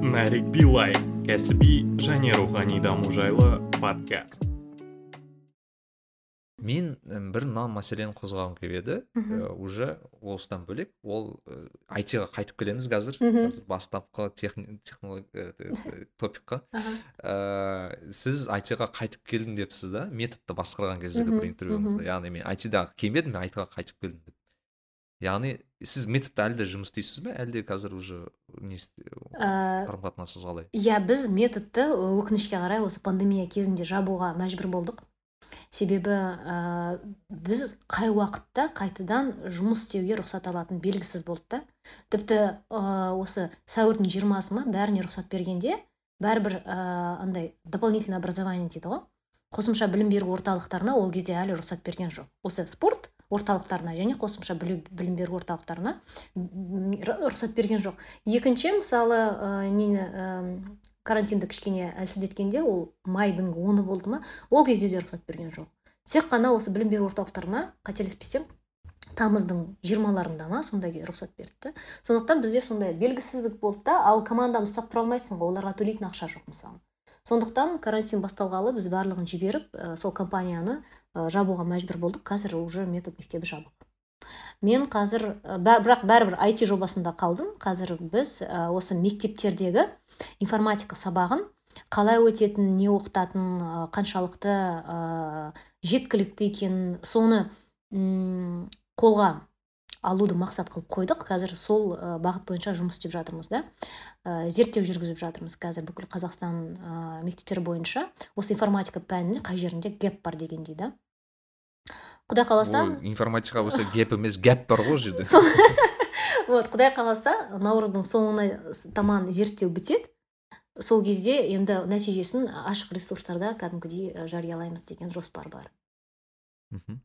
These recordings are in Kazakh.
нарик билай кәсіби және рухани даму жайлы подкаст. Мен бір мына мәселені қозғағым келіп еді. Э, уже осыдан бөлек ол айтиға қайтып келеміз қазір. Бастапқы технология топикқа. Сіз айтиға қайтып келдім депсіз да методты басқарған кездегі бір интервьюңызда. яғни мен айтидағы келмедім мен айтиға қайтып келдім деп. Яғни сіз методта әлі де жұмыс істейсіз бе әлде қазір уже не қарым қатынасыңыз қалай иә біз методты өкінішке қарай осы пандемия кезінде жабуға мәжбүр болдық себебі ә, біз қай уақытта қайтадан жұмыс істеуге рұқсат алатын белгісіз болды да тіпті ә, осы сәуірдің жиырмасы ма бәріне рұқсат бергенде бәрібір ә, андай дополнительное образование дейді ғой қосымша білім беру орталықтарына ол кезде әлі рұқсат берген жоқ осы спорт орталықтарына және қосымша білім беру орталықтарына рұқсат берген жоқ. Екінші мысалы ә, нені ә, карантинді кішкене әлсіздеткенде ол майдың оны болды ма ол кезде де рұқсат берген жоқ. Тек қана осы білім беру орталықтарына қателеспесем тамыздың жиырмаларында ма сондай рұқсат берді сондықтан бізде сондай белгісіздік болды да ал команданы ұстап тұра алмайсың ғой оларға төлейтін ақша жоқ мысалы. Сондықтан карантин басталғалы біз барлығын жіберіп ә, сол компанияны жабуға мәжбүр болдық. Қазір уже метод мектебі жабық. Мен қазір ә, бә- бірақ бәрібір IT жобасында қалдым. Қазір біз осы мектептердегі информатика сабағын қалай өтетінін не оқытатынын қаншалықты жеткілікті екенін соны қолға алуды мақсат қылып қойдық. Қазір сол бағыт бойынша жұмыс істеп жатырмыз да. Зерттеу жүргізіп жатырмыз қазір бүкіл қазақстан мектептері бойынша. Осы информатика пәнінде қай жерінде гэп бар дегендей да. Құдай қаласа информатика болса геп емес гәп бар ғой ол жерде. Вот құдай қаласа наурыздың соңына таман зерттеу бітеді. Сол кезде енді нәтижесін ашық ресурстарда кәдімгідей жариялаймыз деген жоспар бар. Мхм.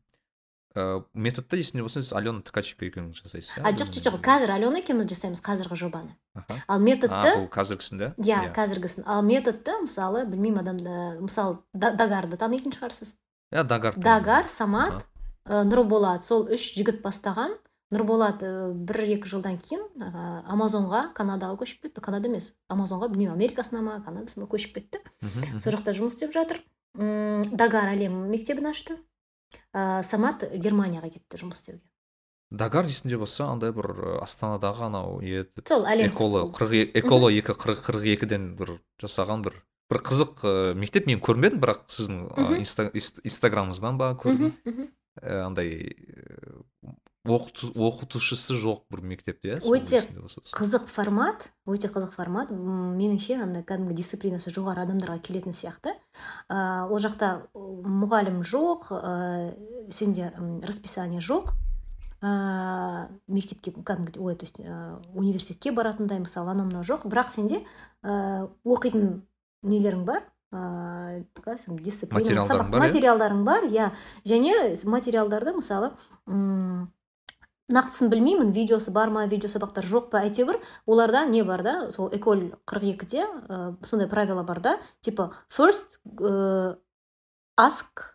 Методты есінде болса сіз алена ткаченко екеуіңіз жасайсыз а жоқ жоқ жоқ қазір алена екеуміз жасаймыз қазіргі жобаны аха ал а методты бұл қазіргісінде иә қазіргісін ал методты мысалы білмеймін адамды мысалы Да- дагарды танитын шығарсыз иә дагар дагар самат ә, нұрболат сол үш жігіт бастаған. Нұрболат ә, бір екі жылдан кейін ә, амазонға канадаға көшіп кетті. Канада емес амазонға білмеймін америкасына ма канадасына ма көшіп кетті. Сол жақта жұмыс істеп жатыр. М, дагар әлем мектебін ашты. Ә, самат германияға кетті жұмыс істеуге? Дагар есінде болса андай бір ә, астанадағы анау сол әлем эколо қырық эколо екі қырық қырық екіден бір жасаған бір бір қызық ә, мектеп. Мен көрмедім бірақ сіздің инстаграмыңыздан ба көрдім. Андай оқыту- оқытушысы жоқ бір мектеп иә Өте қызық формат өте қызық формат. Меніңше андай кәдімгі дисциплинасы жоғары адамдарға келетін сияқты. Ә, ол жақта мұғалім жоқ ә, сенде расписание жоқ. Ә, мектепке кәдімгі ой то есть ә, университетке баратындай мысалы анау мынау жоқ. Бірақ сенде ә, оқитын нелерің бар ыыы дисциплина Материалдарың сабақ бар, иә? материалдарың бар иә. Және материалдарды мысалы м, нақтысын білмеймін видеосы бар ма видео сабақтар жоқ па әйтеуір оларда не бар да сол эколь қырық екіде ә, сондай правило бар да типа first ә, ask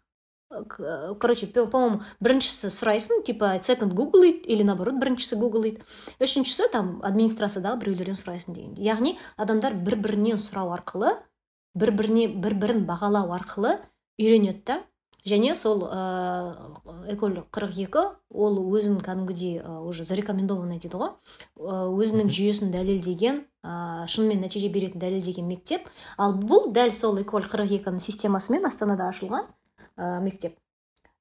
короче по моему біріншісі сұрайсың типа second it или наоборот біріншісі it үшіншісі там администрациядағы біреулерден сұрайсың дегендей яғни адамдар бір бірінен сұрау арқылы бір біріне бір бірін бағалау арқылы үйренеді да. Және сол ыыы эколь қырық екі ол өзін кәдімгідей ы, уже зарекомендованный дейді ғой. Ы, өзінің жүйесін дәлелдеген ыыы шынымен нәтиже беретін дәлелдеген мектеп. Ал бұл дәл сол эколь қырық екінің системасымен астанада ашылған ы, мектеп.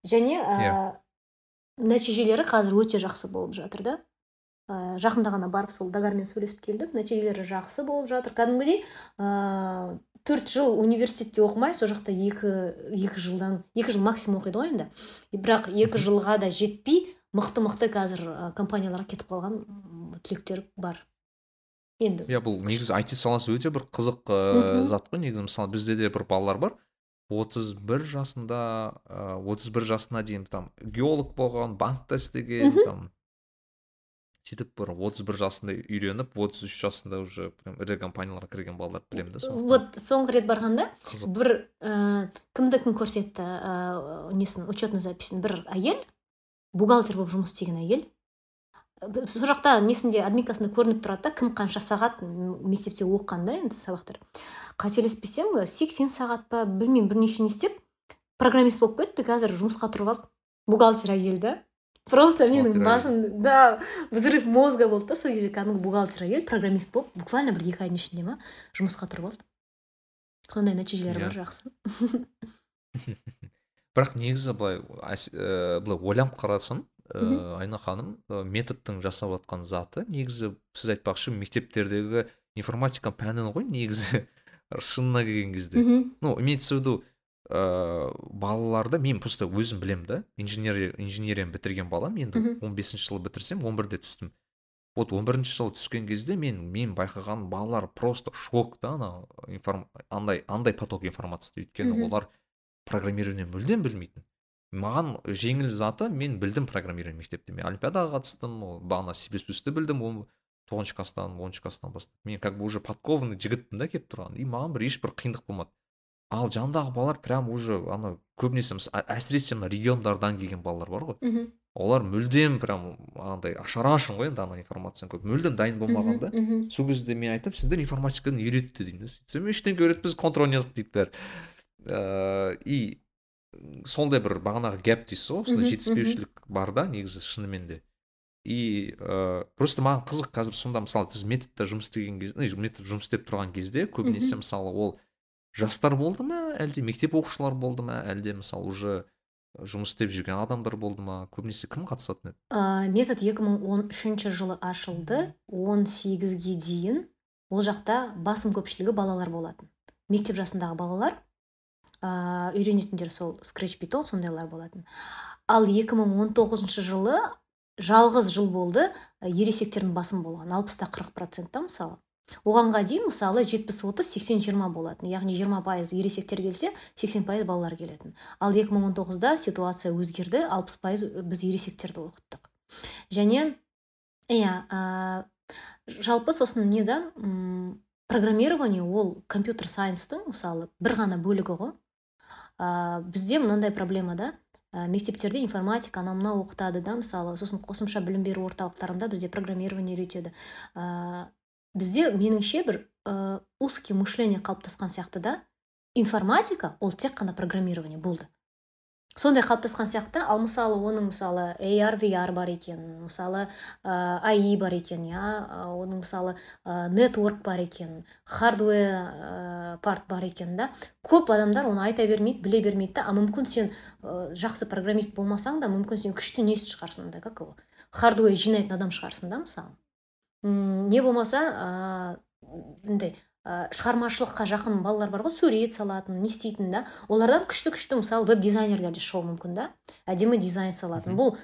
Және ы, Иә. нәтижелері қазір өте жақсы болып жатыр да. Ә, жақында ғана барып сол дагармен сөйлесіп келдім. Нәтижелері жақсы болып жатыр. Кәдімгідей ыыы төрт жыл университетте оқымай сол жақта екі екі жылдан екі жыл максимум оқиды ғой енді. Бірақ екі жылға да жетпей мықты мықты қазір ә, компанияларға кетіп қалған түлектер бар. Енді. Иә бұл негізі IT саласы өте бір қызық ыыы, Мгм. зат қой негізі. Мысалы бізде де бір балалар бар. отыз бір жасында отыз бір жасына дейін там геолог болған банкта істеген там сөйтіп бір отыз бір жасында үйреніп отыз үш жасында уже прям ірі компанияларға кірген балаларды білемін да вот соңғы рет барғанда қызық. бір ә, кімді кім көрсетті ә, несін учетный записін. Бір әйел бухгалтер болып жұмыс істеген әйел. Сол жақта несінде админкасында көрініп тұрады да кім қанша сағат мектепте оқыған да енді сабақтар. Қателеспесем сексен сағат па білмеймін бірнеше не істеп программист болып кетті қазір жұмысқа тұрып алып бухгалтер әйел просто менің басым да взрыв мозга болды да сол кезде кәдімгі бухгалтер әйел программист болып буквально бір екі айдың ішінде ма жұмысқа тұрып алды сондай нәтижелері бар жақсы бірақ негізі былай ә, былай ойланып қарасаң ә, айна ханым ә, методтың жасап жатқан заты негізі сіз айтпақшы мектептердегі информатика пәнін ғой негізі. Шынына келген кезде. Ну имеется в виду ә, балаларды мен просто өзім білем да. Инженерия инженерияны бітірген балам. Енді он бесінші жылы бітірсем он бірде түстім. Вот он бірінші жылы түскен кезде мен мен байқаған балалар просто шок да ана информ андай андай поток информация өйткені олар программирование мүлдем білмейтін. Маған жеңіл заты мен білдім программирование мектепте. Мен олимпиадаға қатыстым бағана си білдім он тоғызыншы класстан оныншы класстан бастап. Мен как бы уже подкованный жігітпін да келіп тұрған и маған бір ешбір қиындық болмады. Ал жанындағы балалар прям уже ана көбінесе әсіресе мына региондардан келген балалар бар ғой. Мхм. Олар мүлдем прям андай ашарашын ғой енді ана информацияны көп. мүлдем дайын болмаған да сол кезде мен айтамын сендер информатиканы үйретті деймін. Да сөйтсем ештеңе үйретпіз қылдық дейді бәрі. И сондай бір бағанағы гэп дейсіз ғой осындай жетіспеушілік бар да негізі шынымен де. И ә, просто маған қызық қазір сонда мысалы сіз методта жұмыс істеген кезде метод жұмыс істеп тұрған кезде көбінесе мысалы ол жастар болды ма әлде мектеп оқушылары болды ма әлде мысалы уже жұмыс істеп жүрген адамдар болды ма? Көбінесе кім қатысатын еді? Ә, метод 2013 жылы ашылды. 18-ге дейін ол жақта басым көпшілігі балалар болатын. Мектеп жасындағы балалар ә, үйренетіндер сол скретч питон сондайлар болатын. Ал 2019 жылы жалғыз жыл болды ересектердің басым болған алпыста қырық процентта мысалы. Оғанға дейін мысалы жетпіс отыз сексен жиырма болатын. Яғни жиырма пайыз ересектер келсе сексен пайыз балалар келетін. Ал 2019-да ситуация өзгерді алпыс пайыз біз ересектерді оқыттық. Және иә ә, жалпы сосын не да программирование ол компьютер сайенстың мысалы бір ғана бөлігі ғой. Ә, бізде мынандай проблема да. Ә, мектептерде информатика анау мынау оқытады да мысалы сосын қосымша білім беру орталықтарында бізде программирование үйретеді. Бізде меніңше бір ә, узкий мышление қалыптасқан сияқты да. Информатика ол тек қана программирование болды. Сондай қалыптасқан сияқты ал мысалы оның мысалы AR VR бар екен мысалы ә, AI бар екен иә оның мысалы ә, network бар екен хардвер ә, парт бар екен да. Көп адамдар оны айта бермейді біле бермейді да. А мүмкін сен ә, жақсы программист болмасаң да мүмкін сен күшті несі шығарсың андай как его жинайтын адам шығарсың да мысалы. Не болмаса мындай ә, шығармашылыққа жақын балалар бар ғой сурет салатын не істейтін да. Олардан күшті күшті мысалы веб дизайнерлер де шығуы мүмкін да. Әдемі дизайн салатын. Бұл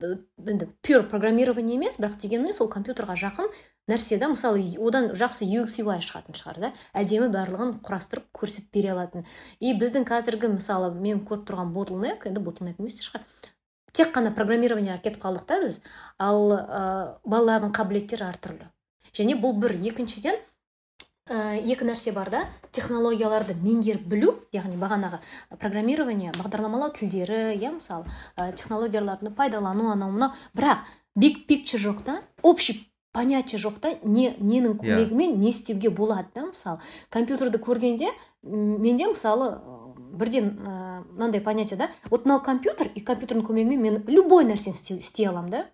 енді пюр программирование емес бірақ дегенмен сол компьютерға жақын нәрсе да. Мысалы одан жақсы UX UI шығатын шығар да. Әдемі барлығын құрастырып көрсетіп бере алатын. И біздің қазіргі мысалы мен көріп тұрған ботлнек енді ботлнек емес те шығар. Тек қана программированияға кетіп қалдық та біз ал ә, балалардың қабілеттері әртүрлі және бұл бір. Екіншіден ә, екі нәрсе бар да технологияларды меңгеріп білу яғни бағанағы программирование бағдарламалау тілдері иә мысалы ә, технологияларды пайдалану анау мынау. Бірақ биг пикчер жоқ та общий понятие жоқ та не ненің иә. көмегімен не істеуге болады да мысалы компьютерді көргенде менде мысалы бірден мынандай понятие да? Вот мынау компьютер и компьютердің көмегімен мен любой нәрсені істей аламын да?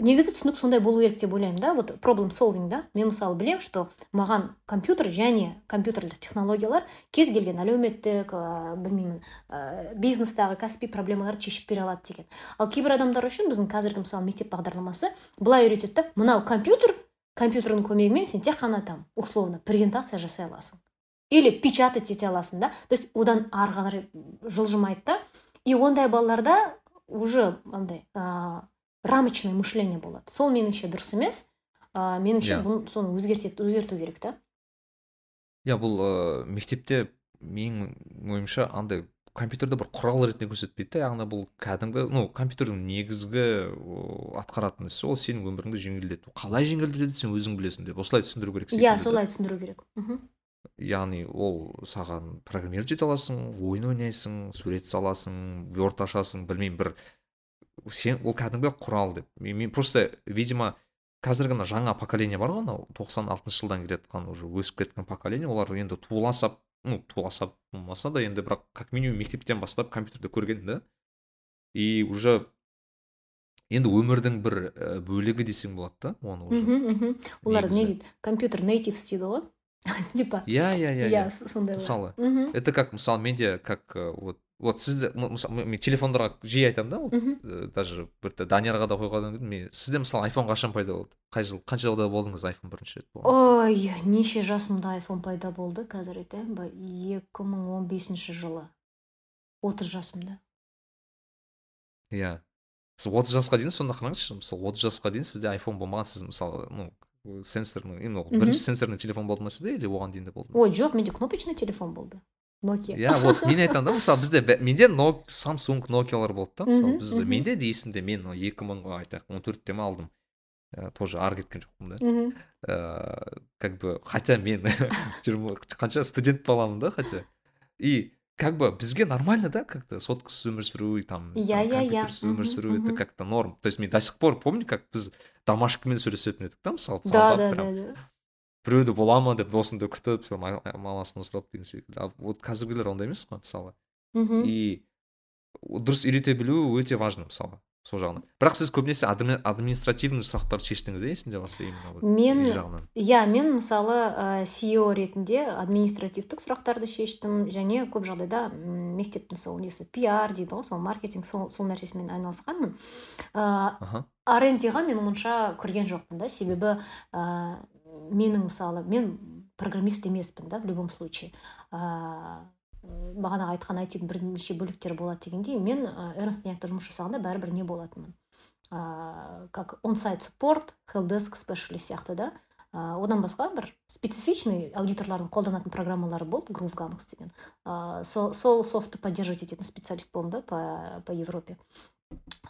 Негізі түсінік сондай болу керек деп ойлаймын да? Вот проблем solving да? Мен мысалы білем что маған компьютер және компьютерлік технологиялар кез келген әлеуметтік ә, білмеймін ә, бизнестағы кәсіби проблемаларды шешіп бере алады деген. Ал кейбір адамдар үшін біздің қазіргі мысалы мектеп бағдарламасы былай үйретеді да мынау компьютер компьютердің көмегімен сен тек қана там условно презентация жасай аласың или печатать ете аласың да? То есть одан ары қарай жылжымайды да. И ондай балаларда уже андай ә, рамочный мышление болады. Сол меніңше дұрыс емес. Ә, меніңше yeah. Иә. бұны соны өзгертет, өзгерту керек та. Иә бұл ә, мектепте менің ойымша андай компьютерді бір құрал ретінде көрсетпейді да. Яғни бұл кәдімгі ну компьютердің негізгі атқаратын ісі ол сенің өміріңді жеңілдету. Қалай жеңілдетеді сен өзің білесің деп осылай түсіндіру керек иә солай түсіндіру керек. Мхм. Яғни ол саған программировать ете аласың ойын ойнайсың сурет саласың word ашасың білмеймін бір сен ол кәдімгі құрал деп. Мен, мен просто видимо қазіргі мына жаңа поколение бар ғой анау тоқсан алтыншы жылдан келе жатқан уже өсіп кеткен поколение олар енді туыла сап ну туыла сап болмаса да енді бірақ как минимум мектептен бастап компьютерді көрген да. И уже енді өмірдің бір ә, бөлігі десең болады да оны уже. Мхм мхм олар не дейді? Компьютер нейтивс дейді ғой? типа иә иә иә иә сондайлар мысалы мхм это как мысалы менде как э, вот вот сізді мен телефондарға жиі айтамын да вот э, даже бір даниярға да қойғаннан кейін мен сізде мысалы айфон қашан пайда болды? Қай жыл қанша жылда болдыңыз айфон бірінші рет болған ой неше жасымда айфон пайда болды қазір айтайын ба екі мың он бесінші жылы. Отыз жасымда. Иә. Сіз отыз жасқа дейін сонда қараңызшы мысалы отыз жасқа дейін сізде айфон болмаған сіз мысалы ну сенсорный Мгм. бірінші сенсорный телефон болды ма сізде или оған дейін де болды ма ой жоқ менде кнопочный телефон болды nokia. Иә вот мен айтамын да мысалы бізде менде самсунг нокиялар болды да мысалы. Біз менде де есімде мен екі мыңға айтайық он төртте ме алдым. Ә, тоже ары кеткен жоқпын да. Ыыы как бы хотя мен жиырма қанша студент баламын да хотя. И как бы бізге нормально да как то соткасыз өмір сүру и там Иә, иә, иә. өмір сүру это как то норм. То есть мен до сих пор помню как біз домашкамен сөйлесетін едік та мысалы да звондап да прям. да да. Біреуді бола ма деп досыңды күтіп мамасынан сұрап деген секілді а вот қазіргілер ондай емес қой мысалы мхм и дұрыс үйрете білу өте важно мысалы сол жағынан бірақ сіз көбінесе адми- административный сұрақтарды шештіңіз иә есімде болса Мен- иә мен мысалы ә, CEO ретінде административтік сұрақтарды шештім және көп жағдайда мектептің сол несі пиар дейді ғой сол маркетинг сол, сол нәрсесімен айналысқанмын. Ә, аха. Арензиға мен онша кірген жоқпын да. Себебі ә, менің мысалы мен программист емеспін да в любом случае. Ә, бағанағы айтқан айтидің бірнеше бөліктері болады дегендей мен эрнст янгта жұмыс жасағанда бәрібір не болатынмын. Ә, как онсайт суппорт хелпдеск спешалист сияқты да. Ә, одан басқа бір специфичный аудиторлардың қолданатын программалары болды грувгамакс деген. Ә, сол, сол софтты поддерживать ететін специалист болдым да по, по европе.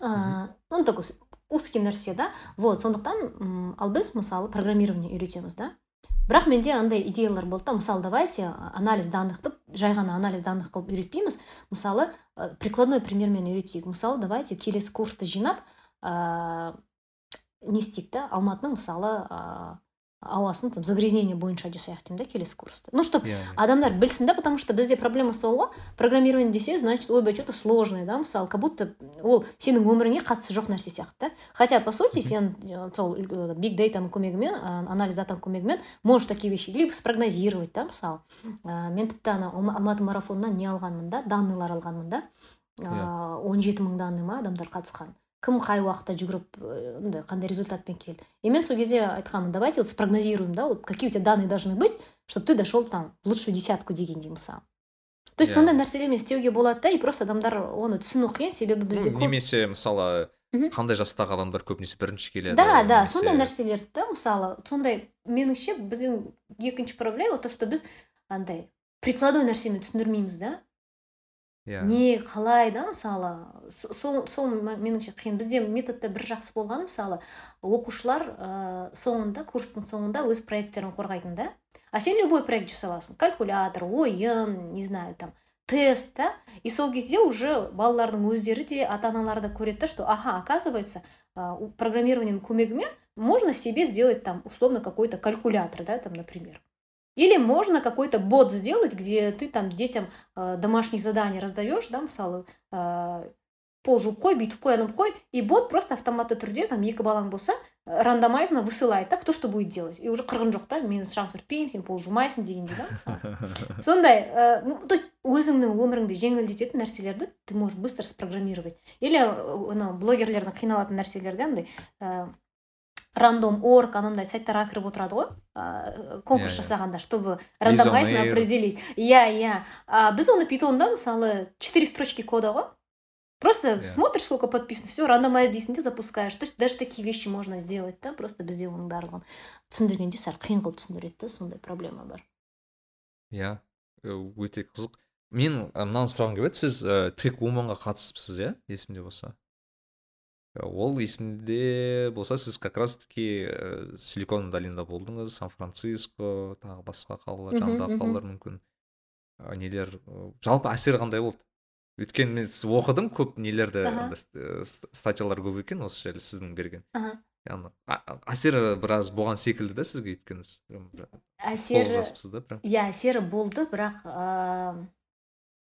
Ә, ну такой узкий нәрсе да. Вот сондықтан ал біз мысалы программирование үйретеміз да. Бірақ менде андай идеялар болды да. Мысалы давайте анализ данныхты жай ғана анализ данных қылып үйретпейміз. Мысалы прикладной примермен үйретейік. Мысалы давайте келесі курсты жинап ә, не істейік та алматының мысалы ә, ауасын там загрязнение бойынша жасайық деймін да келесі курсты ну чтобы иә иә. адамдар білсін да потому что бізде проблема сол ғой программирование десе значит ойбай что то сложное да мысалы как будто ол сенің өміріңе қатысы жоқ нәрсе сияқты. Да хотя по сути сен э, сол э, биг дейтаның көмегімен э, анализ датаның көмегімен можешь такие вещи либо спрогнозировать да мысалы Ә, мен тіпті ана Алма- алматы марафонынан не алғанмын да данныйлар алғанмын да. Он жеті мың данный ма адамдар қатысқан. Кім қай уақытта жүгіріп андай қандай результатпен келді. И мен сол кезде айтқанмын давайте вот спрогнозируем да вот какие у тебя данные должны быть чтобы ты дошел там в лучшую десятку дегендей мысалы то есть Иә. сондай нәрселермен істеуге болады да и просто адамдар оны түсіну қиын себебі бізде көп. немесе мысалы қандай жастағы адамдар көбінесе бірінші келеді да да немесе- сондай нәрселерді да мысалы сондай меніңше біздің екінші проблема то что біз андай прикладной нәрсемен түсіндірмейміз да. Иә. не қалай да мысалы сол сол меніңше қиын. Бізде методта бір жақсы болған мысалы оқушылар ә, соңында курстың соңында өз проекттерін қорғайтын да. А сен любой проект жасай аласың калькулятор ойын не знаю там тест да. И сол кезде уже балалардың өздері де ата аналары да көреді что ага оказывается программированиенің көмегімен можно себе сделать там условно какой-то калькулятор да там например. или можно какой-то бот сделать, где ты там детям э, домашние задания раздаешь, да, мысалы э, пол жуып қой бүйтіп қой анау қой и бот просто автоматты түрде там екі балаң болса э, рандомайзно высылает да кто что будет делать и уже қырғын жоқ та мен шаң сүртпеймін сен пол жумайсың дегендей да мысалы сондай ә, ну, то есть өзіңнің өміріңді жеңілдететін нәрселерді ты можешь быстро спрограммировать или ә, анау блогерлердің қиналатын нәрселерде андай ә, рандом орг анандай сайттарға кіріп отырады ғой. Ә, конкурс Иә, иә. жасағанда чтобы рандомайзно определить. Иә иә. А біз оны питонда мысалы четыре строчки кода ғой. Просто Иә. смотришь сколько подписано все рандомайз дейсің де запускаешь. То есть даже такие вещи можно сделать да просто бізде оның барлығын. Түсіндіргенде сәл қиын қылып түсіндіреді да сондай проблема бар. Иә э, өте қызық. Мен мынаны сұрағым келіп еді сіз ә, трек вуманға қатысыпсыз иә есімде болса? Ол есімде болса сіз как раз таки ә, силикон долинада болдыңыз сан франциско тағы басқа қалалар жанындағы қалалар мүмкін. Ә, нелер ә, жалпы әсері қандай болды? Өйткені мен сіз оқыдым көп нелерді э, статьялар көп екен осы жайлы сіздің берген. Яғни әсері біраз болған секілді да сізге өйткені прям иә әсері болды бірақ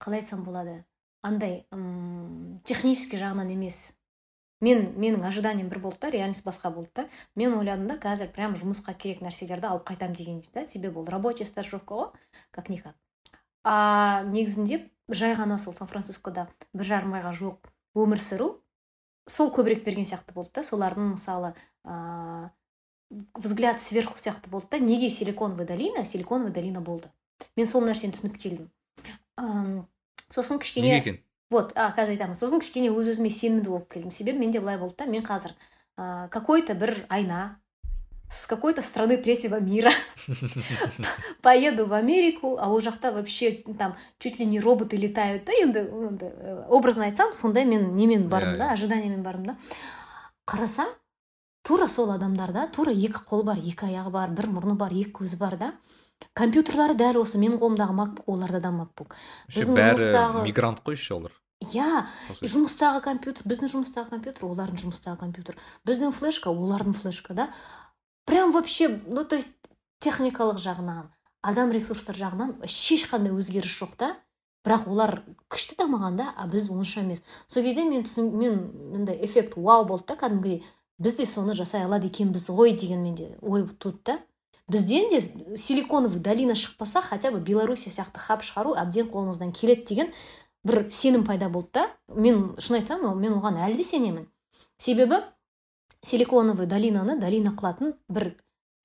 қалай айтсам болады андай м технический жағынан емес. Мен менің ожиданием бір болды да реальность басқа болды да. Мен ойладым да қазір прям жұмысқа керек нәрселерді алып қайтамын деген да себебі ол рабочий стажировка ғой как никак а негізінде жай ғана сол сан францискода бір жарым айға жуық өмір сүру сол көбірек берген сияқты болды да. Солардың мысалы ыыы взгляд сверху сияқты болды да. Неге силиконовая долина силиконовая долина болды. Мен сол нәрсені түсініп келдім. Ам, сосын кішкене неге екен? Вот а қазір айтамын сосын кішкене өз өзіме сенімді болып келдім себебі менде былай болды да мен қазір ә, какой то бір айна с какой то страны третьего мира. Поеду в америку а ол жақта вообще там чуть ли не роботы летают. Да енді енді, образно айтсам сондай мен немен бардым да ожиданиемен бардым да. Қарасам тура сол адамдарда тура екі қол бар екі аяғы бар бір мұрны бар екі көзі бар да. Компьютерлары дәл осы менің қолымдағы макбук оларда да макбук біздің бәрі жұмыстағы- мигрант қой еще олар. Иә сути. жұмыстағы компьютер біздің жұмыстағы компьютер олардың жұмыстағы компьютер. Біздің флешка олардың флешка да. Прям вообще ну то есть техникалық жағынан адам ресурстар жағынан ешқандай өзгеріс жоқ та. Бірақ олар күшті дамыған да а біз онша емес. Сол кезде мен түсін мен мындай эффект вау болды да кәдімгідей. Біз де соны жасай алады екенбіз ғой деген менде ой туды да. Бізден де силиконовый долина шықпаса хотя бы белоруссия сияқты хаб шығару әбден қолымыздан келеді деген бір сенім пайда болды да. Мен шын айтсам мен оған әлі де сенемін. Себебі силиконовый долинаны долина қылатын бір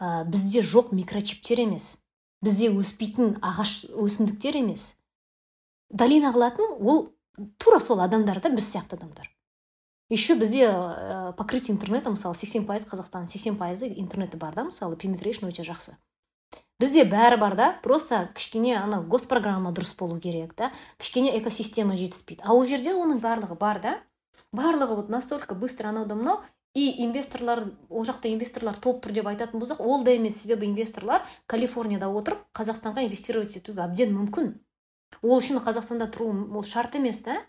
ә, бізде жоқ микрочиптер емес. Бізде өспейтін ағаш өсімдіктер емес. Долина қылатын ол тура сол адамдар да біз сияқты адамдар. Еще бізде ә, покрытие интернета мысалы 80 пайыз қазақстанның 80 пайызы интернеті бар да мысалы penetration өте жақсы. Бізде бәрі бар да просто кішкене ана госпрограмма дұрыс болу керек да кішкене экосистема жетіспейді. А ол жерде оның барлығы бар да. Барлығы вот настолько быстро анау да мынау и инвесторлар ол жақта инвесторлар толып тұр деп айтатын болсақ ол да емес себебі инвесторлар калифорнияда отырып қазақстанға инвестировать етуге әбден мүмкін. Ол үшін қазақстанда тұру ол шарт емес та.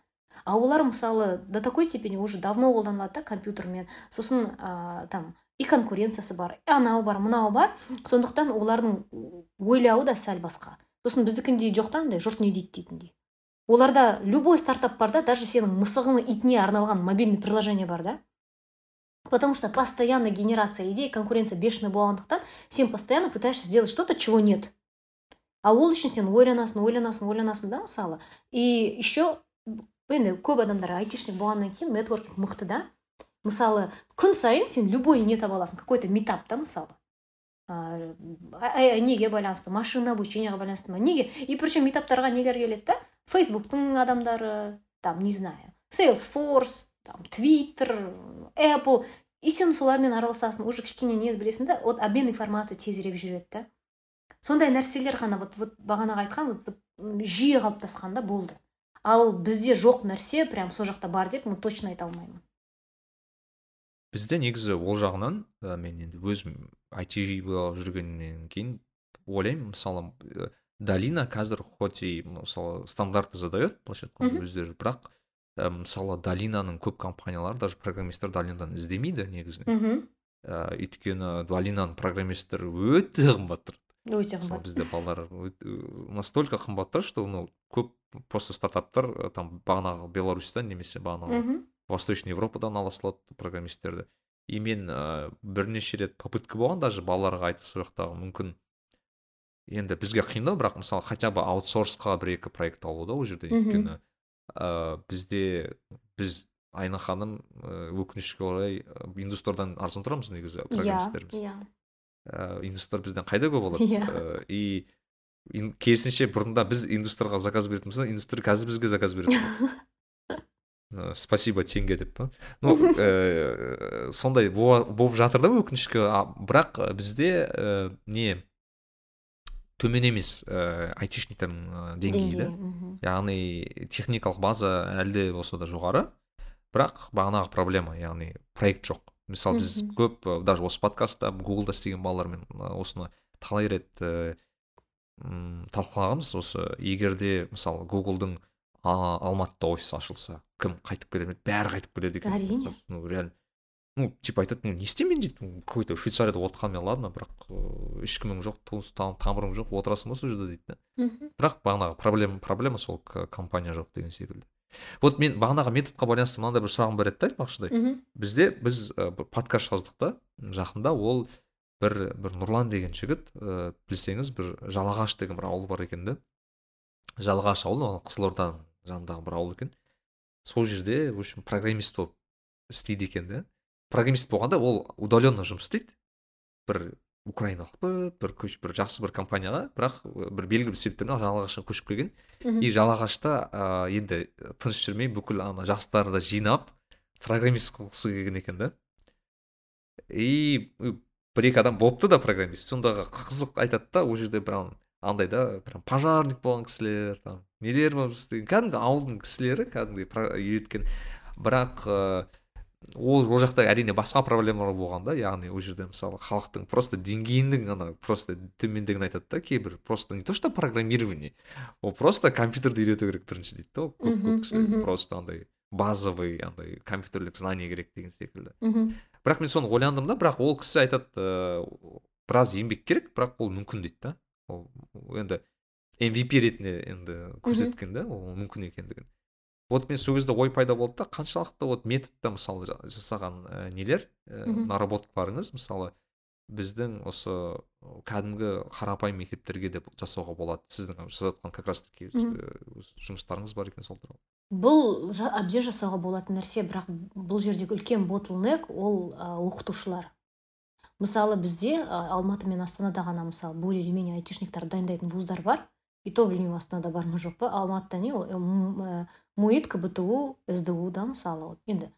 А олар мысалы до такой степени уже давно қолданылады да компьютермен. Сосын ә, там и конкуренциясы бар и анау бар мынау бар. Сондықтан олардың ойлауы да сәл басқа. Сосын біздікіндей жоқ та андай жұрт не дейді дейтіндей. Оларда любой стартап бар да даже сенің мысығың итіне арналған мобильный приложение бар да. Потому что постоянно генерация идей конкуренция бешеный болғандықтан сен постоянно пытаешься сделать что то чего нет. А ол үшін сен ойланасың ойланасың ойланасың да мысалы. И еще енді көп адамдар айтишник болғаннан кейін нетворкинг мықты да. Мысалы күн сайын сен любой не таба аласың какой то метап та мысалы. Неге байланысты? Машина обучениеға байланысты ма? Неге? И причем метаптарға нелер келеді да? Фейсбуктың адамдары там не знаю salesforce там твиттер apple. И сен солармен араласасың уже кішкене не білесің да вот обмен информация тезірек жүреді да. Сондай нәрселер ғана вот, вот бағанағы айтқан вот, жүйе қалыптасқан да болды. Ал бізде жоқ нәрсе прям сол жақта бар деп мен точно айта алмаймын. Бізде негізі ол жағынан ә, мен енді өзім IT жүргеннен кейін ойлаймын мысалы ә, долина қазір хоть и мысалы стандарты задает былайша айтқанда Мгм. өздері бірақ ә, мысалы долинаның көп компаниялары даже программисттер долинадан іздемейді негізінен. Мхм ә, өйткені долинаның программисттері өте қымбат тұрады өте мысалы қымбат бізде балалар өт- настолько қымбат тұрады что ну көп просто стартаптар ә, там бағанағы беларусьтан немесе бағанағы мхм восточный европадан ала салады программисттерді и мен ә, бірнеше рет попытка болған даже балаларға айтып сол жақтағы мүмкін енді бізге қиындау бірақ мысалы хотя бы аутсорсқа бір екі проект алу да ол жерде өйткені ә, бізде біз айна ханым өкінішке орай индустордан арзан тұрамыз негізі иә программисттеріміз иә. Ә, индустор бізден қайда көп алады? Иә. Ә, и керісінше бұрында біз индустрға заказ беретін болсақ индустр қазір бізге заказ береді. Ә, спасибо теңге деп па ну ә, сондай болып жатыр да өкінішке бірақ бізде ә, не төмен емес ә, айтишниктердің деңгейі да. яғни техникалық база әлі де болса да жоғары. Бірақ бағанағы проблема яғни проект жоқ. Мысалы біз көп даже осы подкастта гуглда істеген балалармен осыны талай рет м, талқылағанбыз. Осы егер де мысалы гуглдың алматыда офис ашылса кім қайтып кетер еді бәрі қайтып келеді екен. Әрине. ну реально ну типа айтады ну не істеймін дейді. Ну какой то швейцарияда отқанмен ладно бірақ ыыы ешкімің жоқ туыс тамырың жоқ отырасың ба сол жерде дейді да. Бірақ бағанағы проблема проблема сол компания жоқ деген секілді. Вот мен бағанағы методқа байланысты мынандай бір сұрағым бар еді да айтпақшыдай бізде біз ә, подкаст жаздық та жақында ол бір бір нұрлан деген жігіт ә, білсеңіз бір жалағаш деген бір ауыл бар екен да. Жалағаш ауылы ол қызылорданың жанындағы бір ауыл екен. Сол жерде в общем программист болып істейді екен да. Программист болғанда ол удаленно жұмыс істейді. Бір украиналық па бір көш бір жақсы бір компанияға бірақ ә, бір белгілі бір себептермен жалағашқа көшіп келген. И жалағашта ә, енді тыныш жүрмей бүкіл ана жастарды жинап программист қылғысы келген екен да. И бір екі адам болыпты да программист. Сондағы қызық айтады да ол жерде прям андай да прям пожарник болған кісілер там нелер болып істеген. Кәдімгі ауылдың кісілері кәдімгідей үйреткен. Бірақ ыыы ол ол жақта әрине басқа проблемалар болған да яғни ол жерде мысалы халықтың просто деңгейінің ана просто төмендігін айтады да кейбір просто не то что программирование ол просто компьютерді үйрету керек бірінші дейді да ол. Көп көп кісілерге мгм. просто андай базовый андай компьютерлік знание керек деген секілді. Мхм. бірақ мен соны ойландым да бірақ ол кісі айтады ыыы біраз еңбек керек бірақ ол мүмкін дейді да. Ол ол енді MVP ретінде енді көрсеткен да ол мүмкін екендігін. Вот мен сол кезде ой пайда болды да қаншалықты вот методта мысалы жа- жасаған ә, нелер ә, наработкаларыңыз мысалы біздің осы кәдімгі қарапайым мектептерге де жасауға болады. Сіздің жасап жатқан как раз таки жұмыстарыңыз бар екен сол туралы. Бұл жа- әбден жасауға болатын нәрсе бірақ бұл жердегі үлкен ботлнек ол ә, оқытушылар. Мысалы бізде ә, алматы мен астанада ғана мысалы более или менее айтишниктар дайындайтын вуздар бар. И то білмеймін астанада бар ма жоқ па алматыда не ол м- муит кбту сду да мысалы вот енді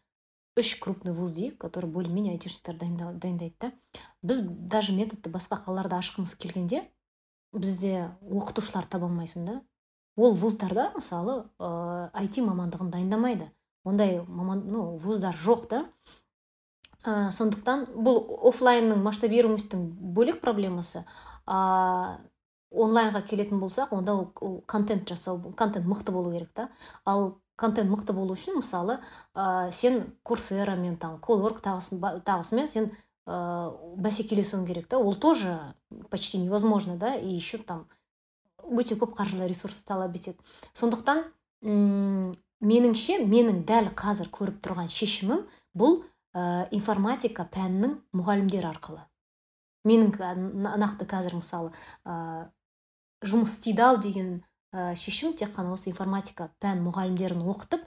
үш крупный вуз дейік который более менее айтишниктар дайында- дайындайды да. Біз даже методты басқа қалаларда ашқымыз келгенде бізде оқытушылар таба алмайсың да. Ол вуздарда мысалы ыыы IT мамандығын дайындамайды. Ондай маман ну вуздар жоқ та ә, сондықтан бұл оффлайнның масштабируемостьтің бөлек проблемасы. Онлайнға келетін болсақ онда ол, контент жасау контент мықты болу керек та. Ал контент мықты болу үшін мысалы ә, сен курсерамен там ба- тағысымен сен ә, бәсекелесуің керек та. Ол тоже почти невозможно да и еще там өте көп қаржылай ресурс талап етеді. Сондықтан м, меніңше менің дәл қазір көріп тұрған шешімім бұл ә, информатика пәнінің мұғалімдері арқылы. Менің нақты қазір мысалы ә, жұмыс істейді ау деген ә, шешім тек қана осы информатика пән мұғалімдерін оқытып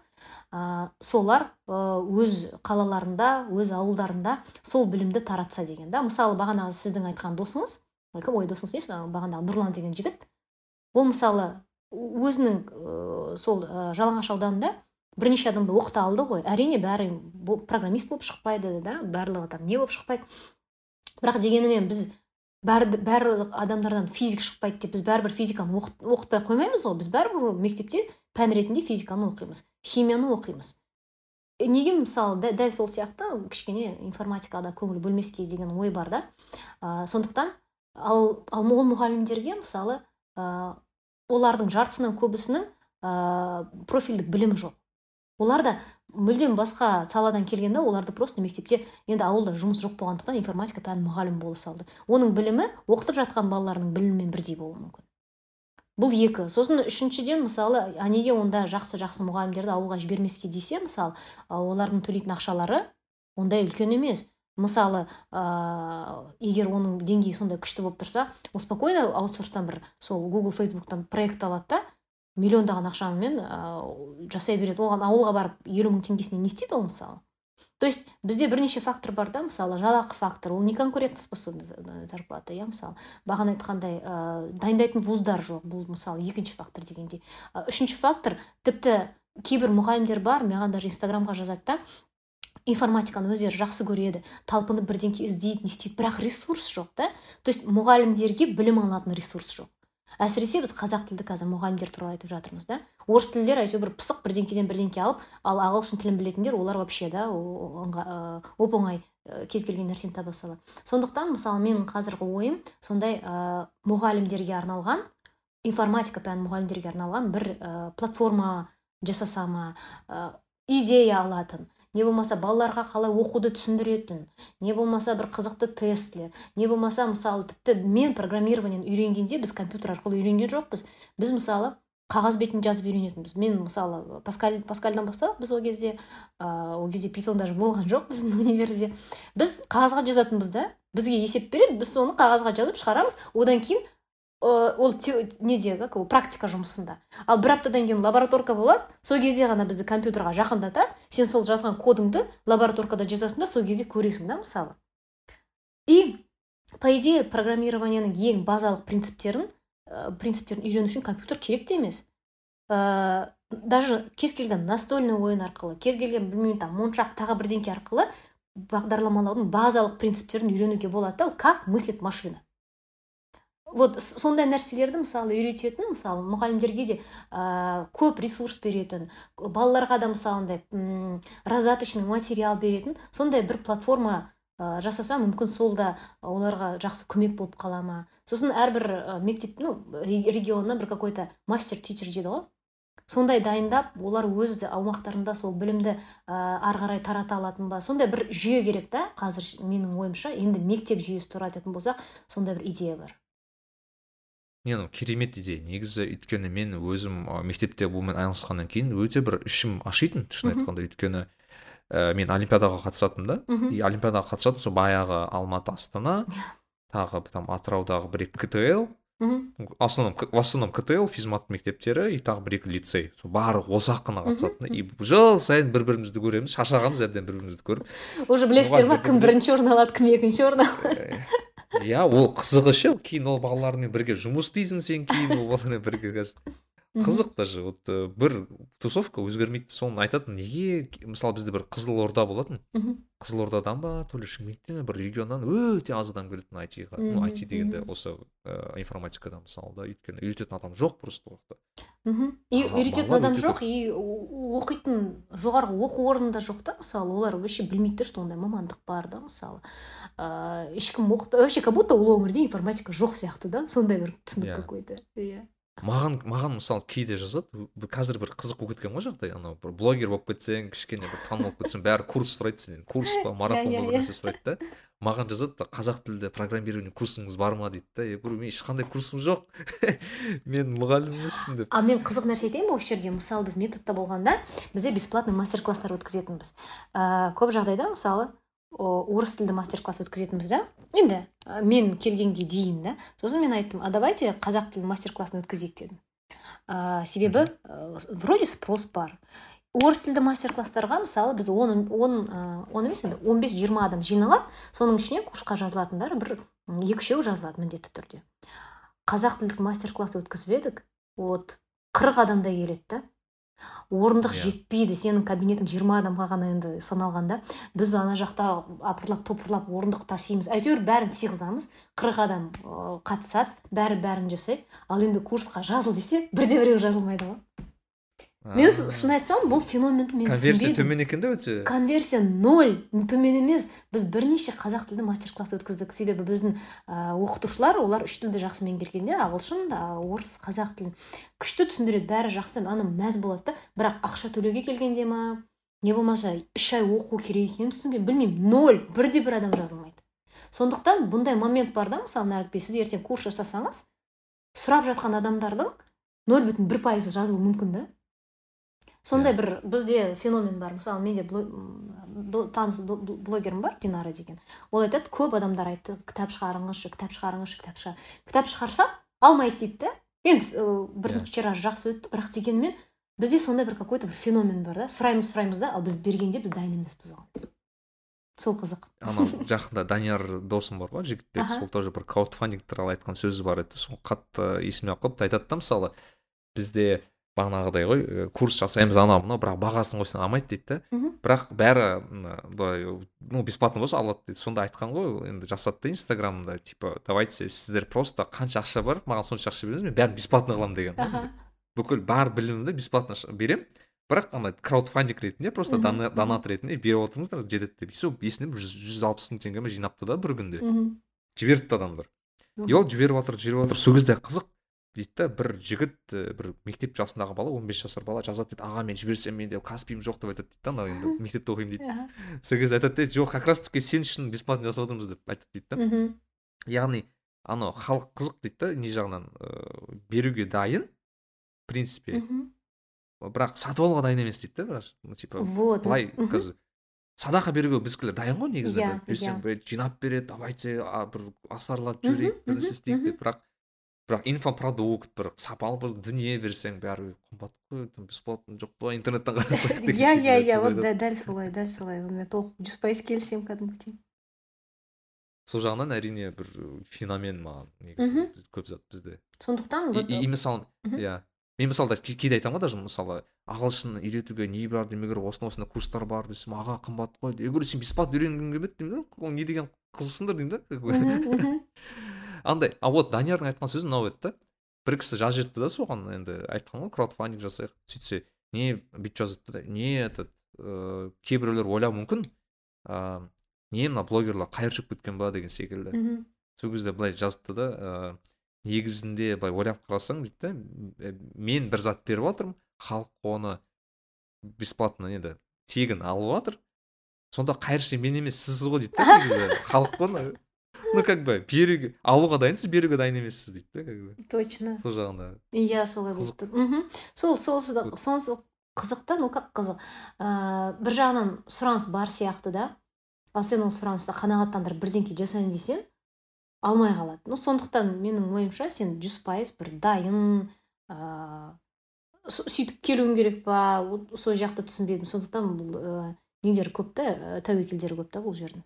ә, солар өз қалаларында өз ауылдарында сол білімді таратса деген да. Мысалы бағанағы сіздің айтқан досыңыз кім ой досыңыз емес ана бағанағы нұрлан деген жігіт ол мысалы өзінің ә, сол ә, жалаңаш ауданында бірнеше адамды оқыта алды ғой. Әрине бәрі программист болып шықпайды да барлығы там не болып шықпайды. Бірақ дегенімен біз бәрі барлық адамдардан физик шықпайды деп біз бәрібір физиканы оқыт, оқытпай қоймаймыз ғой. Біз бәрібір мектепте пән ретінде физиканы оқимыз химияны оқимыз. Неге мысалы дә- дәл сол сияқты кішкене информатикада көңіл бөлмеске деген ой бар да. Ә, сондықтан ал, ал ол мұғалімдерге мысалы ә, олардың жартысынан көбісінің ә, профильдік білімі жоқ. Олар да мүлдем басқа саладан келгенде оларды просто мектепте енді ауылда жұмыс жоқ болғандықтан информатика пәнін мұғалім бола салды. Оның білімі оқытып жатқан балаларының білімімен бірдей болуы мүмкін. Бұл екі. Сосын үшіншіден мысалы а неге онда жақсы жақсы мұғалімдерді ауылға жібермеске десе мысалы олардың төлейтін ақшалары ондай үлкен емес. Мысалы ә, егер оның деңгейі сондай күшті болып тұрса ол спокойно аутсорстан бір сол google фейсбуктан проект алады да миллиондаған ақшамен ә, жасай береді. Оған ауылға барып елу мың теңгесіне не істейді ол мысалы? То есть бізде бірнеше фактор бар да мысалы жалақы фактор ол не конкурентоспособный за- зарплата иә мысалы. Бағана айтқандай ә, дайындайтын вуздар жоқ бұл мысалы екінші фактор дегендей. Үшінші фактор тіпті кейбір мұғалімдер бар маған даже инстаграмға жазады да информатиканы өздері жақсы көреді талпынып бірдеңке іздейді не істейді бірақ ресурс жоқ та то есть мұғалімдерге білім алатын ресурс жоқ. Әсіресе біз қазақ тілді қазір мұғалімдер туралы айтып жатырмыз да. Орыс тілдер әйтеуір бір пысық бірдеңкеден бірдеңке алып ал ағылшын тілін білетіндер олар вообще да оп оңай кез келген нәрсені таба салады. Сондықтан мысалы менің қазіргі ойым сондай ә, мұғалімдерге арналған информатика пән мұғалімдерге арналған бір ә, платформа жасаса ма ә, идея алатын не болмаса балаларға қалай оқуды түсіндіретін не болмаса бір қызықты тестлер не болмаса мысалы тіпті мен программированиені үйренгенде біз компьютер арқылы үйренген жоқпыз. Біз мысалы қағаз бетін жазып үйренетінбіз. Мен мысалы паскаль паскальдан бастап біз ол кезде ә, ол кезде питон даже болған жоқ біздің универде біз қағазға жазатынбыз да бізге есеп береді біз соны қағазға жазып шығарамыз. Одан кейін ол неде как практика жұмысында. Ал бір аптадан кейін лабораторка болады сол кезде ғана бізді компьютерға жақындатады сен сол жазған кодыңды лабораторкада жазасың да сол кезде көресің да мысалы. И по идее программированияның ең базалық принциптерін ә, принциптерін үйрену үшін компьютер керек те емес. Ә, даже кез келген настольный ойын арқылы кез келген білмеймін там моншақ тағы бірдеңке арқылы бағдарламалаудың базалық принциптерін үйренуге болады да как мыслит машина. Вот сондай нәрселерді мысалы үйрететін мысалы мұғалімдерге де ә, көп ресурс беретін балаларға да мысалы андай раздаточный материал беретін сондай бір платформа ә, жасаса мүмкін сол да оларға жақсы көмек болып қала ма? Сосын әрбір мектеп ну регионына бір какой то мастер тичер дейді ғой. Сондай дайындап олар өз аумақтарында сол білімді ә, ары қарай тарата алатын ба? Сондай бір жүйе керек та қазір менің ойымша. Енді мектеп жүйесі туралы айтатын болсақ сондай бір идея бар. Не ну керемет идея негізі өйткені мен өзім мектепте бұнымен айналысқаннан кейін өте бір ішім ашитын шын айтқанда. Өйткені ә, мен олимпиадаға қатысатынмын да. И олимпиадаға қатысатын сол баяғы алматы астана тағы там атыраудағы бір екі ктл. В основном в основном ктл физмат мектептері и тағы бір екі лицей. Сол барлығы осы ақына қатысатын и жыл сайын бір бірімізді көреміз. Шаршағанбыз әбден бір бірімізді көріп. Уже білесіздер ма? кім бірінші орын алады кім екінші орын алады? иә ол қызығы ше кейін ол балалармен бірге жұмыс істейсің сен кейін ол балалармен бірге қызық даже вот э, бір тусовка өзгермейді. Соны айтатын неге? Мысалы бізде бір қызылорда болатын. Қызылордадан ба то ли шымкенттен бір регионнан өте аз адам келетін айтиға ну айти дегенде осы ә, информатикадан мысалы да өйткені үйрететін адам жоқ просто жақта мхм үйрететін адам жоқ и оқитын жоғарғы оқу орны да жоқ та. Мысалы олар вообще білмейді что ондай мамандық бар да мысалы. Ыыы ешкім оқыт вообще как будто ол өңірде информатика жоқ сияқты да сондай бір түсінік какой то иә. Маған маған мысалы кейде жазады қазір бір қызық болып кеткен ғой жағдай анау бір блогер болып кетсең кішкене бір танымал болып кетсең бәрі курс сұрайды сенен. Курс па марафон ба иә, бір нәрсе сұрайды да. Маған жазады қазақ тілді программирование курсыңыз бар ма? дейді да. Я говорю менің ешқандай курсым жоқ. Мен мұғалім емеспін деп. А мен қызық нәрсе айтайын ба осы жерде? Мысалы біз методта болғанда бізде бесплатный мастер класстар өткізетінбіз. Ыыы көп жағдайда мысалы орыс тілді мастер класс өткізетінбіз да? Енді мен келгенге дейін да? Сосын мен айттым а давайте қазақ тілі мастер классын өткізейік дедім. Ә, себебі ә, вроде спрос бар. Орыс тілді мастер класстарға мысалы біз он он он емес енді он бес жиырма адам жиналады соның ішіне курсқа жазылатындар бір екі үшеуі жазылады міндетті түрде. Қазақ тілдік мастер класс өткізіп едік вот қырық адамдай келеді да. Орындық yeah. Иә. жетпейді. Сенің кабинетің жиырма адамға ғана енді саналған біз ана жақта апырлап топырлап орындық тасимыз. Әйтеуір бәрін сыйғызамыз. қырық адам қатысады. Бәрі бәрін жасайды. Ал енді курсқа жазыл десе бірде біреу жазылмайды ғой. Мен шын айтсам бұл феноменді мен конверсия төмен екен да өте. Конверсия ноль. Төмен емес. Біз бірнеше қазақ тілді мастер класс өткіздік. Себебі біздің ә, оқытушылар олар үш тілді жақсы меңгерген де ағылшын орыс қазақ тілін. Күшті түсіндіреді бәрі жақсы. Ана мәз болады да. Бірақ ақша төлеуге келгенде ма? Не болмаса үш ай оқу керек екенін түсінген. Білмеймін. Ноль. Бірде бір адам жазылмайды. Сондықтан бұндай момент бар да мысалы нәрікбей сіз ертең курс жасасаңыз сұрап жатқан адамдардың нөл бүтін бір пайызы жазылуы мүмкін да. Сондай иә. бір бізде феномен бар. Мысалы менде таныс блогерім бар динара деген. Ол айтады көп адамдар айтты кітап шығарыңызшы кітап шығарыңызшы кітап шығар кітап шығарсам алмайды дейді да енді бірінші иә. тираж жақсы өтті. Бірақ дегенмен бізде сондай бір какой то бір феномен бар да. Сұраймыз сұраймыз да. Ал біз бергенде біз дайын емеспіз оған. Сол қызық. Анау жақында данияр досым бар ғой жігітбек. Сол тоже бір краудфандинг туралы айтқан сөзі бар еді. Сол қатты есіме қалыпты. Айтады да мысалы бізде бағанағыдай ғой курс жасаймыз анау мынау бірақ бағасын қойсаң алмайды дейді да бірақ бәрі былай ну бесплатно болса алады дейді. Сонда айтқан ғой енді жасады да инстаграмда типа давайте сіздер просто қанша ақша бар маған сонша ақша беріңіз мен бәрін бесплатно қыламын деген. Бүкіл бар білімімді бесплатно беремін бірақ ана краудфандинг ретінде просто донат ретінде беріп отырыңыздар жетеді деп. Все есімде жүз алпыс мың теңге ма жинапты да бір күнде. Жіберіпті адамдар. И ол жіберіп жатыр жіберіп жатыр сол кезде қызық. Дейді да бір жігіт бір мектеп жасындағы бала 15 жасар бала жазады дейді аға мен жіберсем менде каспиім жоқ деп айтады дейді да анау енді мектепте оқимын дейді. Сол кезде айтады дейді жоқ как раз таки сен үшін бесплатно жасап отырмыз деп айтады дейді да. Яғни анау халық қызық дейді да не жағынан ыыы беруге дайын в принципе. Бірақ сатып алуға дайын емес дейді да бірақ типа вот. былай қазір садақа беруге біздікілер дайын ғой негізі Иә, берсең иә. жинап береді давайте бір асарлап жіберейік бір нәрсе мхм, істейік деп. Бірақ бірақ инфопродукт бір сапалы бір дүние берсең бәрі қымбат қой бесплатно жоқ па интернеттен қарасақ деген иә иә секілді иә вот дәл солай дәл солай. Мен толық жүз пайыз келісемін кәдімгідей. Сол жағынан әрине бір феномен маған көп зат бізде. Сондықтан и, мысалы иә. Мен мысалда ке- кейде айтамын ғой даже мысалы ағылшын үйретуге не бар демек осындай осындай курстар бар десем аға қымбат қой я говорю сен бесплатно үйренгің келмеді деймін да ол не деген қызықсыңдар деймін да андай а вот даниярдың айтқан сөзі мынау еді да. Бір кісі жазып жетті да соған енді айтқан ғой краудфандинг жасайық. Сөйтсе не бүйтіп жазыпты да не этот ыыы кейбіреулер ойлауы мүмкін. Ыыы не мына блогерлар қайыр кеткен ба деген секілді. Мхм. сол кезде былай жазыпты да ыыы негізінде былай ойлап қарасаң дейді да м- мен бір зат беріп жатырмын халық оны бесплатно енді тегін алып жатыр сонда қайыршы мен емес сізсіз ғой дейді да негізі. Халық қой ну как бы беруге алуға дайынсыз беруге дайын емессіз дейді да как бы. Точно. Сол жағында. Иә солай болып тұр мхм сол Вот. сонысы қызық та ну как қызық. Ыыы бір жағынан сұраныс бар сияқты да. Ал сен ол сұранысты қанағаттандырып бірдеңке жасайын десең алмай қалады. Ну сондықтан менің ойымша сен жүз пайыз бір дайын ыыы сөйтіп келуің керек па сол жақты түсінбедім. Сондықтан бұл ыыы нелері көп та ә, тәуекелдері көп та бұл жердің.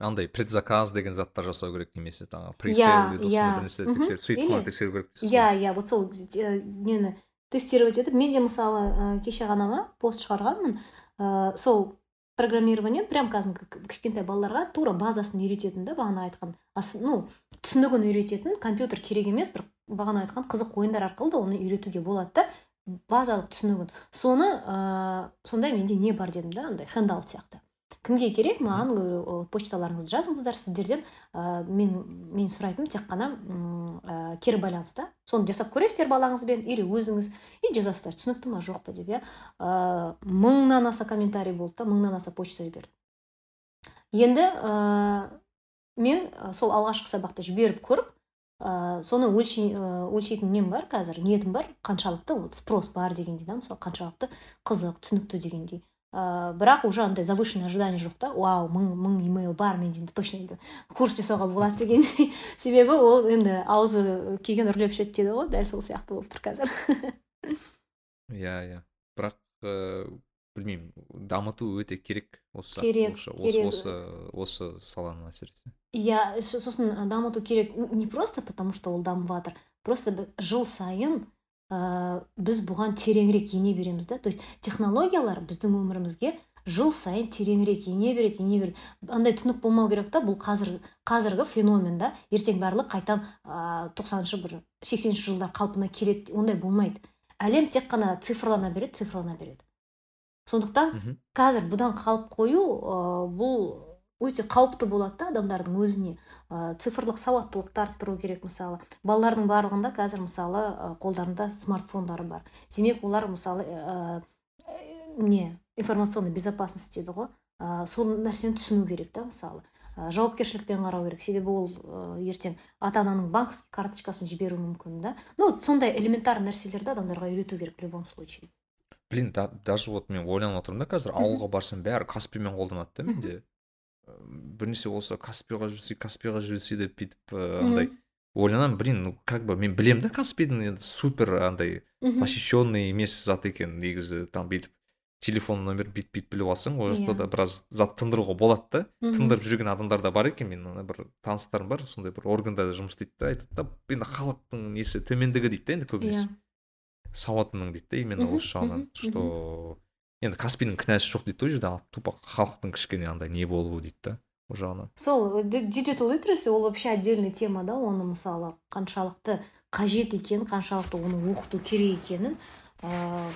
Андай предзаказ деген заттар жасау керек немесе жаңағы пресейл дейді осындай бір нәрсе Мгм. тексеріп сөйтіп Или- қана тексеру керек иә иә вот сол э, нені тестировать етіп мен де мысалы ә, кеше ғана ма пост шығарғанмын. Ә, сол программирование прям кәдімгі кішкентай балаларға тура базасын үйрететін да бағана айтқан. Ас- ну түсінігін үйрететін компьютер керек емес бір бағана айтқан қызық ойындар арқылы да оны үйретуге болады да базалық түсінігін. Соны ә, сондай менде не бар дедім да андай хендаут сияқты. Кімге керек? Маған почталарыңызды жазыңыздар сіздерден ә, мен мен сұрайтыным тек қана ә, кері байланыс та соны жасап көресіздер балаңызбен или өзіңіз. И жазасыздар түсінікті ма жоқ па деп иә. Ә, мыңнан аса комментарий болды да мыңнан аса почта жіберді. Енді ә, мен сол алғашқы сабақты жіберіп көріп ә, соны өлшей, өлшейтін нем бар қазір ниетім бар. Қаншалықты вот спрос бар дегендей да мысалы қаншалықты қызық түсінікті дегендей. Ә, бірақ уже андай завышенный ожидание жоқ та вау мың мың имейл бар менде енді точно енді курс жасауға болады дегендей себебі ол енді аузы күйген үрлеп ішеді дейді ғой дәл сол сияқты болып тұр қазір иә иә бірақ ыыы білмеймін дамыту өте керек осы Керек, осы, керек. осы осы саланы әсіресе иә со- сосын дамыту керек не просто потому что ол дамып жатыр просто жыл сайын ә, біз бұған тереңірек ене береміз да. То есть технологиялар біздің өмірімізге жыл сайын тереңірек ене береді ене береді. Андай түсінік болмау керек та бұл қазір қазіргі феномен да. Ертең барлығы қайтадан ә, тоқсаныншы бір сексенінші жылдар қалпына келеді ондай болмайды. Әлем тек қана цифрлана береді цифрлана береді. Сондықтан қазір бұдан қалып қою ә, бұл өте қауіпті болады да адамдардың өзіне. Ә, цифрлық сауаттылықты арттыру керек мысалы. Балалардың барлығында қазір мысалы ә, қолдарында смартфондары бар. Демек олар мысалы ә, не информационный безопасность дейді ғой. Ә, сол нәрсені түсіну керек та мысалы. Ә, жауапкершілікпен қарау керек. Себебі ол ә, ертең ата ананың банковский карточкасын жіберуі мүмкін да. Ну сондай элементарный нәрселерді адамдарға үйрету керек в любом случае. Блин да, даже вот мен ойланып отырмын да қазір ауылға барсам бәрі каспимен қолданады да менде. Бірнәрсе болса каспиға жіберсе каспиға жіберсе деп бүйтіп ыыы, андай ойланамын блин ну как бы мен білемін да каспидің енді супер андай защищенный емес зат екен негізі там бүйтіп телефон номер бүйтіп бүйтіп біліп алсаң ол жақта Иә. да біраз зат тындыруға болады да тындырып жүрген адамдар да бар екен менің бір таныстарым бар сондай бір органда жұмыс істейді да айтады да енді халықтың несі төмендігі дейді да енді көбінесе. Иә. сауатының дейді да именно осы жағынан что енді каспидің кінәсі жоқ дейді да ол жерде тупо халықтың кішкене андай не болуы дейді да ол жағынан. Сол диджитал literacy ол вообще отдельный тема да оны мысалы қаншалықты қажет екенін қаншалықты оны оқыту керек екенін ыыы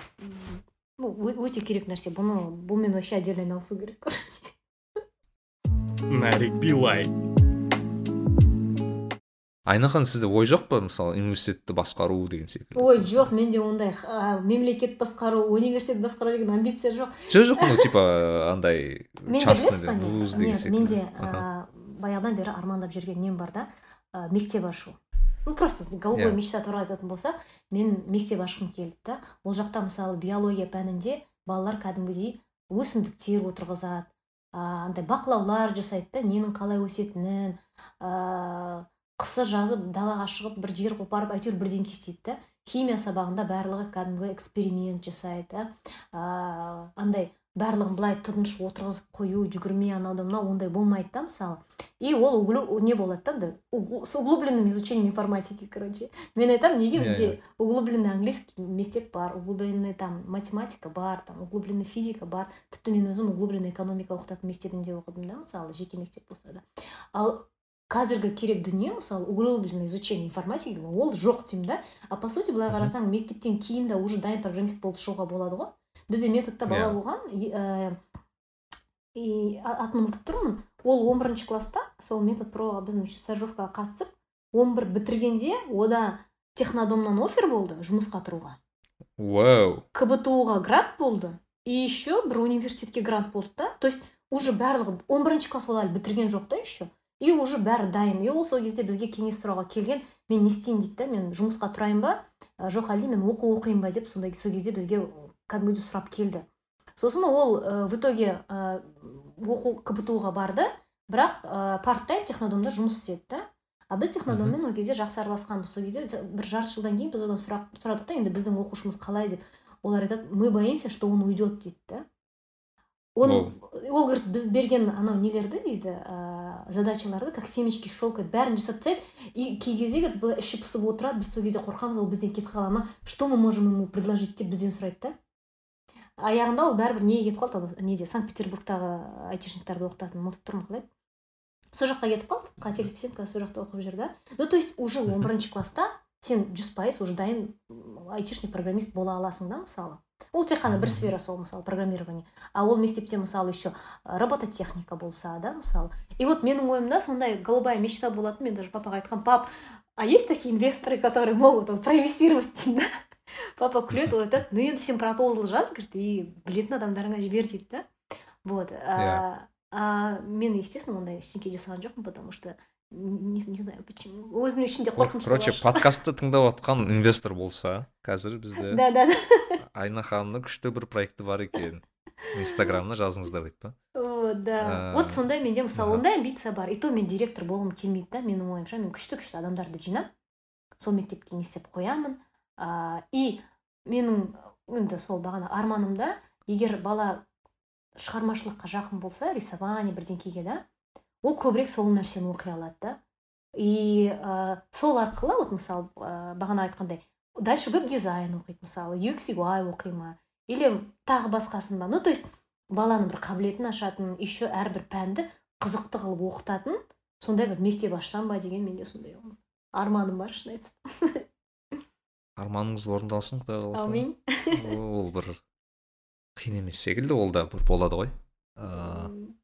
ну, ö- өте керек нәрсе. Бұны бұнымен вообще отдельно айналысу керек короче. Нарик билай айна ханым сізде ой жоқ па мысалы университетті басқару деген секілді? Ой жоқ менде ондай а, мемлекет басқару университет басқару деген амбиция жоқ. Жоқ жоқ ну типа андай менде вуз деген секілді. менде баяғыдан бері армандап жүрген нем бар да а, мектеп ашу. Ну просто голубой Иә. мечта туралы айтатын болсақ мен мектеп ашқым келді да. Ол жақта мысалы биология пәнінде балалар кәдімгідей өсімдіктер отырғызады. А, андай бақылаулар жасайды да ненің қалай өсетінін а, қысы жазы далаға шығып бір жер қопарып әйтеуір бірдеңке істейді да химия сабағында барлығы кәдімгі эксперимент жасайды. Да а, андай барлығын былай тыныш отырғызып қою жүгірмей анау мынау ондай болмайды да мысалы. И ол углю- не болады да андай с углубленным изучением информатики короче. Мен айтамын неге Иә, бізде углубленный английский мектеп бар углубленный там математика бар там углубленный физика бар. Тіпті мен өзім углубленный экономика оқытатын мектебінде оқыдым да мысалы жеке мектеп болса да. Ал қазіргі керек дүние мысалы углубленное изучение информатики ол жоқ деймін да. А по сути былай қарасаң мектептен кейін де уже дайын программист болып шығуға болады ғой. Бізде методта бала Иә. болған и, а- атын ұмытып тұрмын. Ол 11 бірінші класста сол метод проға біздің стажировкаға қатысып 11 бітіргенде ода технодомнан офер болды жұмысқа тұруға. Вау кбту ға грант болды и еще бір университетке грант болды да. То есть уже барлығы 11 бірінші класс ол әлі бітірген жоқ та еще. И уже бәрі дайын. И ол сол кезде бізге кеңес сұрауға келген мен не істейін дейді да мен жұмысқа тұрайын ба? Ә, жоқ әлде мен оқу оқиын ба? деп сондай сол кезде бізге кәдімгідей сұрап келді. Сосын ол ә, в итоге ә, оқу кбту ға барды. Бірақ ә, парт тайм технодомда жұмыс істеді да а біз технодоммен ол кезде жақсы араласқанбыз. Сол кезде бір жарты жылдан кейін біз одан сұрақ сұрадық та енді біздің оқушымыз қалай? деп. Олар айтады мы боимся что он уйдет дейді да оны ол говорит біз берген анау нелерді дейді ә, задачаларды как семечки щелкает бәрін жасап тастайды. И кей кезде говорит былай іші пысып отырады біз сол кезде қорқамыз ол бізден кетіп қала ма? Что мы можем ему предложить деп бізден сұрайды да. Аяғында ол бәрібір неге кетіп қалды? Ал неде? Санкт петербургтағы айтишниктарды оқытатын ұмытып тұрмын қалай? Сол жаққа кетіп қалды қателеспесем қазір сол жақта оқып жүр да. Ну то есть уже он бірінші класста сен жүз пайыз уже дайын айтишник программист бола аласың да мысалы. Ол тек қана бір сфера сол мысалы программирование. А ол мектепте мысалы еще э, робототехника болса да мысалы. И вот менің ойымда сондай голубая мечта болатын. Мен даже папаға айтқанмын пап а есть такие инвесторы которые могут вот проинвестировать деймін да папа күледі ол айтады ну енді сен пропозал жаз говорит и білетін адамдарыңа жібер дейді да. Вот а, а мен естественно ондай ештеңке жасаған жоқпын потому что не, не знаю почему. Өзімнің ішімде қорқыныш короче подкастты тыңдап отқан инвестор болса қазір бізде да да да. Айна ханымның күшті бір проекті бар екен. Инстаграмына жазыңыздар дейді да. Вот да. Вот сондай менде мысалы ондай амбиция бар. И то мен директор болғым келмейді да менің ойымша. Мен күшті күшті адамдарды жинап сол мектепке не істеп қоямын. А, и менің енді сол бағана арманымда егер бала шығармашылыққа жақын болса рисование бірдеңкеге да ол көбірек сол нәрсені оқи алады да. И ә, сол арқылы вот мысалы ә, бағана айтқандай дальше веб дизайн оқиды мысалы UX UI оқи ма или тағы басқасын ба ну то есть баланың бір қабілетін ашатын еще әрбір пәнді қызықты қылып оқытатын сондай бір мектеп ашсам ба деген менде сондай арманым бар шын айтсам. Арманыңыз орындалсын құдай қаласа. Әумин ол бір қиын емес секілді ол да бір болады ғой. Ыыы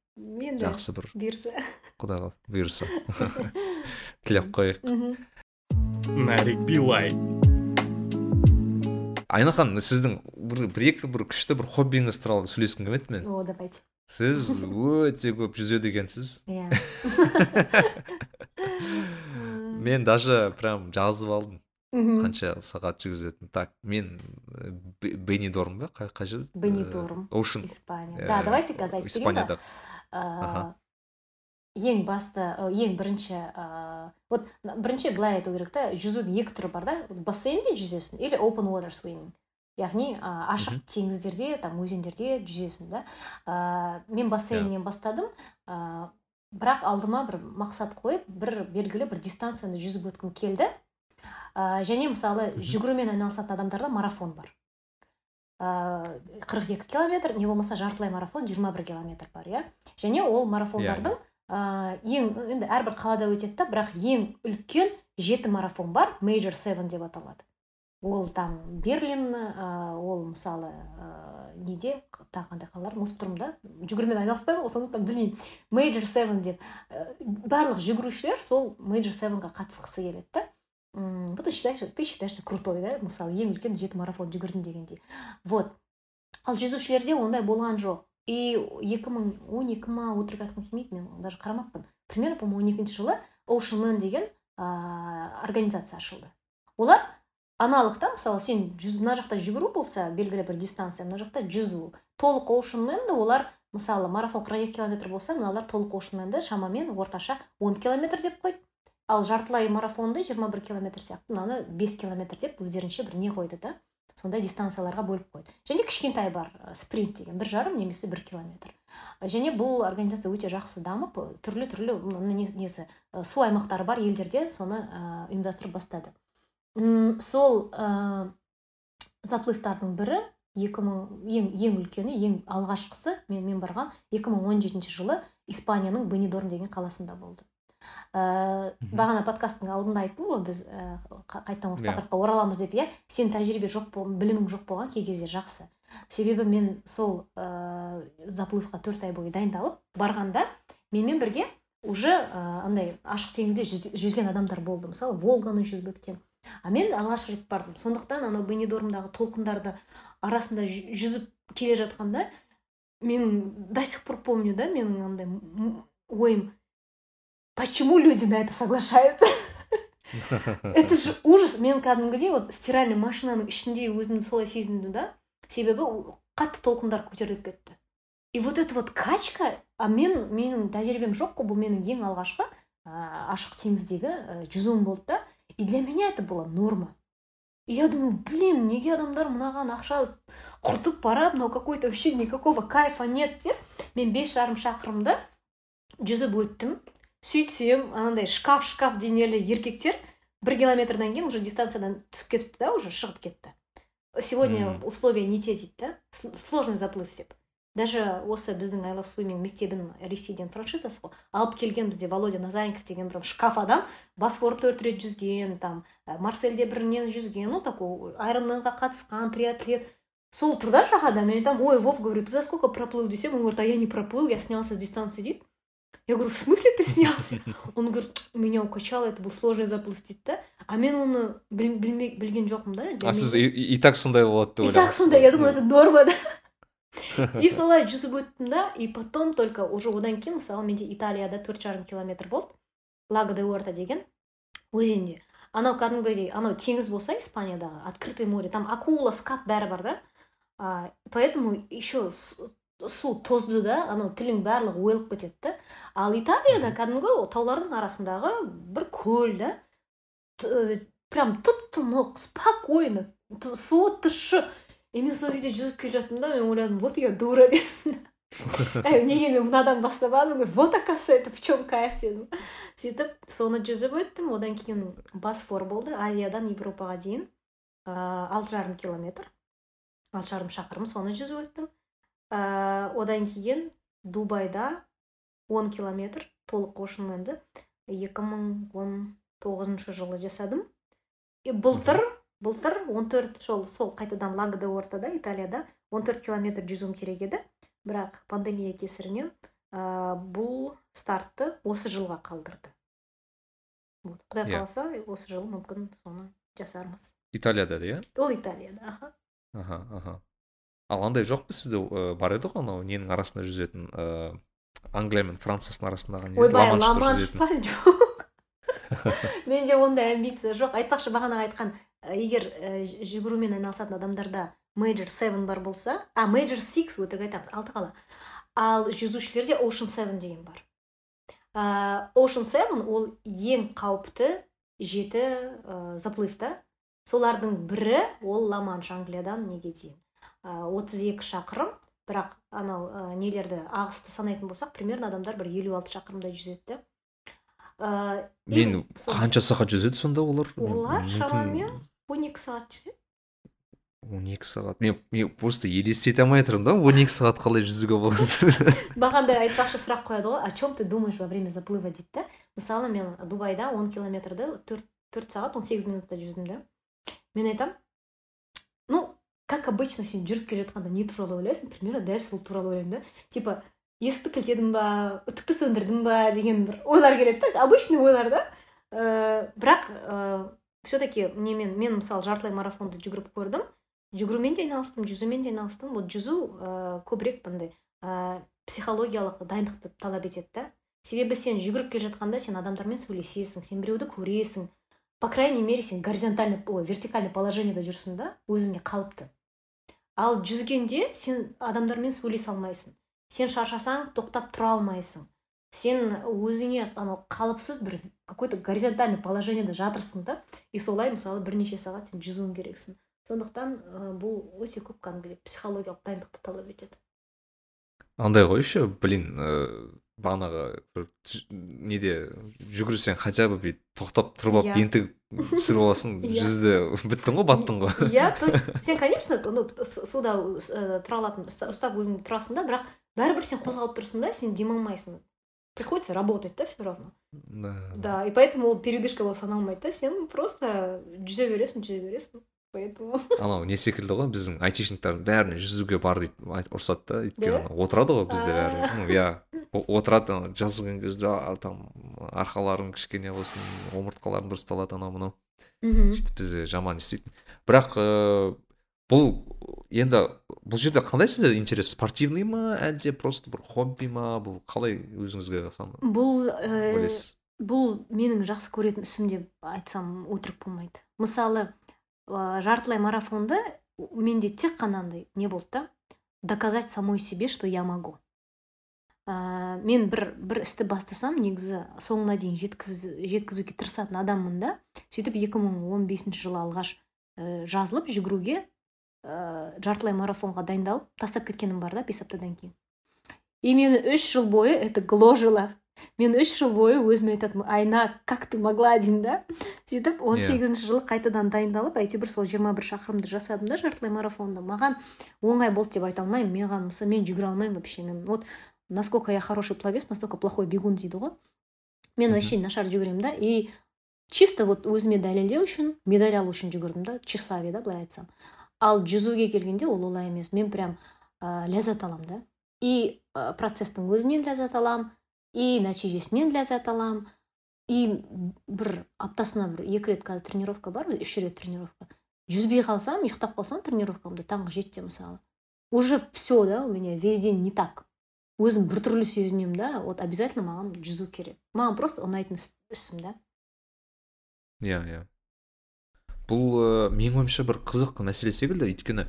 енді жақсы бір. бұйырса. Құдай қаласа бұйырса. Тілеп қояйық. Нарик билай. Айна ханым сіздің бір, бір екі бір күшті бір хоббиіңіз туралы сөйлескім келеді мен о давайте. Сіз өте көп жүзеді екенсіз. Иә. Мен даже прям жазып алдым. Қанша сағат жүзетінін так мен э, Бе- бенидорм ба? Қай жер? Бенидорм. оушен испания. Да давайте қазір айтып берейін ба. Ең басты ең бірінші ә, вот бірінші былай айту керек та жүзудің екі түрі бар да. Бассейнде жүзесің или open water swimming. Яғни ә, ашық теңіздерде там өзендерде жүзесің да. Ә, мен бассейннен бастадым. Ә, бірақ алдыма бір мақсат қойып бір белгілі бір дистанцияны жүзіп өткім келді. Ә, және мысалы жүгірумен айналысатын адамдарда марафон бар. Ыыы қырық екі километр не болмаса жартылай марафон 21 километр бар иә. Және ол марафондардың ыыы ең енді әрбір қалада өтеді да бірақ ең үлкен жеті марафон бар major seven деп аталады. Ол там берлин ә, ол мысалы ә, неде? Тағы қандай қалалар? Ұмытып тұрмын да. Жүгірумен айналыспаймын ғой сондықтан білмеймін. Мейджор севен деп. Ә, барлық жүгірушілер сол мейджор севенға қатысқысы келеді да. М ты считаешь ты считаешься крутой да? Мысалы ең үлкен жеті марафон жүгірдім дегендей. Вот. Ал жүзушілерде ондай болған жоқ. И екі мың он екі ма өтірік айтқым келмейді мен даже қарамаппын. Примерно по моему он екінші жылы man деген ә, организация ашылды. Олар аналог та мысалы сен жүз мына жақта жүгіру болса белгілі бір дистанция мына жақта жүзу. Толық manді олар мысалы марафон қырық екі километр болса мыналар толық manді шамамен орташа он километр деп қойды. Ал жартылай марафонды 21 километр сияқты мынаны 5 километр деп өздерінше бір не қойды да. Сондай дистанцияларға бөліп қойды. Және кішкентай бар спринт деген бір жарым немесе бір километр. Және бұл организация өте жақсы дамып түрлі түрлі несі су аймақтары бар елдерде соны ұйымдастырып бастады. Сол ә, заплывтардың бірі 2000 ең ең үлкені ең алғашқысы мен, мен барған 2017 жылы испанияның бенидорм деген қаласында болды. Ә, бағана подкасттың алдында айттым ғой біз ә, қайтадан осы иә. тақырыпқа oraламыз деп иә? Сен тәжірибе жоқ бол, білімің жоқ болған кей кезде жақсы. Себебі мен сол ә, заплывқа төрт ай бойы дайындалып барғанда менімен бірге уже ә, андай ашық теңізде жүзген адамдар болды. Мысалы волганы жүзіп өткен. А мен алғаш рет бардым. Сондықтан анау бенедормдағы толқындарды арасында жүзіп келе жатқанда мен до сих пор помню да менің андай ойым почему люди на это соглашаются? Это же ужас. Мен кәдімгідей вот стиральный машинаның ішінде өзімді солай сезіндім да себебі қатты толқындар көтеріліп кетті и вот эта вот качка а мен менің тәжірибем жоқ қой бұл менің ең алғашқы ә, ашық теңіздегі ә, жүзуім болды да и для меня это была норма. И я думаю блин неге адамдар мынаған ақша құртып барады мынау какой то вообще никакого кайфа нет деп мен бес жарым шақырымды жүзіп өттім сөйтсем анандай шкаф шкаф денелі еркектер бір километрден кейін уже дистанциядан түсіп кетіпті да уже шығып кетті. Сегодня условия не те дейді да сложный заплыв деп. Даже осы біздің ай лав свиминг мектебінің ресейден франшизасы ғой алып келген бізде володя назаренков деген бір шкаф адам босфор төрт рет жүзген там марсельде бір нені жүзген ну такой айронменға қатысқан триатлет. Сол тұр да жағада мен айтамын ой вов говорю ты за сколько проплыл? десем он говорит а я не проплыл я снялся с дистанции дейді. Я говорю в смысле ты снялся? Он говорит меня укачало это был сложный заплыв дейді да? А мен оны білген жоқпын да? А сіз и так сондай болады деп и так сондай я думала это норма да. И солай жүзіп өттім да и потом только уже одан кейін мысалы менде италияда төрт жарым километр болды лаго де уэрта деген өзенде анау кәдімгідей анау теңіз болса испаниядағы открытый море там акула скат бәрі бар да? А, поэтому еще су тозды да анау тілің барлығы ойылып кетеді да. Ал италияда кәдімгі таулардың арасындағы бір көл да прям тып тынық спокойно суы тұщы. И мен сол кезде жүзіп келе жаттым да мен ойладым вот я дура дедім неге мен мынадан бастамадым вот оказывается это в чем кайф дедім. Сөйтіп соны жүзіп өттім. Одан кейін босфор болды. Азиядан европаға дейін алты жарым километр алты жарым шақырым соны жүзіп өттім. Ә, одан кейін дубайда 10 километр толық ошынменді 2019 жылы жасадым. И былтыр былтыр 14 жол сол қайтадан лаго де ортада италияда 14 километр жүзуім керек еді. Бірақ пандемия кесірінен ә, бұл стартты осы жылға қалдырды. Вот құдай yeah. Иә. қаласа осы жылы мүмкін соны жасармыз. Италияда иә? Ол италияда аха. Аха аха. Ал андай жоқ па сізде ә, бар еді ғой анау ненің арасында жүзетін ыыы англия мен францияның арасындағы ойбай ла па жоқ. Менде ондай амбиция жоқ. Айтпақшы бағана айтқан егер ә, жүгірумен айналысатын адамдарда мейджор севен бар болса а мейджор сикс өтірік айтамын алты қала. Ал жүзушілерде ocean севен деген бар. Ocean севен ол ең қауіпті жеті ә, заплыв та. Солардың бірі ол ла манш англиядан неге дейін. Отыз екі шақырым. Бірақ анау ә, нелерді ағысты санайтын болсақ примерно адамдар бір елу алты шақырымдай жүзеді. Да мен қанша сағат жүзеді сонда олар? Олар шамамен он екі сағат жүзеді. Он екі сағат. Мен мен просто елестете алмай тұрмын да он екі сағат қалай жүзуге болады? Маған да айтпақшы сұрақ қояды ғой о чем ты думаешь во время заплыва дейді да мысалы мен дубайда он километрді төрт төрт сағат он сегіз минутта жүздім да мен айтамын как обычно сен жүріп келе жатқанда не туралы ойлайсың примерно дәл сол туралы ойлаймын да? Типа есікті кілтедім ба үтікті сөндірдім ба деген бір ойлар келеді да обычный ойлар да? Ә, бірақ ә, все таки немен мен мысалы жартылай марафонды жүгіріп көрдім. Жүгірумен де айналыстым жүзумен де айналыстым. Вот жүзу ә, көбірек мындай ә, психологиялық дайындықты талап етеді да? Себебі сен жүгіріп келе жатқанда сен адамдармен сөйлесесің сен біреуді көресің. По крайней мере сен горизонтальный ой вертикальный положениеда жүрсің да? Өзіңе қалыпты. Ал жүзгенде сен адамдармен сөйлесе алмайсың. Сен шаршасаң тоқтап тұра алмайсың. Сен өзіңе анау қалыпсыз бір какой то горизонтальный положениеда жатырсың да и солай мысалы бірнеше сағат сен жүзуің керексің. Сондықтан ә, бұл өте көп кәдімгідей психологиялық дайындықты талап етеді. Андай ғой еще блин бағанағы бір неде жүгірсең хотя бы бүйтіп тоқтап тұрып алып Иә. ентігіп түсіріп аласың Иә. жүзді біттің ғой баттың ғой. Иә сен конечно ну су- суда ә, тұра алатын ұста- ұстап өзіңді тұрасың да бірақ бәрібір сен қозғалып тұрсың да сен демалмайсың приходится работать да все равно. Да. Да и поэтому ол передышка болып саналмайды да сен просто жүзе бересің жүзе бересің поэтому. Анау не секілді ғой біздің айтишниктардың бәріне жүзуге бар дейді ұрысады да өйткені отырады ғой бізде бәрі. Ну иә отырады ана жазылған кезде там арқаларың кішкене болсын омыртқаларың дұрысталады анау мынау. Мхм сөйтіп бізде жаман не істейтін бірақ ыыы бұл енді бұл жерде қандай сізде интерес? Спортивный ма әлде просто бір хобби ма? Бұл қалай өзіңізге бұл ә, бұл менің жақсы көретін ісім деп айтсам өтірік болмайды. Мысалы ә, жартылай марафонды менде тек қана андай не болды да доказать самой себе что я могу. Ә, мен бір бір істі бастасам негізі соңына дейін жеткіз, жеткізуге тырысатын адаммын да. Сөйтіп 2015 жылы алғаш ә, жазылып жүгіруге ә, жартылай марафонға дайындалып тастап кеткенім бар да бес аптадан кейін. И мені үш жыл бойы это гложило. Мен үш жыл бойы өзіме айтатынмын айна как ты могла? деймін да. Сөйтіп он сегізінші жылы қайтадан дайындалып әйтеуір сол жиырма бір шақырымды жасадым да жартылай марафонды. Маған оңай болды деп айта алмаймын. Маған мысалы мен жүгіре алмаймын вообще. Мен вот насколько я хороший пловец настолько плохой бегун дейді ғой мен вообще нашар жүгіремін да и чисто вот өзіме дәлелдеу үшін медаль алу үшін жүгірдім да тщеславие да былай айтсам ал жүзуге келгенде ол олай емес мен прям ә, ләззат аламын да. И ә, процесстің өзінен ләззат аламын и нәтижесінен ләззат аламын и бір аптасына бір екі рет қазір тренировка бар үш рет тренировка. Жүзбей қалсам ұйықтап қалсам тренировкамда таңғы жетіде мысалы уже все да у меня весь день не так өзім біртүрлі сезінемін да вот обязательно маған жүзу керек. Маған просто ұнайтын іс- ісім да. Иә иә. Бұл ыыы менің ойымша бір қызық мәселе секілді. Өйткені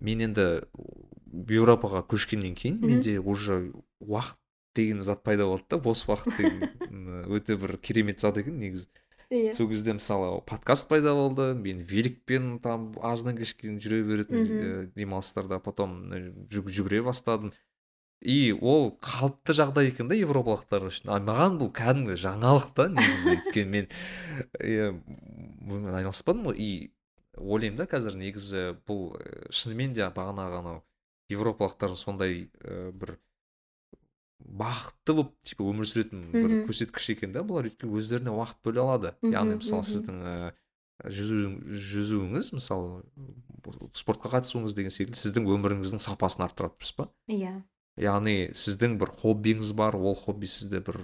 мен енді еуропаға көшкеннен кейін менде уже уақыт деген зат пайда болды да бос уақыт деген өте бір керемет зат екен негізі. Иә. Сол кезде мысалы подкаст пайда болды мен великпен там аждан кешке жүре беретін ә, демалыстарда потом ә, жүг- жүгіре бастадым. И ол қалыпты жағдай екен да европалықтар үшін. А маған бұл кәдімгі жаңалық та негізі өйткені мен иә бұнымен айналыспадым ғой. И ойлаймын да қазір негізі бұл ә, шынымен де бағанағы анау европалықтардың сондай ә, бір бақытты болып типа өмір сүретін бір көрсеткіш екен да бұлар. Өйткені өздеріне уақыт бөле алады. Яғни мысалы сіздің ә, жүзу жүзуіңіз мысалы спортқа қатысуыңыз деген секілді сіздің өміріңіздің сапасын арттырады дұрыс па иә. Яғни сіздің бір хоббиіңіз бар ол хобби сізді бір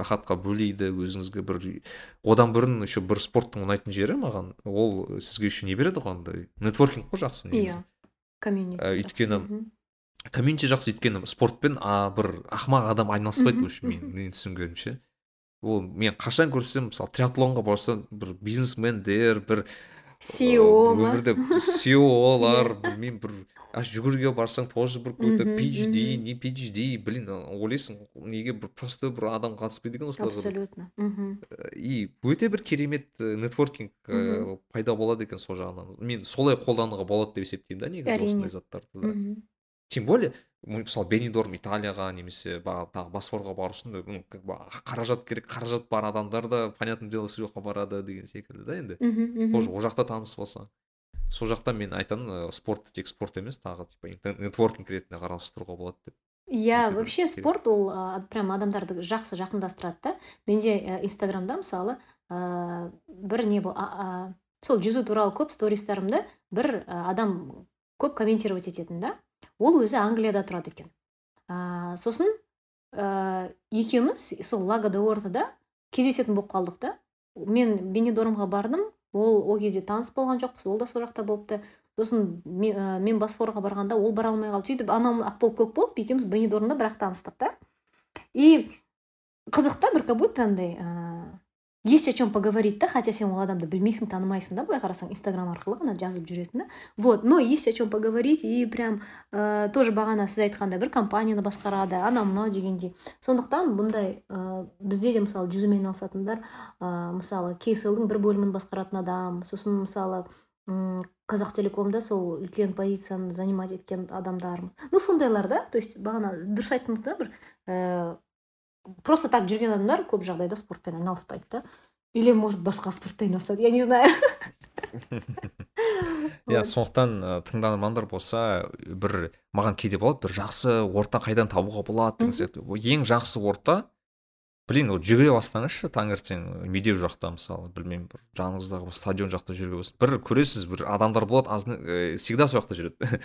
рахатқа бөлейді өзіңізге бір одан бұрын еще бір спорттың ұнайтын жері маған ол сізге еще не береді ғой андай. Нетворкинг қой жақсы негізі. Иә комьюнити жақсы. өйткені комьюнити жақсы өйткені спортпен а бір ақымақ адам айналыспайды в общем мен менің түсінгенімше. Ол мен қашан көрсем мысалы триатлонға барсам бір бизнесмендер бір Ә, ма? өмірде SEO-лар білмеймін бір жүгіруге барсаң тоже бір PhD мгм. не PhD блин ойлайсың неге бір просто бір адам қатыспайды екен осыларға абсолютно мхм и өте бір керемет нетворкинг пайда болады екен сол жағынан мен солай қолдануға болады деп есептеймін да негізі осындай заттарды да мхм тем более мысалы бенидорм италияға немесе баға тағы босфорға бару үшін как бы қаражат керек қаражат бар адамдар да понятное дело сол жаққа барады деген секілді да енді. Мхм тоже ол жақта таныс болсаң сол жақта мен айтамын ә, спортты тек спорт емес тағы типа нетворкинг ретінде қарастыруға болады деп. Иә бір вообще спорт ол а, прям адамдарды жақсы жақындастырады да. Менде ә, инстаграмда мысалы ә, бір не а, сол жүзу туралы көп стористарымда бір ә, адам көп комментировать ететін да. Ол өзі англияда тұрады екен. Ә, сосын ә, екеуміз сол лаго де ортада кездесетін болып қалдық та. Мен бенедормға бардым. Ол ол кезде таныс болған жоқпыз ол да сол жақта болыпты. Сосын мен, ә, мен босфорға барғанда ол бара алмай қалды. сөйтіп анау ақ болып көк болып екеуміз бенедормда бірақ таныстық та. И қызық та бір как будто андай есть о чем поговорить да хотя сен ол адамды білмейсің танымайсың да былай қарасаң инстаграм арқылы ғана жазып жүресің да. Вот но есть о чем поговорить и прям ә, тоже бағана сіз айтқандай бір компанияны басқарады анау мынау дегендей сондықтан бұндай ә, бізде де мысалы жүзумен айналысатындар ә, мысалы кейселдің бір бөлімін басқаратын адам сосын мысалы қазақ телекомда сол үлкен позицияны занимать еткен адамдар ну сондайлар да то есть бағана дұрыс айттыңыз да бір ә, просто так жүрген адамдар көп жағдайда спортпен айналыспайды да. Или может басқа спортпен айналысады я не знаю. Иә сондықтан тыңдармандар болса бір маған кейде болады бір жақсы орта қайдан табуға болады деген сияқты. Ең жақсы орта блин вот жүгіре бастаңызшы таңертең медеу жақта мысалы білмеймін бір жаныңыздағы бір стадион жақта жүре болсын. Бір көресіз бір адамдар болады всегда сол жақта жүреді.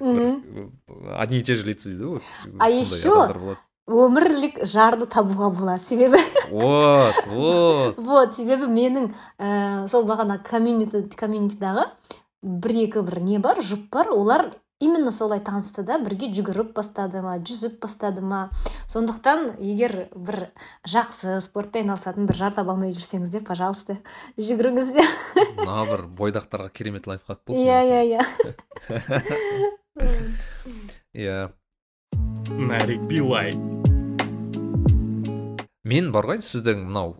Одни и те же лица дейді ғой а еще өмірлік жарды табуға болады. Себебі вот вот. Вот себебі менің ә, сол бағана комьюнити комьюнитидағы бір екі бір не бар жұп бар. Олар именно солай танысты да бірге жүгіріп бастады ма жүзіп бастады ма. Сондықтан егер бір жақсы спортпен айналысатын бір жар таба алмай жүрсеңіздер пожалуйста жүгіріңіздер мына бір бойдақтарға керемет лайфхак болды иә иә иә. Иә. Нарик билай мен бар ғой сіздің мынау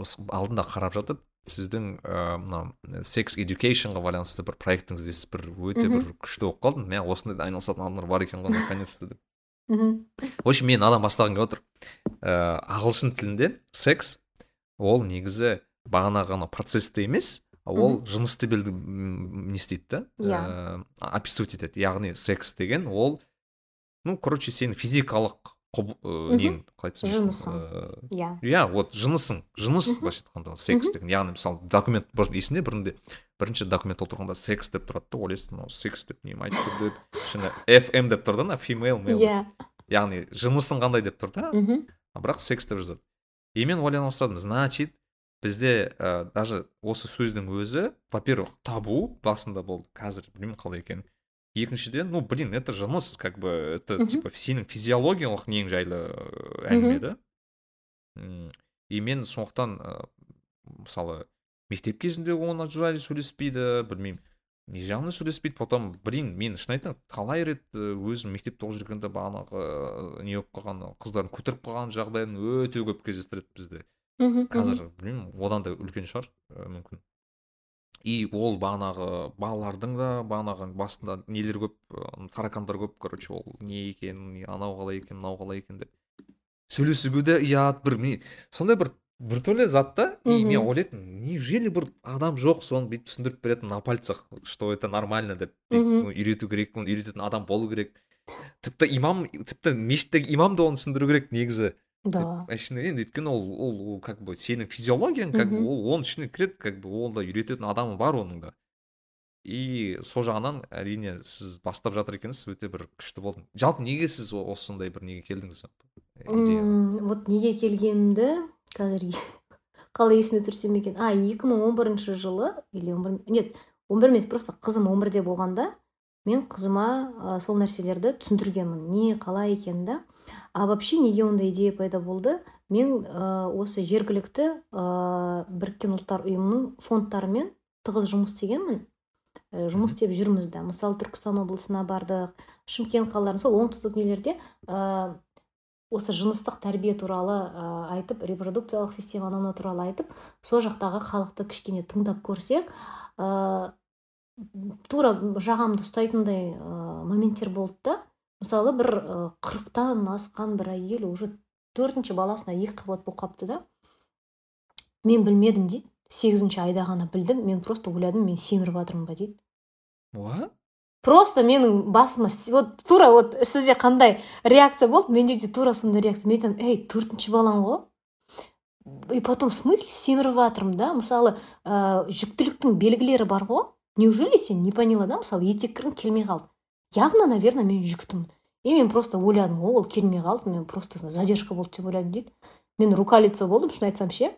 осы алдында қарап жатып сіздің мынау секс эдюкейшнға байланысты бір проектіңізде сіз бір өте бір күшті болып қалдым. Мә осындай айналысатын адамдар бар екен ғой наконец то деп в общем мен адан бастағым келіп отыр. Ыыы ағылшын тілінде секс ол негізі бағанағы ғана процессті емес ол жынысты білді не істейді да иә. описывать етеді. Яғни секс деген ол ну короче сенің физикалық нең қалай айтсам жынысың иә. иә вот жынысың жыныс былайша айтқанда секс деген. Яғни мысалы документ есімде бұрында бірінші документ толтырғанда секс деп тұрады да ойлайсың мынау секс деп не айтып тұр деп ішіне фм деп тұр да фимейл мейл иә. Яғни жынысың қандай деп тұр да? Бірақ секс деп жазады. И мен ойлана бастадым значит бізде ә, даже осы сөздің өзі во первых табу басында болды. Қазір білмеймін қалай екенін. Екіншіден ну блин это жыныс как бы это типа сенің физиологиялық нең жайлы әңгіме да? И мен сондықтан мысалы мектеп кезінде оны жайлы сөйлеспейді білмеймін не жағынан сөйлеспейді потом блин мен шын айтайын талай рет өзім мектепте оқып жүргенде бағанағы не болып қалған қыздардың көтеріп қалған жағдайын өте көп кездестіреді бізде. Қазір білмеймін одан да үлкен шығар мүмкін. И ол бағанағы балалардың да бағанағы басында нелер көп таракандар көп короче ол не екен анау қалай екен мынау қалай екен деп сөйлесуге де ұят бір мен сондай бір біртүрлі зат та. И мен ойлайтынмын неужели бір адам жоқ соны бүйтіп түсіндіріп беретін на пальцах что это нормально деп үйрету керек оны үйрететін адам болу керек. Тіпті имам тіпті мешіттегі имам да оны түсіндіру керек негізі. Да. енді өйткені ол ол как бы сенің физиологияң как бы ол оның ішіне кіреді как бы ол да үйрететін адамы бар оның да. И сол жағынан әрине сіз бастап жатыр екенсіз өте бір күшті болды жалпы неге сіз осындай бір неге келдіңіз вот неге келгенімді қазір қалай есіме түсірсем екен а екі мың он бірінші жылы или он бір нет он бір емес просто қызым он бірде болғанда мен қызыма сол нәрселерді түсіндіргенмін. Не қалай екенін да? А вообще неге ондай идея пайда болды. Мен ә, осы жергілікті ә, біріккен ұлттар ұйымының фондтарымен тығыз жұмыс істегенмін. Ә, жұмыс істеп жүрміз да мысалы түркістан облысына бардық шымкент қалаларына сол оңтүстік нелерде ә, осы жыныстық тәрбие туралы ә, айтып репродукциялық система анау туралы айтып сол жақтағы халықты кішкене тыңдап көрсек ә, тура жағамды ұстайтындай ә, моменттер болды да. Мысалы бір қырықтан асқан бір әйел уже төртінші баласына екі қабат болып қалыпты да. Мен білмедім дейді. Сегізінші айда ғана білдім. Мен просто ойладым мен семіріп жатырмын ба? дейді. What? Просто менің басыма вот тура вот сізде қандай реакция болды? Менде де тура сондай реакция. Мен айтамын ей төртінші балаң ғой и потом в смысле семіріп жатырмын да? Мысалы ә, жүктіліктің белгілері бар ғой. Неужели сен не поняла да? Мысалы етек кіргің келмей қалды. Явно наверное мен жүктімін и мен просто ойладым ғой ол келмей қалды мен просто задержка болды деп ойладым дейді мен рука лицо болдым шын айтсам ше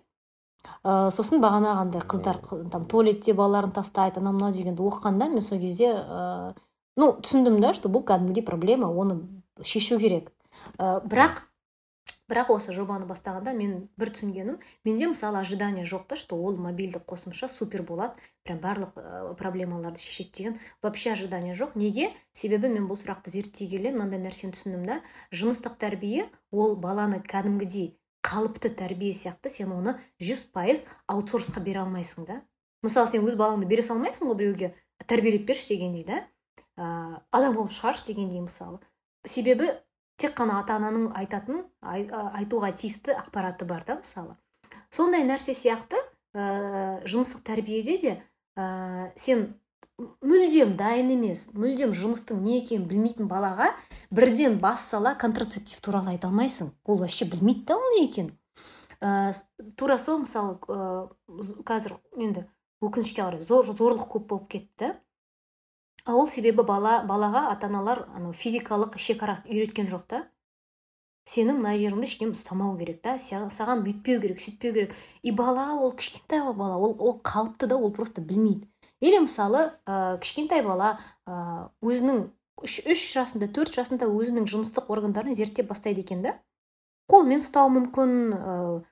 ә, сосын бағанағындай қыздар там туалетте балаларын тастайды анау мынау дегенді оқығанда мен сол кезде ә, ну түсіндім да что бұл кәдімгідей проблема оны шешу керек. Ә, бірақ бірақ осы жобаны бастағанда мен бір түсінгенім менде мысалы ожидание жоқ та что ол мобильді қосымша супер болады прям барлық ә, проблемаларды шешеді деген вообще ожидание жоқ. Неге? Себебі мен бұл сұрақты зерттей келе мынандай нәрсені түсіндім да. Жыныстық тәрбие ол баланы кәдімгідей қалыпты тәрбие сияқты сен оны жүз пайыз аутсорсқа бере алмайсың да. Мысалы сен өз балаңды бере салмайсың ғой біреуге тәрбиелеп берші дегендей да. Ә, адам болып шығаршы дегендей мысалы. Себебі тек қана ата ананың айтатын айтуға тиісті ақпараты бар да мысалы. Сондай нәрсе сияқты ә, жыныстық тәрбиеде де ә, сен мүлдем дайын емес мүлдем жыныстың не екенін білмейтін балаға бірден бас сала контрацептив туралы айта алмайсың. Ол вообще білмейді да ол не екенін. Ә, тура сол мысалы ә, қазір енді өкінішке қарай зорлық көп болып кетті. Ол себебі бала балаға ата аналар анау физикалық шекарасын үйреткен жоқ та. Сенің мына жеріңді ешкім ұстамау керек та саған бүйтпеу керек сөйтпеу керек. И бала ол кішкентай бала ол ол қалыпты да ол просто білмейді. Или мысалы ә, кішкентай бала ә, өзінің үш, үш жасында төрт жасында өзінің жыныстық органдарын зерттеп бастайды екен да. Қолмен ұстауы мүмкін ә,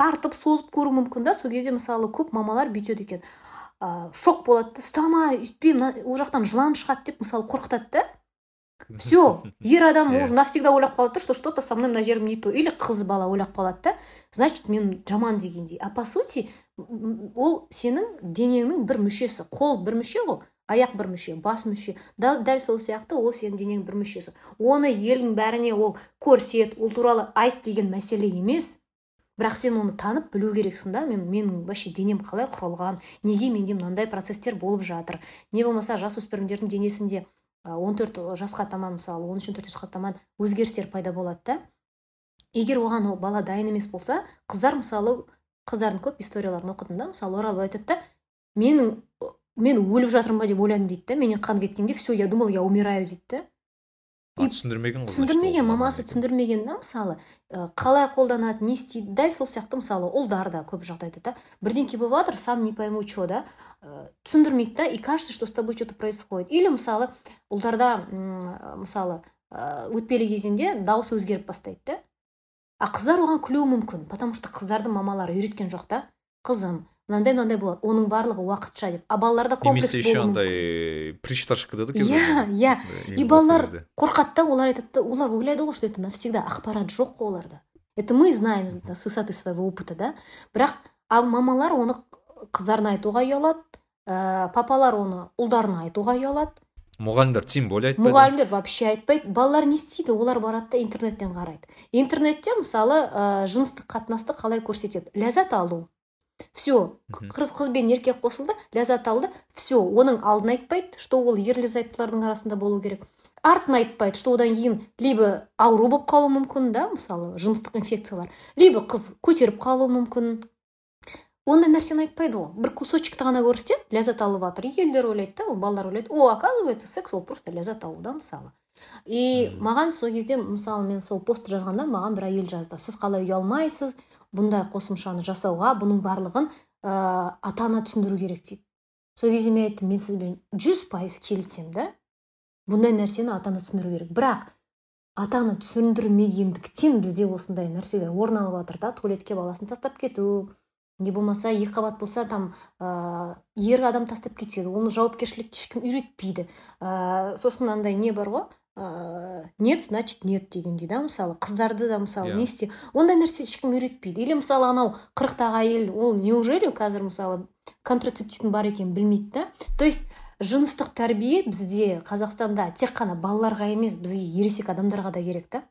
тартып созып көру мүмкін да. Сол кезде мысалы көп мамалар бүйтеді екен. Ә, шок болады да ұстама өйтпе мына ол жақтан жылан шығады деп мысалы қорқытады да. Все ер адам уже навсегда ойлап қалады да что что то со мной мына жерім не то. Или қыз бала ойлап қалады да. Значит мен жаман дегендей. А по сути ол сенің денеңнің бір мүшесі. Қол бір мүше ғой аяқ бір мүше бас мүше. Дәл, дәл сол сияқты ол сенің денеңнің бір мүшесі. Оны елдің бәріне ол көрсет ол туралы айт деген мәселе емес. Бірақ сен оны танып білу керексің да. Мен менің вообще денем қалай құрылған неге менде мынандай процесстер болып жатыр. Не болмаса жасөспірімдердің денесінде он төрт жасқа таман мысалы он үш он төрт жасқа таман өзгерістер пайда болады да. Егер оған ол бала дайын емес болса қыздар мысалы қыздардың көп историяларын оқыдым да мысалы оралып айтады да менің мен өліп жатырмын ба? деп ойладым дейді да. Менен қан кеткенде все я думал я умираю дейді да. Түсіндірмеген ғой түсіндірмеген мамасы түсіндірмеген да мысалы қалай қолданады не істейді дәл сол сияқты мысалы ұлдар да көп жағдайда да бірдеңке болып жатыр сам не пойму че да түсіндірмейді да и кажется что с тобой что то происходит. Или мысалы ұлдарда мысалы өтпелі кезеңде дауысы өзгеріп бастайды да. А қыздар оған күлуі мүмкін потому что қыздардың мамалары үйреткен жоқ та. Қызым мынандай мынандай болады. Оның барлығы уақытша деп. А балаларда комплекс немесе еще андай причташка дейді ғой иә иә. И балалар қорқады да олар айтады да олар ойлайды ғой что это навсегда ақпарат жоқ қой оларда это мы знаем с высоты своего опыта да. Бірақ а мамалар оны қыздарына айтуға ұялады ә, папалар оны ұлдарына айтуға ұялады. Мұғалімдер тем более айтпайды. Мұғалімдер вообще айтпайды. Балалар не істейді олар барады да интернеттен қарайды. Интернетте мысалы ә, жыныстық қатынасты қалай көрсетеді? Ләззат алу. Все қыз қыз бен еркек қосылды ләззат алды. Все оның алдын айтпайды что ол ерлі зайыптылардың арасында болу керек. Артын айтпайды что одан кейін либо ауру болып қалуы мүмкін да мысалы жыныстық инфекциялар либо қыз көтеріп қалуы мүмкін. Ондай нәрсені айтпайды ғой бір кусочекті ғана көрсетеді ләззат алып жатыр. Елдер ойлайды да балалар ойлайды. О оказывается секс ол просто ләззат алу да мысалы. И маған сол кезде мысалы мен сол постты жазғанда маған бір әйел жазды. Сіз қалай ұялмайсыз? Бұндай қосымшаны жасауға бұның барлығын ә, ата ана түсіндіру керек дейді. Сол кезде мен айттым мен сізбен жүз пайыз келісемін да бұндай нәрсені ата ана түсіндіру керек. Бірақ ата ана түсіндірмегендіктен бізде осындай нәрселер орын алып жатыр да туалетке баласын тастап кету не болмаса екі қабат болса там ә, ер адам тастап кетеді оны жауапкершілікке ешкім үйретпейді. Ә, сосын андай не бар ғой? Ә, нет значит нет дегендей да мысалы қыздарды да мысалы yeah. не иә. істе ондай нәрсе ешкім үйретпейді. Или мысалы анау қырықтағы әйел ол неужели қазір мысалы контрацептивтің бар екенін білмейді да? То есть жыныстық тәрбие бізде қазақстанда тек қана балаларға емес бізге ересек адамдарға да керек та.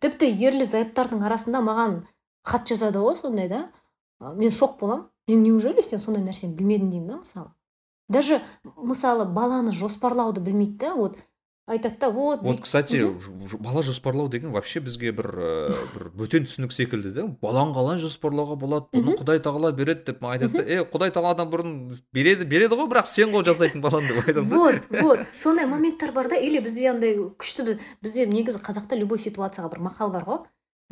Тіпті ерлі зайыптардың арасында маған хат жазады ғой сондай да. Мен шок боламын мен неужели сен сондай нәрсені білмедің? деймін да мысалы. Даже мысалы баланы жоспарлауды білмейді да вот. Айтады да вот вот кстати бала жоспарлау деген вообще бізге бір ә, бір бөтен түсінік секілді да баланы қалай жоспарлауға болады? Бұны құдай тағала береді деп айтады. Да е құдай тағаладан бұрын береді береді ғой бірақ сен ғой жасайтын баланы деп айтады да. Вот вот. Сондай моменттер бар да. Или бізде андай күшті бізде негізі қазақта любой ситуацияға бір мақал бар ғой.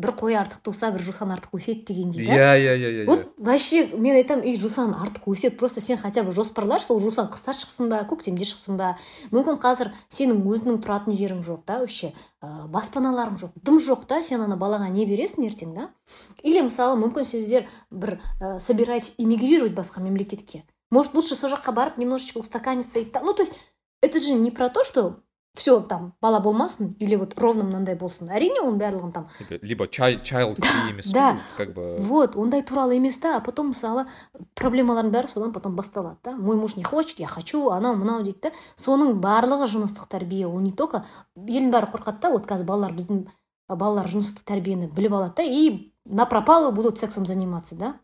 Бір қой артық туса бір жусан артық өседі дегендей да. Иә иә иә иә вот вообще мен айтамын и жусан артық өседі просто сен хотя бы жоспарлашы сол жусан қыста шықсын ба көктемде шықсын ба. Мүмкін қазір сенің өзіңнің тұратын жерің жоқ да вообще ә, баспаналарың жоқ дым жоқ та сен ана балаға не бересің ертең да? Или мысалы мүмкін сіздер бір ә, собираетесь эмигрировать басқа мемлекетке. Может лучше сол жаққа барып немножечко устаканиться и та- ну то есть это же не про то что все там бала болмасын или вот ровно мынандай болсын. Әрине оның барлығын там либо child free емес да. как бы. Вот ондай туралы емес та а потом мысалы проблемалардың бәрі содан потом басталады да мой муж не хочет я хочу анау мынау дейді да. Соның барлығы жыныстық тәрбие ол не только елдің бәрі қорқады да вот қазір балалар біздің балалар жыныстық тәрбиені біліп алады да и на пропалу будут сексом заниматься да.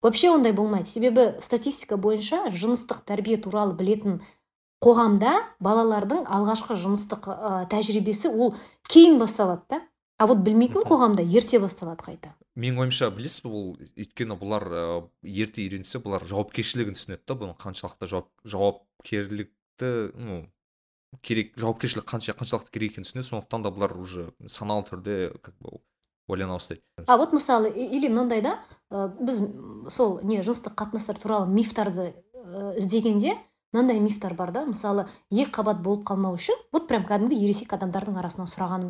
Вообще ондай болмайды. Себебі статистика бойынша жыныстық тәрбие туралы білетін қоғамда балалардың алғашқы жыныстық ә, тәжірибесі ол кейін басталады да. А вот білмейтін қоғамда ерте басталады қайта. Менің ойымша білесіз бе бұл өйткені бұлар ә, ерте үйренсе бұлар жауапкершілігін түсінеді да бұның қаншалықты жауап жауапкерлікті ну керек жауапкершілік қанша қаншалықты керек екенін түсінеді. Сондықтан да бұлар уже саналы түрде как бы ойлана бастайды. А вот мысалы или мынандай да біз сол не жыныстық қатынастар туралы мифтарды ә, іздегенде мынандай мифтар бар да мысалы екі қабат болып қалмау үшін вот прям кәдімгі ересек адамдардың арасынан сұраған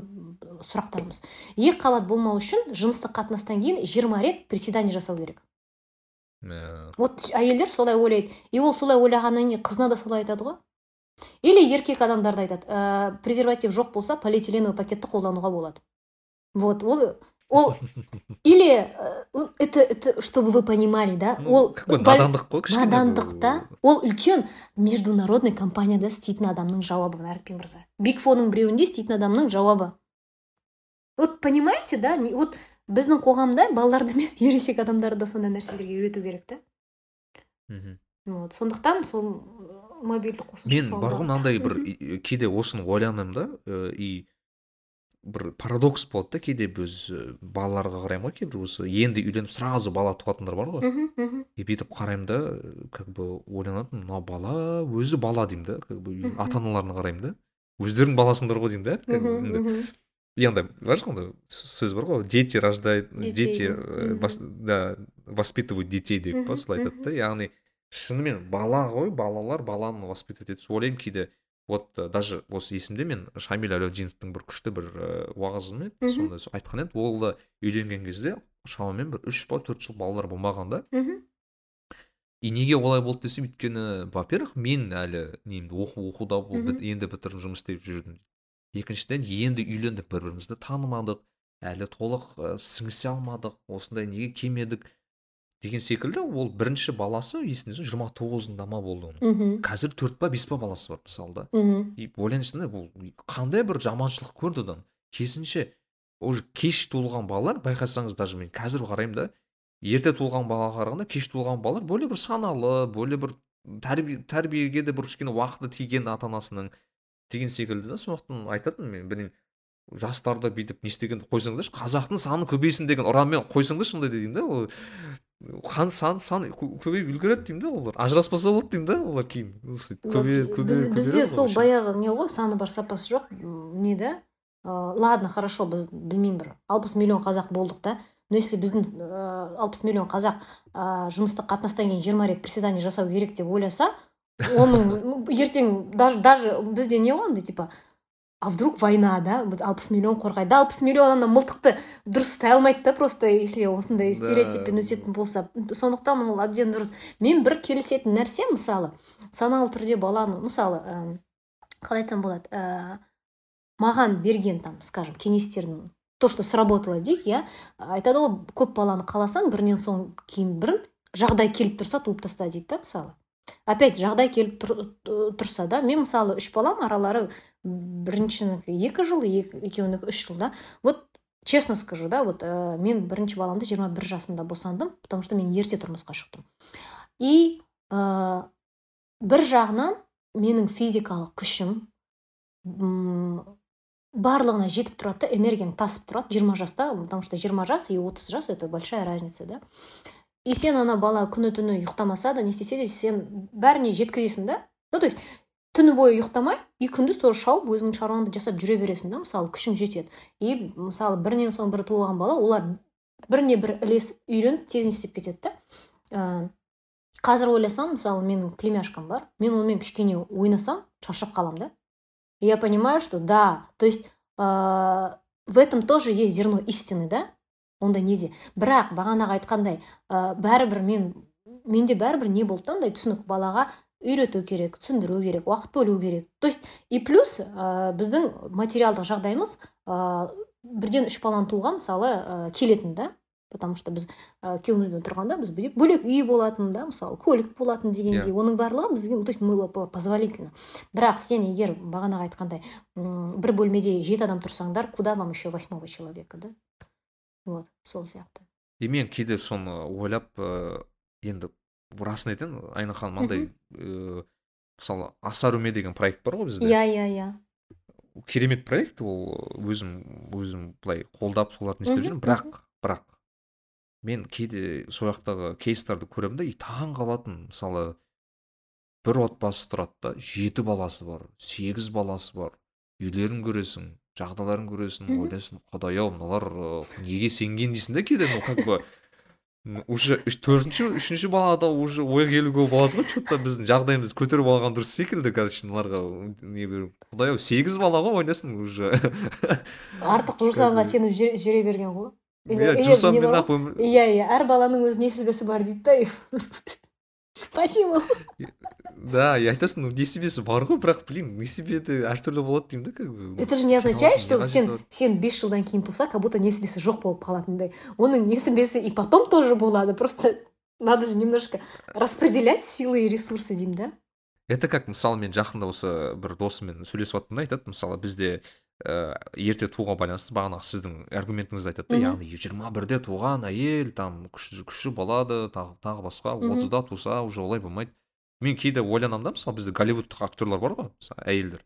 сұрақтарымыз. Екі қабат болмау үшін жыныстық қатынастан кейін 20 рет приседание жасау керек. Ә, вот әйелдер солай ойлайды. И ол солай ойлағаннан кейін қызына да солай айтады ғой. Или еркек адамдар да айтады ә, презерватив жоқ болса полиэтиленовый пакетті қолдануға болады вот ол ол или ә, это это чтобы вы понимали да ну, ол как бы бол- надандық қой кішкене надандық та ол үлкен международный компанияда істейтін адамның жауабы нәрікпен мырза? Биг фоның біреуінде істейтін адамның жауабы. Вот понимаете да вот біздің қоғамда балаларды емес ересек адамдарды да сондай нәрселерге үйрету керек та Мгм. вот сондықтан сол ы, мобильді қосымша мен бар ғой мынандай бір кейде осыны ойланамын да и бір парадокс болады да кейде біз балаларға қараймын ғой кейбір осы енді үйленіп сразу бала туатындар бар ғой. Мгм. и бүйтіп қараймын да как бы ойланатынмын мына бала өзі бала деймін да как бы ата аналарына қараймын да. Өздерің баласыңдар ғой деймін да енді. андай бар андай сөз бар ғой дети рождают дети бас- да воспитывают детей деп па солай айтады да яғни шынымен бала ғой балалар баланы воспитывать етеді. Ойлаймын кейде вот э, даже осы есімде мен шамиль әлеудиновтың бір күшті бір ә, уағызы еді Мгм. сонда со- айтқан еді ол да үйленген кезде шамамен бір үш па төрт жыл балалар болмаған да и неге олай болды? десем өйткені во первых мен әлі немді оқу оқуда бол- Мгм. біт- енді бітіріп жұмыс істеп жүрдім. Екіншіден енді үйлендік бір бірімізді танымадық әлі толық ә, сіңісе алмадық осындай неге келмедік деген секілді ол бірінші баласы есімде жиырма тоғызында ма болды оның Мгм. қазір төрт па бес па баласы бар мысалы да Мгм. и ойланасың да бұл қандай бір жаманшылық көрді одан керісінше уже кеш туылған балалар байқасаңыз даже мен қазір қараймын да ерте туылған балаға қарағанда кеш туылған балалар более бір саналы более бір тәрбие тәрбиеге де бір кішкене уақыты тиген ата анасының деген секілді да сондықтан айтатынмын мен білмеймін жастарды бүйтіп не істегенді қойсаңдаршы қазақтың саны көбейсін деген ұранмен қойсаңдаршы сондай деймін да ол қан сан сан кө- көбейіп үлгереді деймін да олар ажыраспаса болады деймін да олар кейін бізде сол баяғы не ғой саны бар сапасы жоқ не да ладно хорошо біз білмеймін бір алпыс миллион қазақ болдық та. Но если біздің алпыс миллион қазақ ә, жыныстық қатынастан кейін жиырма рет приседание жасау керек деп ойласа оның ертең даже даже бізде не ғой андай типа а вдруг война да? Вот алпыс миллион қорғайды. Да алпыс миллион ана мылтықты дұрыс ұстай алмайды да просто если осындай Да. стереотиппен өсетін болса. Сондықтан ол әбден дұрыс. Мен бір келісетін нәрсе мысалы саналы түрде баланы мысалы ә, қалай айтсам болады ә, маған берген там скажем кеңестердің то что сработало дейік иә айтады ғой көп баланы қаласаң бірінен соң кейін бірін жағдай келіп тұрса туып таста дейді да мысалы. Опять жағдай келіп тұр- тұрса да мен мысалы үш балам аралары біріншінікі екі жыл ек- екеуінікі үш жыл да. Вот честно скажу да вот ә, мен бірінші баламды 21 жасында босандым потому что мен ерте тұрмысқа шықтым. И ә, бір жағынан менің физикалық күшім барлығына жетіп тұрады да энергияң тасып тұрады. Жиырма жаста потому что жиырма жас и отыз жас это большая разница да. И сен ана бала күні түні ұйықтамаса да не істесе де сен бәріне жеткізесің да. Ну то есть түні бойы ұйықтамай и күндіз тоже шауып өзіңнің шаруаңды жасап жүре бересің да мысалы күшің жетеді. И мысалы бірінен соң бірі туылған бала олар біріне бірі ілесіп үйреніп тез не істеп кетеді да. Ә, қазір ойласам мысалы менің племяшкам бар мен онымен кішкене ойнасам шаршап қаламын да. Я понимаю что да то есть ә, в этом тоже есть зерно истины да. Ондай неде бірақ бағанағы айтқандай ә, бәрібір мен менде бәрібір не болды да андай түсінік балаға үйрету керек түсіндіру керек уақыт бөлу керек. То есть и плюс ә, біздің материалдық жағдайымыз ә, бірден үш баланы тууға мысалы ә, келетін да. Потому что біз ә, күйеуімізбен тұрғанда біз бөлек, үй болатын да мысалы көлік болатын дегендей оның барлығы бізге то есть мы позволительно. Бірақ сен егер бағанағы айтқандай бір бөлмеде жеті адам тұрсаңдар куда вам еще восьмого человека да? Вот сол сияқты. И мен кейде соны ойлап ә, енді расын айтайын айна ханым мынандай ә, мысалы асаруме деген проект бар ғой бізде. Иә иә иә. Керемет проект ол өзім өзім былай қолдап соларды не істеп жүрмін. Бірақ бірақ мен кейде сол жақтағы кейстарды көремін да и таң қалатын мысалы бір отбасы тұрады да жеті баласы бар сегіз баласы бар үйлерін көресің жағдайларын көресің ойлайсың құдай ау мыналар неге сенген дейсің да кейде? Ну как бы уже төртінші үшінші балада уже ой келуге болады ғой че то біздің жағдайымызды көтеріп алған дұрыс секілді короче мыналарға не құдай ау сегіз бала ғой ойлайсың уже. Артық жусанға сеніп жүре, берген ғой. Иә жусанмен ақ өмір иә иә әр баланың өз несібесі бар дейді да. Почему да и айтасың ну несібесі бар ғой бірақ блин несібеде әртүрлі болады деймін да как бы это же не означает что сен сен бес жылдан кейін туса как будто несібесі жоқ болып қалатындай оның несібесі и потом тоже болады просто надо же немножко распределять силы и ресурсы деймін да? Это как мысалы мен жақында осы бір досыммен сөйлесіп жатырмын да айтады мысалы бізде ә, ерте тууға байланысты бағанағы сіздің аргументіңізді айтады да яғни жиырма бірде туған әйел там күші, күші болады тағы, тағы басқа отызда туса уже олай болмайды. Мен кейде ойланамын да мысалы бізде голливудтық актерлар бар ғой мысалы әйелдер.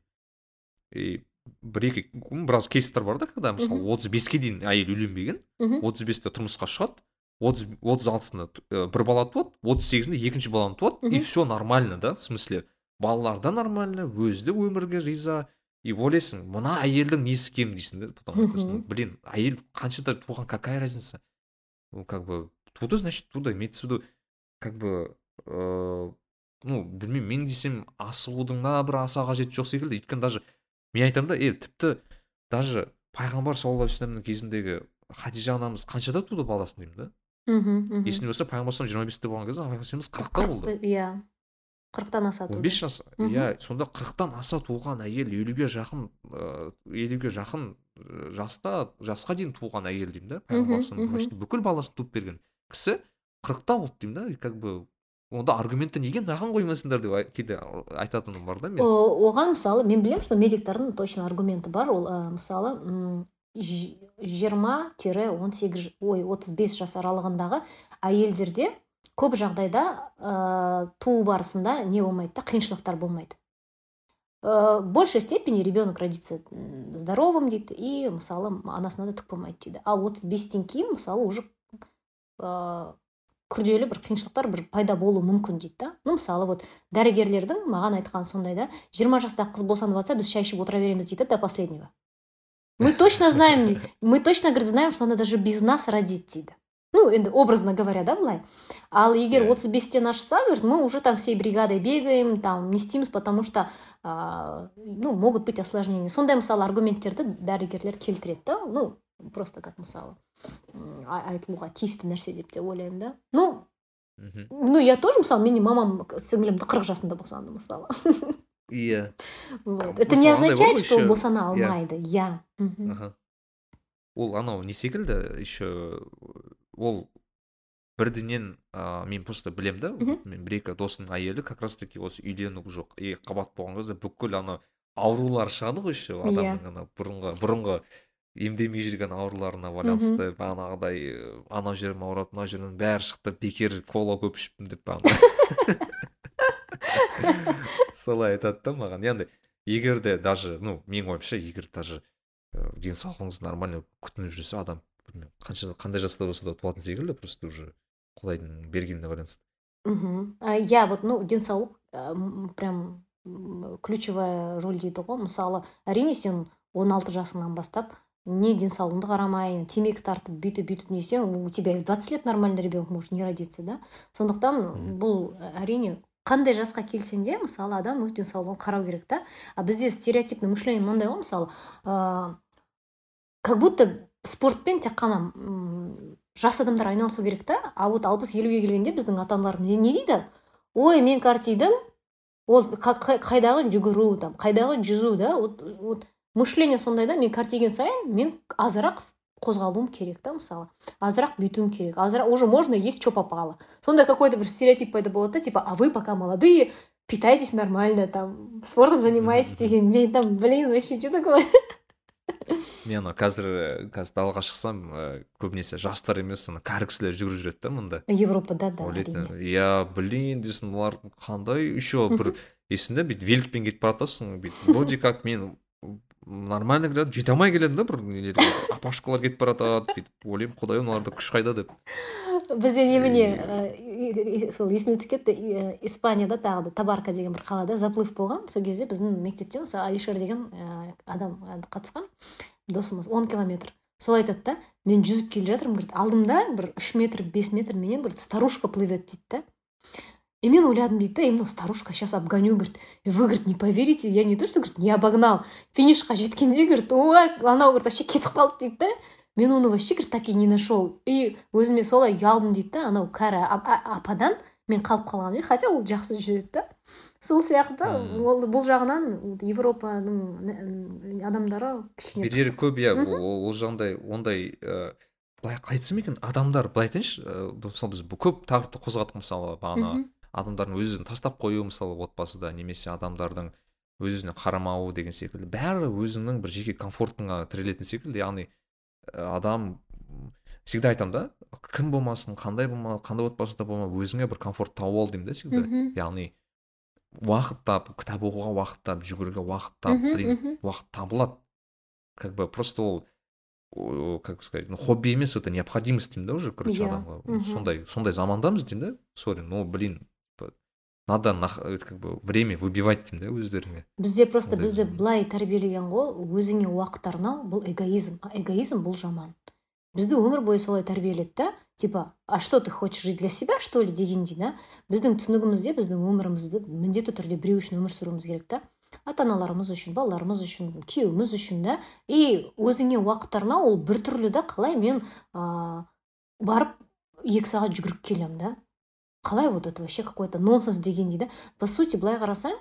И бір екі біраз кейстер бар да когда мысалы отыз беске дейін әйел үйленбеген отыз бесте тұрмысқа шығады отыз отыз алтысында ә, бір бала туады отыз сегізінде екінші баланы туады и все нормально да в смысле балалар да нормально өзі де өмірге риза и ойлайсың мына әйелдің несі кем дейсің да потом айтасың, Мгм. «Ну, блин әйел қаншада туған какая разница? Ну как бы туды значит туды имеется в виду как бы ыыы ну білмеймін мен десем асығудың да бір аса қажеті жоқ секілді. Өйткені даже мен айтамын да е тіпті даже пайғамбар саллаллаху алейхи кезіндегі хадижа анамыз қаншада туды баласын деймін да? Мхм есімде болса пайғамбар жиырма бесте болған кезде пайғамбарымыз қырықта болды. Иә. Қырықтан асады он бес жас иә сонда қырықтан аса туған әйел елуге жақын ыыы елуге жақын жаста жасқа дейін туған әйел деймін да пайғамбар бүкіл баласын туып берген кісі қырықта болды деймін да как бы онда аргументті неге маған қоймайсыңдар деп кейде айтатыным бар да мен. Оған мысалы мен білемін что медиктардың точно аргументі бар. Ол ә, мысалы жиырма тире он сегіз ой отыз бес жас аралығындағы әйелдерде көп жағдайда ә, туу барысында не болмайды да қиыншылықтар болмайды. Ә, в большей степени ребенок родится здоровым дейді и мысалы анасына да түк болмайды дейді. Ал отыз бестен кейін мысалы уже ә, күрделі бір қиыншылықтар бір пайда болуы мүмкін дейді да. Ну мысалы вот дәрігерлердің маған айтқаны сондай да жиырма жастағы қыз босанып жатса біз шай ішіп отыра береміз дейді до последнего. Мы точно знаем мы точно говорит знаем что она даже без нас родит дейді. Ну енді образно говоря да былай ал егер отыз бестен ашса говорит мы уже там всей бригадой бегаем там не істейміз потому что а, ну могут быть осложнения сондай мысалы аргументтерді дәрігерлер келтіреді да? Ну просто как мысалы айтылуға тиісті нәрсе деп те ойлаймын да? Ну мхм ну я тоже мысалы менің мамам сіңілімді қырық жасында босанды мысалы иә вот. это не означает что еще- босана алмайды иә ол анау не секілді еще ол бірдінен ә, мен просто білем да мен бір екі досымның әйелі как раз таки осы үйлену жоқ екі қабат болған кезде бүкіл ана аурулар шығады ғой еще Иә. адамның ана бұрынғы бұрынғы емдемей жүрген ауруларына байланысты бағанағыдай ы, анау жерім ауырады мынау жерімнің бәрі шықты бекер кола көп ішіппін деп бағана солай айтады да маған. Яғни егер де даже ну менің ойымша егер даже ә, денсаулығыңыз нормально күтініп жүрсе адам білмеймін қанша қандай жаста болса да туатын секілді просто уже құдайдың бергеніне байланысты. Мхм иә вот ну денсаулық прям ключевая роль дейді ғой. Мысалы әрине сен 16 жасыңнан бастап не денсаулығыңды қарамай темекі тартып бүйтіп бүйтіп несең у тебя в 20 лет нормальный ребенок может не родиться да? Сондықтан бұл әрине қандай жасқа келсең де мысалы адам өз денсаулығын қарау керек та а бізде стереотипный мышление мынандай ғой мысалы ә, как будто спортпен тек қана жас адамдар айналысу керек та. А вот алпыс елуге келгенде біздің ата аналарымыз не дейді? Ой мен картидым ол қайдағы жүгіру там қайдағы жүзу да вот, вот мышление сондай да мен картиген сайын мен азырақ қозғалуым керек та мысалы. Азырақ бүйтуім керек. Азырақ уже можно есть что попало. Сондай какой то бір стереотип пайда болады да типа а вы пока молодые питайтесь нормально там спортом занимайтесь деген. Мен там блин вообще что такое? мен анау қазір қазір далаға шықсам ә, көбінесе жастар емес ана кәрі кісілер жүгіріп жүреді да мында европада да ойлайтын иә блин дейсің олар қандай еще бір есіңде бүйтіп великпен кетіп бара жатасың бүйтіп вроде как мен нормально келеді жете алмай келемін да бір апашкалар кетіп бара жатады бүйтіп ойлаймын құдай мыналарда күш қайда деп. Бізде немене сол есіме түсіп кетті испанияда тағы да табарка деген бір қалада заплыв болған сол кезде біздің мектепте мысалы алишер деген адам қатысқан досымыз он километр. Сол айтады да мен жүзіп келе жатырмын говорит алдымда бір үш метр бес метр менен бір старушка плывет дейді да. И мен ойладым дейді да мынау старушка сейчас обгоню говорит вы говорит не поверите я не то что говорит не обогнал финишқа жеткенде говорит ой анау говорит вообще кетіп қалды дейді да мен оны вообще говорит так и не нашел и өзіме солай ұялдым дейді да анау кәрі ападан мен қалып қалғанмын дейді хотя ол жақсы жүреді да сол сияқты ол бұл жағынан европаның адамдары кішкене берері көп иә ол жағдай ондай ыыы былай қалай айтсам екен адамдар былай айтайыншы мысалы біз көп тақырыпты қозғадық мысалы бағана адамдардың өз өзін тастап қою мысалы отбасыда немесе адамдардың өз өзіне қарамауы деген секілді. Бәрі өзіңнің бір жеке комфортыңа тірелетін секілді. Яғни адам всегда айтамын да кім болмасын қандай болма қандай отбасыда болма өзіңе бір комфорт тауып ал деймін да всегда яғни уақыт тап кітап оқуға уақыт тап жүгіруге уақыт тап блин уақыт табылады. Как бы просто ол как сказать ну хобби емес это необходимость деймін да уже короче адамға. Сондай сондай замандамыз деймін да сорри ну блин надо как бы время выбивать деймін да өздеріңе бізде просто бізді былай тәрбиелеген ғой өзіңе уақыт арнау бұл эгоизм. А эгоизм бұл жаман. Бізді өмір бойы солай тәрбиеледі да типа а что ты хочешь жить для себя что ли? дегендей да? Біздің түсінігімізде біздің өмірімізді міндетті түрде біреу үшін өмір сүруіміз керек та. Ата аналарымыз үшін балаларымыз үшін күйеуіміз үшін да? И өзіңе уақыт арнау ол біртүрлі да қалай мен ә, барып екі сағат жүгіріп келемін да? Қалай вот это вообще какой то нонсенс дегендей да? По сути былай қарасаң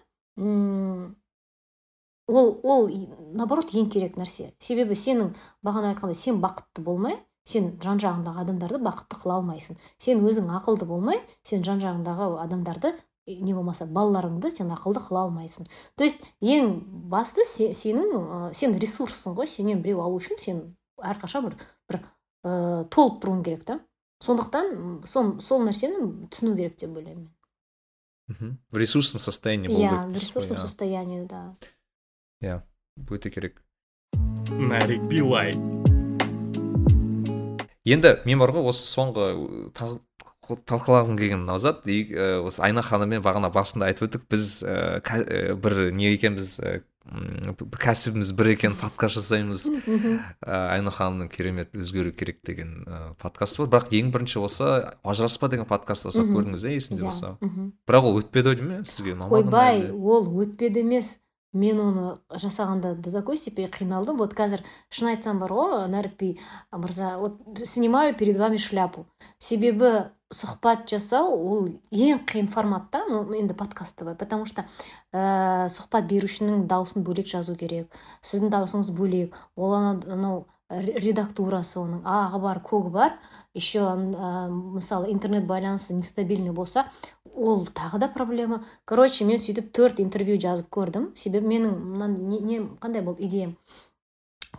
ол ол наоборот ең керек нәрсе. Себебі сенің бағана айтқандай сен бақытты болмай сен жан жағыңдағы адамдарды бақытты қыла алмайсың. Сен өзің ақылды болмай сен жан жағыңдағы адамдарды не болмаса балаларыңды сен ақылды қыла алмайсың. То есть ең басты сенің сен ресурссың ғой сенен біреу алу үшін сен әрқашан бір бір ә, толып тұруың керек та. Сондықтан сол, сол нәрсені түсіну керек деп ойлаймын мен. В ресурсном состоянии болу иә в ресурсном состоянии да. Иә өте керек. Нарик билай енді мен бар ғой осы соңғы талқылағым келген мынау зат осы айна ханыммен бағана басында айтып өттік біз ә, бір не екенбіз кәсібіміз бір екен подкаст жасаймыз. Ә, ханымның керемет өзгеру керек деген ә, подкасты бар. Бірақ ең бірінші осы ажыраспа деген подкаст жасап көрдіңіз иә есінде болса? Бірақ ол өтпеді ау деймін иә сізге ұнамады ойбай ол өтпеді емес. Мен оны жасағанда до такой степени қиналдым. Вот қазір шын айтсам бар ғой нәрікби мырза вот снимаю перед вами шляпу. Себебі сұхбат жасау ол ең қиын формат та енді подкастовый потому что ә, сұхбат берушінің дауысын бөлек жазу керек сіздің дауысыңыз бөлек ол анау редактурасы оның ағы бар көгі бар еще ә, мысалы интернет байланысы нестабильный болса ол тағы да проблема. Короче мен сөйтіп төрт интервью жазып көрдім. Себебі менің мына не, не қандай болды идеям?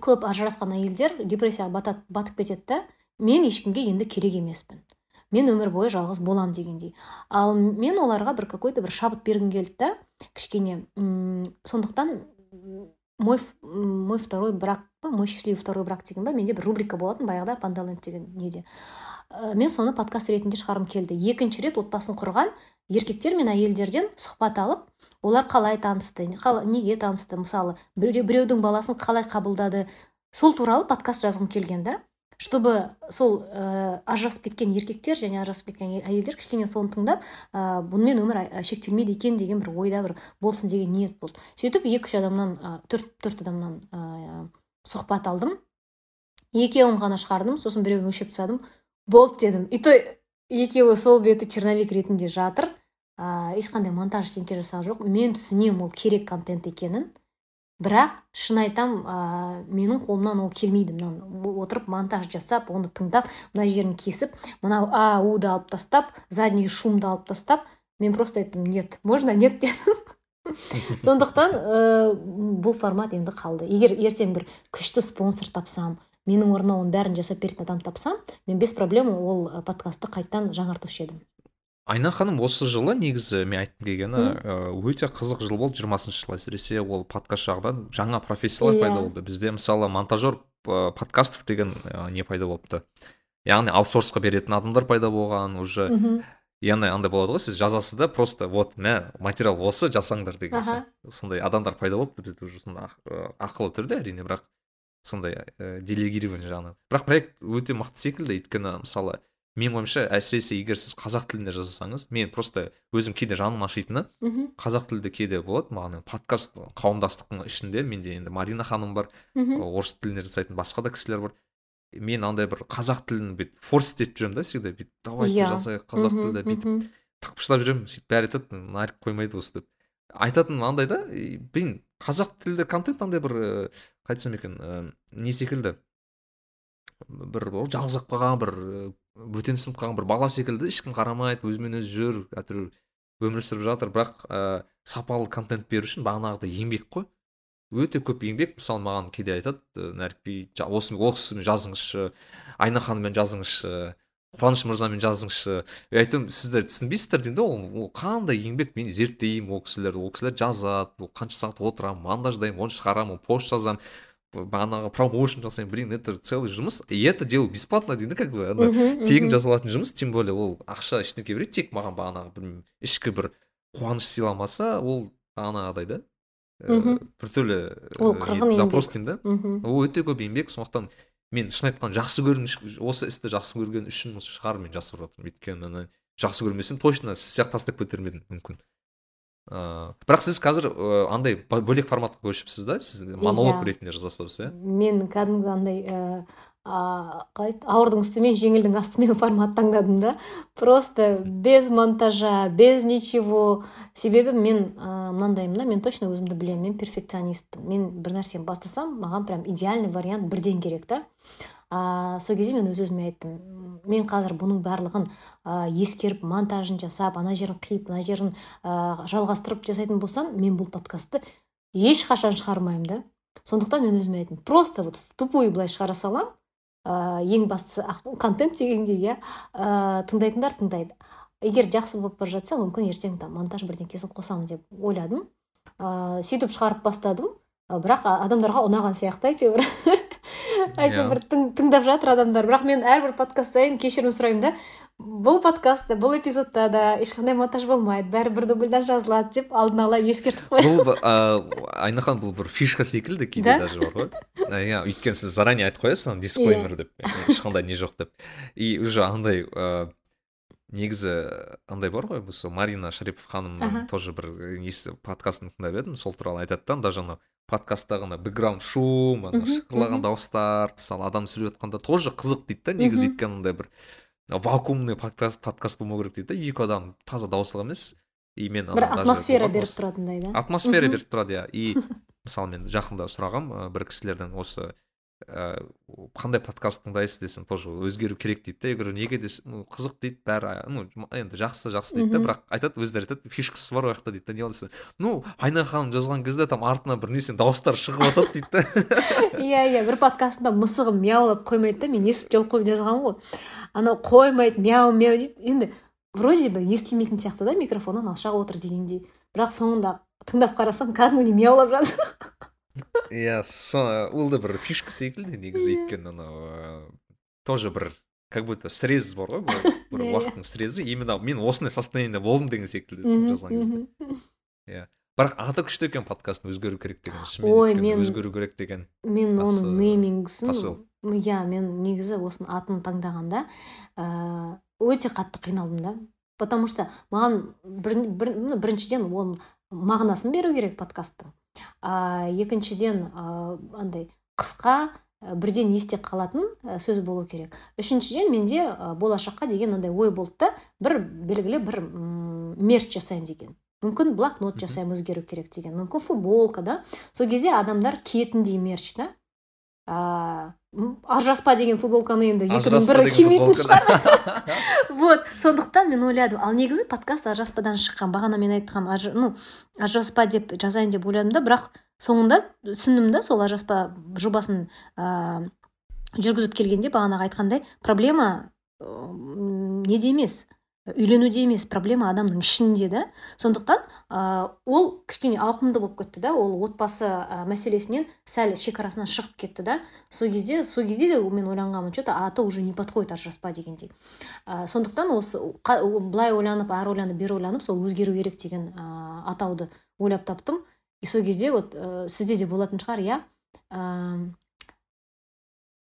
Көп ажырасқан әйелдер депрессияға батып кетеді да мен ешкімге енді керек емеспін. Мен өмір бойы жалғыз болам дегендей. Ал мен оларға бір какой то бір шабыт бергім келді да кішкене сондықтан мой мой второй брак па мой счастливый второй брак деген ба менде бір рубрика болатын баяғыда пандаленд деген неде. Ә, мен соны подкаст ретінде шығарғым келді. Екінші рет отбасын құрған еркектер мен әйелдерден сұхбат алып олар қалай танысты неге танысты мысалы біреудің баласын қалай қабылдады сол туралы подкаст жазғым келген да. Чтобы сол ә, ажырасып кеткен еркектер және ажырасып кеткен әйелдер кішкене соны тыңдап ә, бұнымен өмір шектелмейді екен деген бір ойда бір болсын деген ниет болды. Сөйтіп екі үш адамнан төрт төрт адамнан ә, сұхбат алдым. Екеуін ғана шығардым сосын біреуін өшіріп тастадым. Болды дедім. И то екеуі сол беті черновик ретінде жатыр. Ә, ешқандай монтаж ештеңке жасаған жоқ. Мен түсінемін ол керек контент екенін. Бірақ шын айтам ә, менің қолымнан ол келмейді. Мынаны отырып монтаж жасап оны тыңдап мына жерін кесіп мынау а уды алып тастап задний шумды алып тастап мен просто айттым нет можно нет дедім сондықтан ә, бұл формат енді қалды. Егер ертең бір күшті спонсор тапсам менің орныма оның бәрін жасап беретін адам тапсам мен без проблема ол подкастты қайтадан жаңартушы едім. Айна ханым осы жылы негізі мен айтқым келгені өте қызық жыл болды жиырмасыншы жыл әсіресе ол подкаст жағынан жаңа профессиялар yeah. пайда иә. болды. Бізде мысалы монтажер подкастов деген не пайда болыпты. Яғни аутсорсқа беретін адамдар пайда болған уже яғни андай болады ғой сіз жазасыз да просто вот мә материал осы жасаңдар деген сияқты сондай адамдар пайда болыпты бізде уже сондай ақылы түрде әрине бірақ сондай ә, делегирование жағынан. Бірақ проект өте мықты секілді өйткені мысалы менің ойымша әсіресе егер сіз қазақ тілінде жасасаңыз мен просто өзім кейде жаным ашитыны қазақ тілді кейде болады маған подкаст қауымдастықтың ішінде менде енді марина ханым бар орыс тілінде жасайтын басқа да кісілер бар мен андай бір қазақ тілін бүйтіп форс етіп жүремін да всегда бүйтіп давайте yeah. Иә. жасайық қазақ тілді бүйтіп тықпыштап жүремін сөйтіп бәрі айтады нарик қоймайды осы деп айтатыным андай да блин қазақ тілді контент андай бір қалай айтсам екен не секілді бір жалғыз қалған бір бөтен сынып қалған бір бала секілді ешкім қарамайды өзімен өзі жүр әйтеуір өмір сүріп жатыр. Бірақ ә, сапалы контент беру үшін бағанағыдай еңбек қой. Өте көп еңбек. Мысалы маған кейде айтады нәрікби осы осы жазыңызшы айна ханыммен жазыңызшы қуаныш мырзамен жазыңызшы айтамын сіздер түсінбейсіздер деймін да ол ол қандай еңбек мен зерттеймін ол кісілерді ол кісілер жазады ол қанша сағат отырамын монтаждаймын оны шығарамын пост жазамын бағанағы промоушн жасаймын блин это целый жұмыс и это делаю бесплатно дейді как бы ана тегін жасалатын жұмыс тем более ол ақша ештеңке бермейді тек маған бағанағы білмеймін ішкі бір қуаныш сыйламаса ол бағанағыдай да. Мхм біртүрлі ол қырғын запрос деймін да. Ол өте көп еңбек сондықтан мен шын айтқанда жақсы көрген осы істі жақсы көрген үшін шығар мен жасап жатырмын. Өйткені жақсы көрмесем точно сіз сияқты тастап кетер ме едім мүмкін. Ыыы бірақ сіз қазір ыыы андай бөлек форматқа көшіпсіз да? Сіз монолог иә. ретінде жазасыз иә? Мен кәдімгі андай ыыы қалай ауырдың үстімен жеңілдің астымен формат таңдадым да. Просто без монтажа без ничего. Себебі мен ыыы мынандаймын да мен точно өзімді білемін. Мен перфекционистпін. Мен бір нәрсені бастасам маған прям идеальный вариант бірден керек та. Ә, сол кезде мен өз өзіме айттым. Мен қазір бұның барлығын ә, ескеріп монтажын жасап ана жерін қиып мына жерін ә, жалғастырып жасайтын болсам мен бұл подкастты ешқашан шығармаймын да. Сондықтан мен өзіме айттым просто вот тупой былай шығара салам. Ә, ең бастысы контент дегендей иә. Ә, тыңдайтындар тыңдайды. Егер жақсы болып бара жатса мүмкін ертең там монтаж бірдеңкесін қосамын деп ойладым. Ә, сөйтіп шығарып бастадым. Бірақ адамдарға ұнаған сияқты әйтеуір. әйтеуір бір тыңдап жатыр адамдар. Бірақ мен әрбір подкаст сайын кешірім сұраймын да. Бұл подкастта бұл эпизодта да ешқандай монтаж болмайды. Бәрі бір дубльдан жазылады деп алдын ала ескертіп қоямын бұл айнахан бұл бір фишка секілді кейде даже бар ғой. Иә өйткені сіз заранее айтып қоясыз дисклеймер деп. Ешқандай не жоқ деп. И уже андай негізі андай бар ғой осы марина шарипов ханымның тоже бір несі подкастын тыңдап едім сол туралы айтады да даже анау подкасттағы ана бэкграунд шум ана шықырлаған дауыстар мысалы адам сөйлеп жатқанда тоже қызық дейді да негізі өйткені андай бір вакуумный подкаст подкаст болмау керек дейді да екі адам таза дауыстылық емес и мен бір атмосфера беріп тұратындай да. Атмосфера беріп тұрады иә. И мысалы мен жақында сұрағам бір кісілерден осы ә, қандай подкаст тыңдайсыз десем тоже өзгеру керек дейді да я говорю неге десе ну қызық дейді бәрі ну енді жақсы жақсы дейді да бірақ айтады өздері айтады фишкасы бар ол жақта дейді да не десе ну айна ханым жазған кезде там артынан бір несен дауыстар шығып жатады дейді да иә иә бір подкастында мысығым мяулап қоймайды да мен есікті жауып қойып жазғанмын ғой. Анау қоймайды мяу мяу дейді. Енді вроде бы естілмейтін сияқты да микрофоннан алшақ отыр дегендей. Бірақ соңында тыңдап қарасам кәдімгідей мяулап жатыр. Иә ол да бір фишка секілді негізі өйткені анау ә, тоже бір как будто срез бар ғой бір, бір Иә, иә. уақыттың срезі именно мен осындай состояниеда болдым деген секілді жазған кезде мгм. бірақ аты күшті екен подкасттың өзгеру керек деген шынымен Ой, мен- өзгеру керек деген мен оның неймингісін посыл. иә мен негізі осының атын таңдағанда ыыы өте қатты қиналдым да? Потому что маған бір, бір, біріншіден оның мағынасын беру керек подкасттың а екіншіден ә, андай қысқа ә, бірден есте қалатын ә, сөз болу керек. Үшіншіден менде ә, болашаққа деген андай ой болды да бір белгілі бір мерч жасаймын деген. Мүмкін блокнот жасаймын өзгеру керек деген. Мүмкін футболка да. Сол кезде адамдар киетіндей мерч да. А, м, ажыраспа деген футболканы енді екінің бірі кимейтін шығар. Вот сондықтан мен ойладым. Ал негізі подкаст ажыраспадан шыққан бағана мен айтқан ажы, ну ажыраспа деп жазайын деп ойладым да бірақ соңында түсіндім да сол ажыраспа жобасын ә, жүргізіп келгенде бағанағы айтқандай проблема ә, неде емес. Үйленуде емес проблема адамның ішінде да. Сондықтан ә, ол кішкене ауқымды болып кетті да. Ол отбасы ә, мәселесінен сәл шекарасынан шығып кетті да. Сол кезде сол кезде де мен ойланғанмын че то аты уже не подходит ажыраспа дегендей. Ә, сондықтан осы былай ойланып ары ойланып бері ойланып сол өзгеру керек деген ә, атауды ойлап таптым. И сол кезде вот ә, сізде де болатын шығар иә. Ам,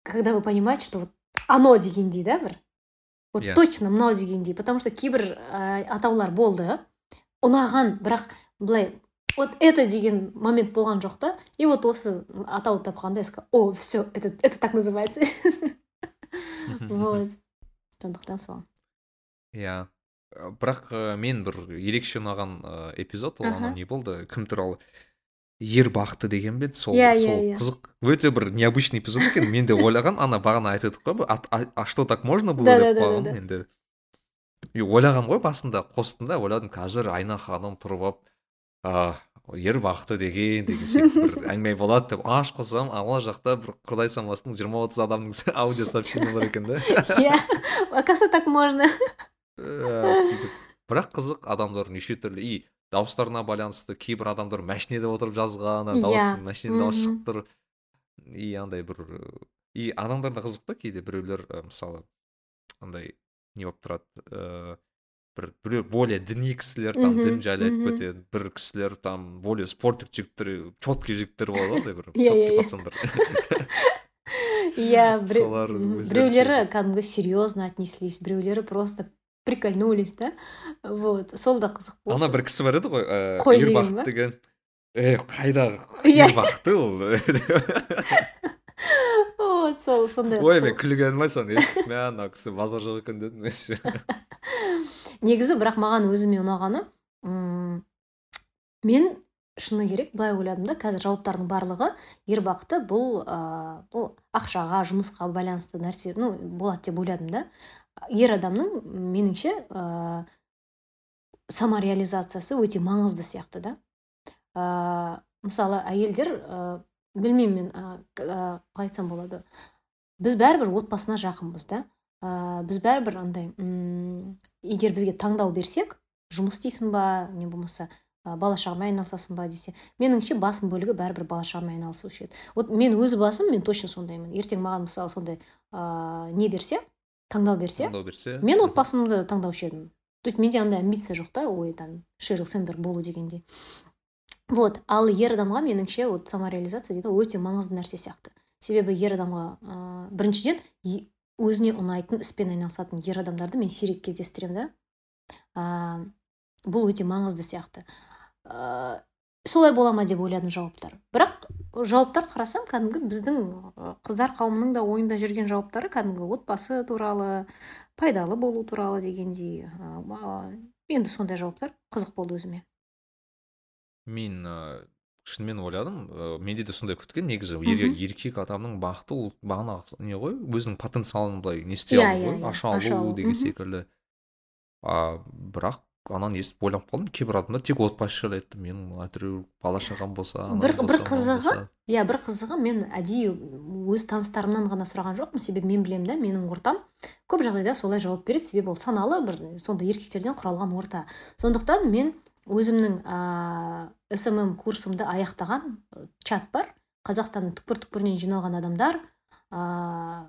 когда вы понимаете что вот оно дегендей да бір. Вот Иә. точно мынау дегендей потому что кейбір ә, атаулар болды. Ұнаған бірақ былай вот это деген момент болған жоқ та. И вот осы атауды тапқанда я сказала о все это, это так называется вот. Сондықтан сол иә Ә, бірақ ә, мен бір ерекше ұнаған эпизод ол анау не болды кім туралы? Ер бақты деген бе сол Иә, сол иә, иә. қызық. Өте бір необычный эпизод екен. Мен де ойлаған ана бағана айтып едік қой а, что так можно было деп да. енді. Ойлағанмын ғой басында қостым да ойладым қазір айна ханым тұрып алып а, ер бақты деген деген секілді бір әңгіме болады деп. Аш қосам ала жақта бір құдай самасының жиырма отыз адамның аудио сообщение бар екен да. Иә оказывается так можно? Ә, сөйтіп. Бірақ қызық адамдар неше түрлі. И дауыстарына байланысты кейбір адамдар машинеде отырып жазған Иә. дауыс машинеде дауыс Мгм. шығып тұр и андай бір ә, и адамдар да қызық та кейде біреулер ә, мысалы андай не болып тұрады ә, бір біреу более діни кісілер там дін жайлы айтып кетеді бір кісілер там более спорттық жігіттер четкий жігіттер болады ғой андай бір Иә, иә, четкий иә. пацандар иә біреулері кәдімгі серьезно отнеслись біреулері просто прикольнулись да? Вот сол да қызық болды. Ана бір кісі бар еді ғой ә, Қой деген ербақыт ба? деген. Е қайдағы Иә. ербақты ол? Вот сол сондай ой мен күлгенім ай соны. Естіп мә ана кісі базар жоқ екен дедім негізі бірақ маған өзіме ұнағаны м, мен шыны керек былай ойладым да қазір жауаптардың барлығы ербақты бұл ну, ақшаға жұмысқа байланысты нәрсе ну болады деп ойладым да. Ер адамның меніңше ә, самореализациясы өте маңызды сияқты да. Ә, мысалы әйелдер ә, білмеймін мен ә, қалай айтсам болады. Біз бәрібір отбасына жақынбыз да. Ә, біз бәрібір андай егер бізге таңдау берсек жұмыс істейсің ба не болмаса ә, бала шағамен айналысасың ба десе меніңше басым бөлігі бәрібір бала шағамен айналысушы еді. Вот мен өз басым мен точно сондаймын. Ертең маған мысалы сондай ә, не берсе таңдау берсе таңдау берсе мен отбасымды таңдаушы едім. То есть менде андай амбиция жоқ та ой там шерил сендер болу дегендей вот ал ер адамға меніңше вот самореализация дейді өте маңызды нәрсе сияқты. Себебі ер адамға ә, біріншіден өзіне ұнайтын іспен айналысатын ер адамдарды мен сирек кездестіремін да. Ә, бұл өте маңызды сияқты. Ә, солай бола ма деп ойладым жауаптар. Бірақ жауаптар қарасам кәдімгі біздің қыздар қауымының да ойында жүрген жауаптары кәдімгі отбасы туралы пайдалы болу туралы дегендей енді сондай жауаптар қызық болды өзіме. Мен ә, шынымен ойладым ә, менде де сондай күткен негізі. Ер- еркек адамның бақыты ол бағана не ғой өзінің потенциалын былай не істей Иә, алу иә, ғой иә, аша алу деген секілді. А бірақ ананы естіп ойланып қалдым. Кейбір адамдар тек отбасы жайлы айтты. Менің әйтеуір бала шағам болса бір, болса, бір қызығы иә бір қызығы мен әдейі өз таныстарымнан ғана сұраған жоқпын. Себебі мен білемін да менің ортам көп жағдайда солай жауап береді. Себебі ол саналы бір сондай еркектерден құралған орта. Сондықтан мен өзімнің ә, смм курсымды аяқтаған э, чат бар. Қазақстанның түкпір түкпірінен жиналған адамдар ә,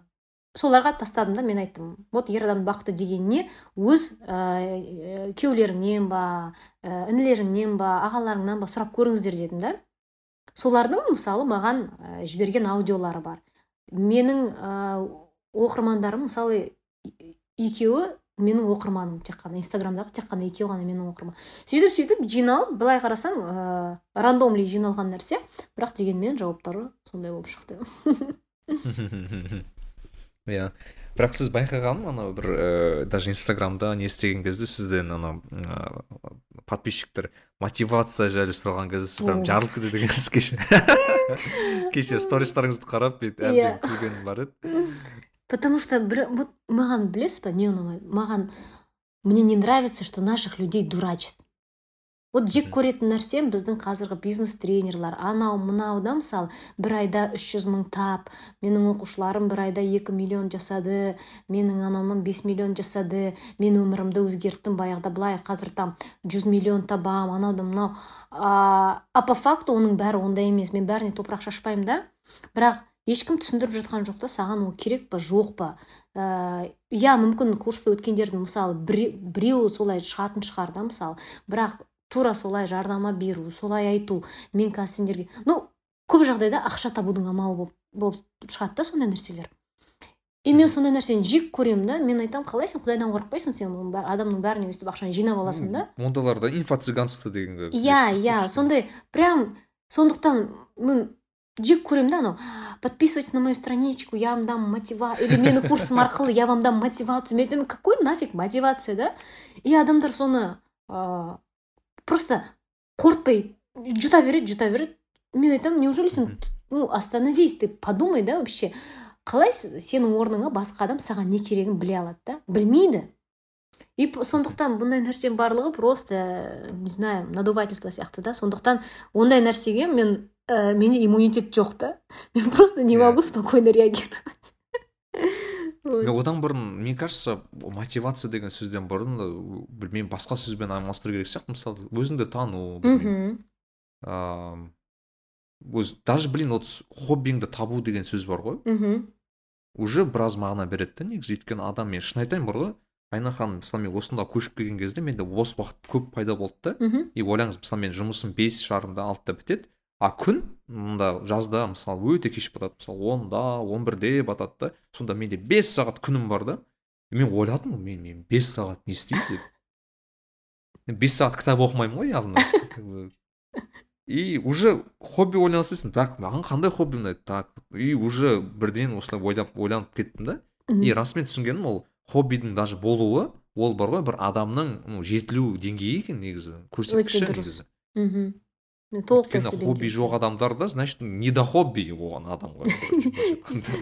соларға тастадым да мен айттым вот ер адамның бақыты деген не? Өз ә, күйеулеріңнен ба ә, інілеріңнен ба ағаларыңнан ба сұрап көріңіздер дедім да. Солардың мысалы маған жіберген аудиолары бар. Менің ә, оқырмандарым мысалы екеуі менің оқырманым тек қана инстаграмдағы тек қана екеуі ғана менің оқырманым сөйтіп сөйтіп жиналып былай қарасаң ә, рандомли жиналған нәрсе бірақ дегенмен жауаптары сондай болып шықты. иә бірақ сіз байқағаным анау бір ә, даже инстаграмда не істеген кезде сізден анау ә, подписчиктер мотивация жайлы сұраған кезде сіз прям жарылып кетеді екенсіз кеше кеше стористарыңызды қарап бүйтіп әбден күлгенім бар еді потому что бір вот маған білесіз ба не ұнамайды маған мне не нравится что наших людей дурачат. Вот жек көретін нәрсем біздің қазіргі бизнес тренерлар. Анау мынау да мысалы бір айда 300 мың тап менің оқушыларым бір айда 2 миллион жасады менің анамын 5 миллион жасады мен өмірімді өзгерттім баяғыда былай қазір там 100 миллион табам анау да мынау. А, по факту оның бәрі ондай емес мен бәріне топырақ шашпаймын да. Бірақ ешкім түсіндіріп жатқан жоқ та саған ол керек па жоқ па? Ә, иә мүмкін курсты өткендердің мысалы біре- біреуі солай шығатын шығар да мысалы бірақ тура солай жарнама беру солай айту мен қазір сендерге ну көп жағдайда ақша табудың амалы болып болып шығады да сондай нәрселер. И мен сондай нәрсені жек көремін да мен айтамын қалай сен құдайдан қорықпайсың сен адамның бәріне өйстіп ақшаны жинап аласың да. Ондайларда инфо цыганство дегенге иә иә сондай прям сондықтан мен жек көремін да анау подписывайтесь на мою страничку я вам дам мотивацию или менің курсым арқылы я вам дам мотивацию. Мен айтамын какой нафиг мотивация да? И адамдар соны ә, просто қорытпай жұта береді жұта береді мен айтамын неужели сен ну остановись ты подумай да вообще. Қалай сенің орныңа басқа адам саған не керегін біле алады да? Білмейді. И сондықтан бұндай нәрсенің барлығы просто не знаю надувательство сияқты да. Сондықтан ондай нәрсеге мен ә, менде иммунитет жоқ та. Мен просто не Иә. могу спокойно реагировать. Мен одан бұрын мне кажется мотивация деген сөзден бұрын білмеймін басқа сөзбен алмастыру керек сияқты мысалы өзіңді тану білмеймін. мхм а, өз даже блин вот хоббиіңді табу деген сөз бар ғой. Мхм уже біраз мағына береді да негізі. Өйткені адам мен шын айтайын бар ғой айна ханым мысалы мен осында көшіп келген кезде менде бос уақыт көп пайда болды да. Мхм и ойлаңыз мысалы мен жұмысым бес жарымда алтыда бітеді. А күн мында жазда мысалы өте кеш батады. Мысалы онда он бірде батады да сонда менде бес сағат күнім бар да мен ойладым мен мен бес сағат не істеймін деп. Бес сағат кітап оқымаймын ғой явно. И уже хобби ойлана бастайсың так маған қандай хобби ұнайды? Так и уже бірден осылай ойлап ойланып кеттім да. И расымен түсінгенім ол хоббидің даже болуы ол бар ғой бір адамның ну, жетілу деңгейі екен негізі көрсеткіші негізі. Мхм мен толықтай хобби жоқ адамдарда значит не до хобби оған адамға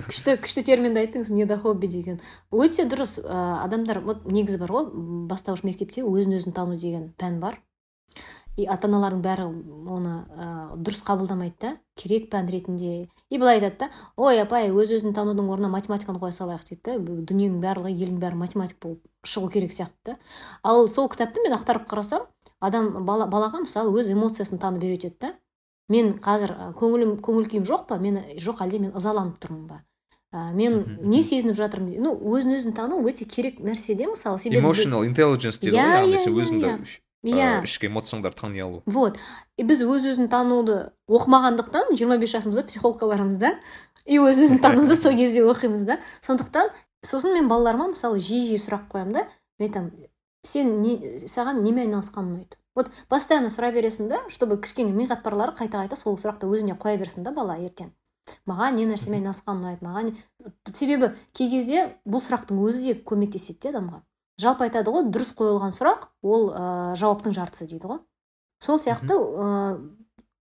күшті күшті терминді айттыңыз не до хобби деген. Өте дұрыс адамдар вот негізі бар ғой бастауыш мектепте өзін өзін тану деген пән бар. И ата аналардың бәрі оны ә, дұрыс қабылдамайды да керек пән ретінде. И былай айтады да ой апай өз өзін танудың орнына математиканы қоя салайық дейді да дүниенің барлығы елдің бәрі математик болып шығу керек сияқты да. Ал сол кітапты мен ақтарып қарасам адам бала, балаға мысалы өз эмоциясын танып үйретеді да. Мен қазір көңілім көңіл күйім жоқ па? Мен жоқ әлде мен ызаланып тұрмын ба? Ә, мен не сезініп жатырмын? Ну өзін өзін тану өте керек нәрсе де мысалы. Себебі emotional intelligence дейді ғой яғни сен өзіңді иә ішкі эмоцияңдарды тани алу. Вот. И біз өз өзін тануды оқымағандықтан 25 жасымызда психологқа барамыз да и өз өзін тануды сол кезде оқимыз да. Сондықтан сосын мен балаларыма мысалы жиі жиі сұрақ қоямын да. Мен айтамын сен не саған немен айналысқан ұнайды вот постоянно сұрай бересің да чтобы кішкене ми қатпарлары қайта қайта сол сұрақты өзіне қоя берсін да бала ертең. Маған не нәрсемен айналысқан ұнайды маған себебі кей кезде бұл сұрақтың өзі де көмектеседі де адамға. Жалпы айтады ғой дұрыс қойылған сұрақ ол ә, жауаптың жартысы дейді ғой. Сол сияқты ә,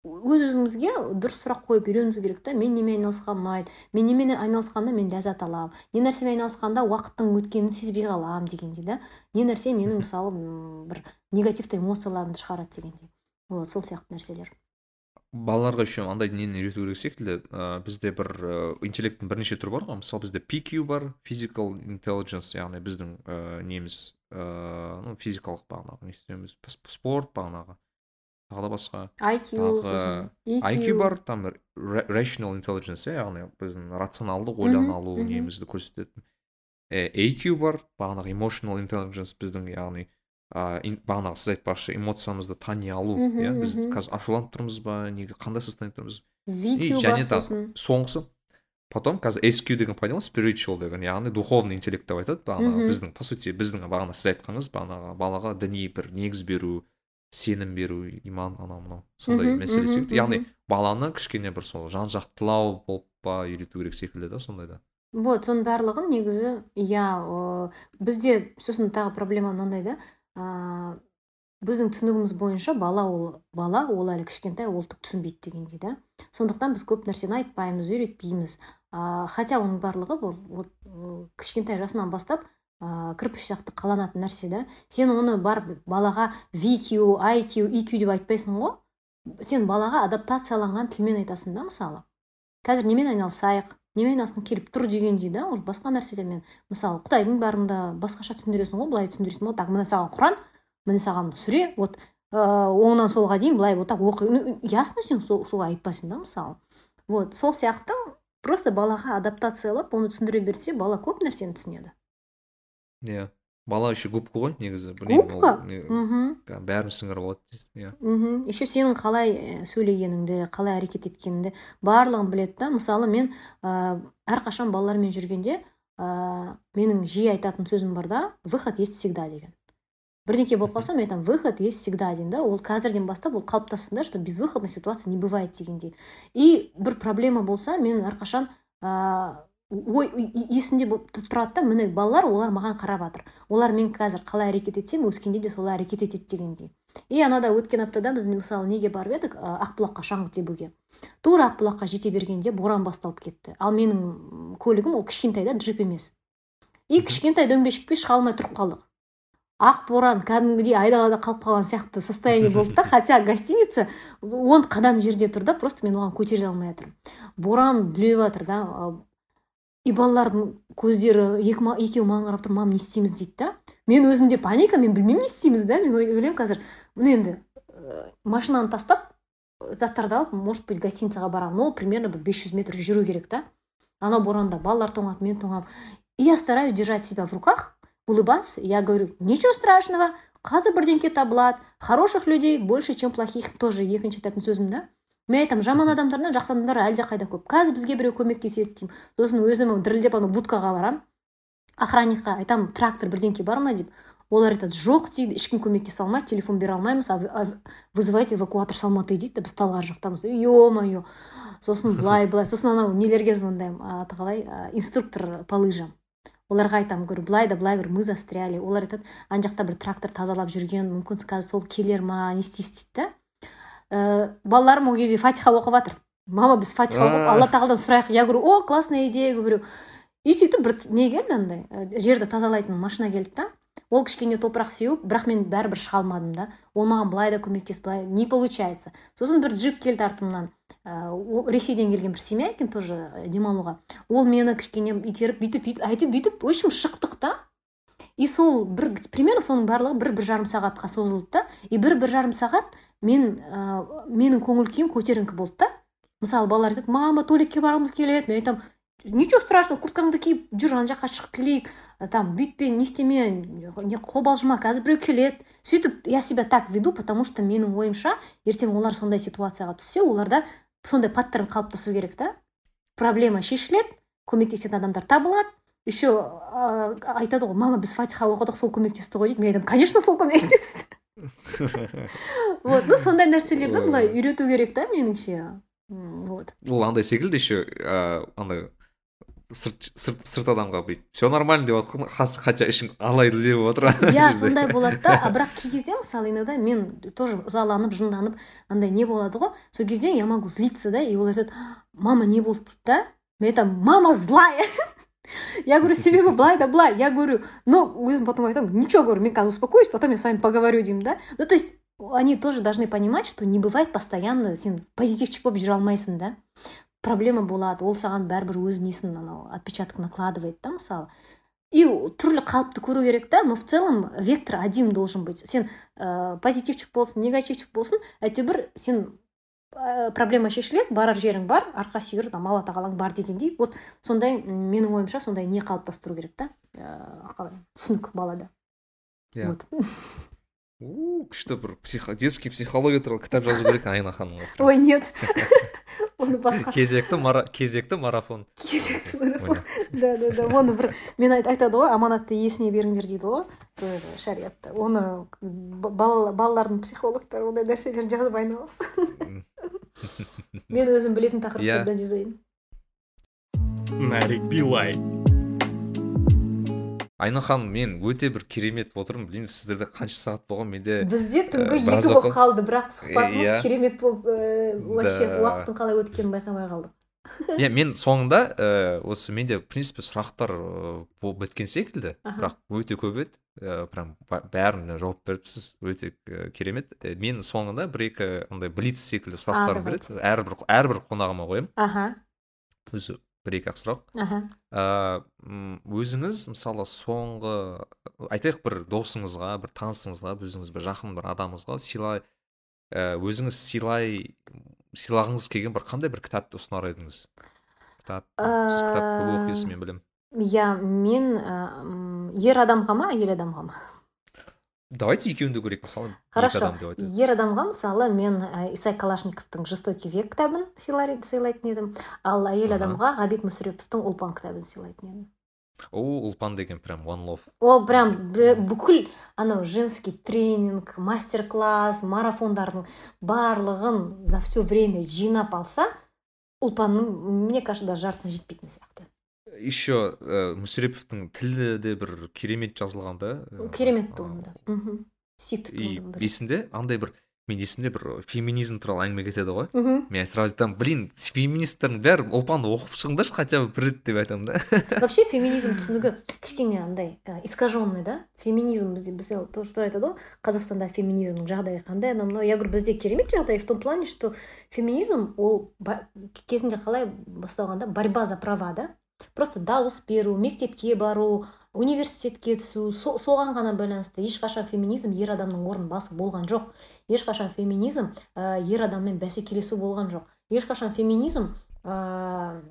өз өзімізге дұрыс сұрақ қойып үйренуіміз керек та. Мен немен айналысқан ұнайды мен немен айналысқанда мен ләззат аламын не нәрсемен айналысқанда уақыттың өткенін сезбей қаламын дегендей да. Не нәрсе менің мысалы бір негативті эмоцияларымды шығарады дегендей. Вот сол сияқты нәрселер. Балаларға еще андай нені үйрету керек секілді. Ә, бізде бір ә, интеллекттің бірнеше түрі бар ғой. Мысалы бізде PQ бар physical intelligence яғни біздің ә, неміз ә, ну физикалық бағанағы не істейміз спорт бағанағы. Тағы да басқа. IQ сосын IQ бар там rational intelligence иә яғни біздің рационалды ойлана алу немізді көрсететін. AQ бар бағанағы emotional intelligence біздің яғни ыыы бағанағы сіз айтпақшы эмоциямызды тани алу иә біз қазір ашуланып тұрмыз ба неге қандай состояниеда тұрмыз? VQ бар сосын. соңғысы потом қазір SQ деген пайда spiritual деген яғни духовный интеллект деп айтады бағанағы біздің по сути біздің бағана сіз айтқаныңыз бағанағы балаға діни бір негіз беру сенім беру иман анау мынау сондай мәселе секілді яғни баланы кішкене бір сол жан жақтылау болып па үйрету керек секілді да сондай да. Вот соның барлығын негізі иә бізде сосын тағы проблема мынандай да ә, біздің түсінігіміз бойынша бала ол бала ол әлі кішкентай ол түк түсінбейді дегендей да. Сондықтан біз көп нәрсені айтпаймыз үйретпейміз. Ә, хотя оның барлығы бұл, ол, кішкентай жасынан бастап ә, кірпіш сияқты қаланатын нәрсе да сен оны бар балаға VQ, IQ, EQ деп айтпайсың ғой. Сен балаға адаптацияланған тілмен айтасың да мысалы. Қазір немен айналысайық немен айналысқың келіп тұр дегендей да уже басқа нәрселермен мысалы құдайдың барында басқаша түсіндіресің ғой былай түсіндіресің ғой. Так міне саған құран міне саған сүре вот ыыы оңнан солға дейін былай вот так оқы ну ясно сен сол, солай айтпайсың да мысалы. Вот сол сияқты просто балаға адаптациялап оны түсіндіре берсе бала көп нәрсені түсінеді. Иә. Бала еще губка ғой негізі губка? мхм бәрін сіңіріп алады иә. Мхм еще сенің қалай сөйлегеніңді қалай әрекет еткеніңді барлығын біледі да. Мысалы мен ә, әрқашан балалармен жүргенде ә, менің жиі айтатын сөзім бар да выход есть всегда деген. Бірдеңке болып қалса мен айтамын выход есть всегда деймін да. Ол қазірден бастап ол қалыптассын да что безвыходной ситуации не бывает дегендей. И бір проблема болса мен әрқашан ыыы ой есімде болып тұрады да міне балалар олар маған қарап жатыр. Олар мен қазір қалай әрекет етсем өскенде де солай әрекет етеді дегендей. И анада өткен аптада біз мысалы неге барып едік? Ақбұлаққа шаңғы тебуге. Тура ақбұлаққа жете бергенде боран басталып кетті. Ал менің көлігім ол кішкентай да джип емес. И кішкентай дөңбешікпен шыға алмай тұрып қалдық. Ақ боран кәдімгідей айдалада қалып қалған сияқты состояние болды да. Хотя гостиница он қадам жерде тұр да просто мен оған көтеріле алмай жатырмын боран дүлеп жатыр да и балалардың көздері екеуі маған қарап тұр мам не істейміз? дейді да. Мен өзімде паника мен білмеймін не істейміз да. Мен ойлаймын қазір міне енді ә, машинаны тастап заттарды алып может быть гостиницаға барамын. Ол примерно бір бес жүз метр жүру керек та. Анау боранда балалар тоңады мен тоңамын. И я стараюсь держать себя в руках улыбаться. Я говорю ничего страшного қазір бірдеңке табылады хороших людей больше чем плохих тоже екінші айтатын сөзім да мен айтамын жаман адамдардан жақсы адамдар әлдеқайда көп. Қазір бізге біреу көмектеседі деймін. Сосын өзім дірілдеп ана будкаға барамын. Охранникқа айтамын трактор бірдеңке бар ма деп. Олар айтады жоқ дейді ешкім көмектесе алмайды телефон бере алмаймыз вызывайте эвакуатор с алматы дейді да біз талғар жақтамыз е мое сосын былай былай. Сосын анау нелерге звондаймын? Аты қалай? Инструктор по лыжам оларға айтамын говорю былай да былай говорю мы застряли олар айтады ана жақта бір трактор тазалап жүрген мүмкін қазір сол келер ма не істейсіз? дейді да ә, балаларым ол кезде фатиха оқып жатыр мама біз фатиха оқып алла тағаладан сұрайық. Я говорю о классная идея говорю. И сөйтіп бір не келді андай ә, жерді тазалайтын машина келді да. Ол кішкене топырақ сеуіп бірақ мен бәрібір шыға алмадым да. Ол маған былай да көмектесті былай не получается. Сосын бір джип келді артымнан. Ә, ресейден келген бір семья екен тоже демалуға. Ол мені кішкене итеріп бүйтіп бүйтіп әйтеуір бүйтіп в общем шықтық та. И сол бір примерно соның барлығы бір бір жарым сағатқа созылды да. И бір бір жарым сағат мен ә, менің көңіл күйім көтеріңкі болды да. Мысалы балалар айтады мама туалетке барғымыз келеді мен айтамын ничего страшного курткаңды киіп жүр ана жаққа шығып келейік там бүйтпе не істеме не қобалжыма қазір біреу келеді сөйтіп я себя так веду потому что менің ойымша ертең олар сондай ситуацияға түссе оларда сондай паттерн қалыптасу керек та. Проблема шешіледі көмектесетін адамдар табылады. Еще айтады ғой мама біз фатиха оқыдық сол көмектесті ғой дейді. Мен айтамын конечно сол көмектесті вот ну сондай нәрселерді былай үйрету керек та меніңше. Вот. Ол андай секілді еще андай сырт адамға бүйтіп все нормально деп жатқан хотя ішің алайды деп отыр иә сондай болады да а бірақ кей кезде мысалы иногда мен тоже ызаланып жынданып андай не болады ғой сол кезде я могу злиться да и ол айтады мама не болды дейді да. Мен айтамын мама злая я говорю себебі былай да былай я говорю но өзім потом айтамын ничего говорю мен қазір успокоюсь потом я с вами поговорю деймін да? Ну то есть они тоже должны понимать что не бывает постоянно сен позитивчик болып жүре алмайсың да? Проблема болады ол саған бәрібір өз несін анау отпечаток накладывает да мысалы? И түрлі қалыпты көру керек та но в целом вектор один должен быть. Сен ә, позитивчик болсын негативчик болсын әйтеуір сен проблема шешіледі барар жерің бар арқа сүйер там алла тағалаң бар дегендей. Вот сондай менің ойымша сондай не қалыптастыру керек та? Ә, қалай? Түсінік балада иә. Вот. Күшті бір детский психология туралы кітап жазу керек айна ханымға ой нет. оны басқа. Кезекті мара, кезекті марафон. Кезекті марафон. Да да да. Оны бір мен айт- айтады ғой аманатты иесіне беріңдер дейді ғой. Тоже шариғатта оны бала, балалардың психологтары ондай нәрселерді жазып айналыссын. Мен өзім білетін тақырыптардан жазайын. Нарик билай. Айна ханым мен өте бір керемет отырмын. Білмеймін сіздерде қанша сағат болған? Менде бізде түнгі Э, екі болып уақыт- қалды бірақ сұхбатымыз Иә. керемет болып э, вообще Да. уақыттың қалай өткенін байқамай қалдық. Иә мен соңында ә, осы менде в принципе сұрақтар болып біткен секілді Аха. бірақ өте көп еді. Ә, прям бәріне жауап беріпсіз өте керемет. Ә, мен соңында бір екі андай блиц секілді сұрақтарым бар еді әрбір әрбір қонағыма қоямын. Аха. Өзі бір екі ақ сұрақ. Аха. Ә, өзіңіз мысалы соңғы айтайық бір досыңызға бір танысыңызға өзіңіз бір жақын бір адамыңызға сыйлай ә, өзіңіз сыйлай сыйлағыңыз келген бір қандай бір кітапты ұсынар едіңіз? Кітап сіз кітап көп Ә, оқисыз мен білемін. иә мен ә, ер адамға ма әйел адамға ма? Давайте екеуін де көрейік мысалы хорошо. ер адамға мысалы мен ә, исай калашниковтың жестокий век кітабын сыйлайтын едім. Ал әйел адамға ғабит мүсіреповтің ұлпан кітабын сыйлайтын едім. О ұлпан деген прям one love. Ол прям бүкіл анау женский тренинг мастер класс марафондардың барлығын за все время жинап алса ұлпанның мне кажется даже жартысына жетпейтін сияқты. Еще ә, мүсіреповтің тілі де бір керемет жазылған да ә, керемет туынды мхм сүйікті и туындым есімде андай бір мен есімде бір феминизм туралы әңгіме кетеді ғой. Мхм мен сразу айтамын блин феминистердің бәрі ұлпанды оқып шығыңдаршы хотя бы бір рет деп айтамын да. Вообще феминизм түсінігі кішкене андай ә, искаженный да. Феминизм бізде біз тоже айтады ғой. Қазақстанда феминизмнің жағдайы қандай анау мынау. Я говорю бізде керемет жағдай в том плане что феминизм ол кезінде қалай басталғанда борьба за права да. Просто дауыс беру мектепке бару университетке түсу со- соған ғана байланысты ешқашан феминизм ер адамның орнын басу болған жоқ. Ешқашан феминизм ә, ер адаммен бәсекелесу болған жоқ. Ешқашан феминизм ә,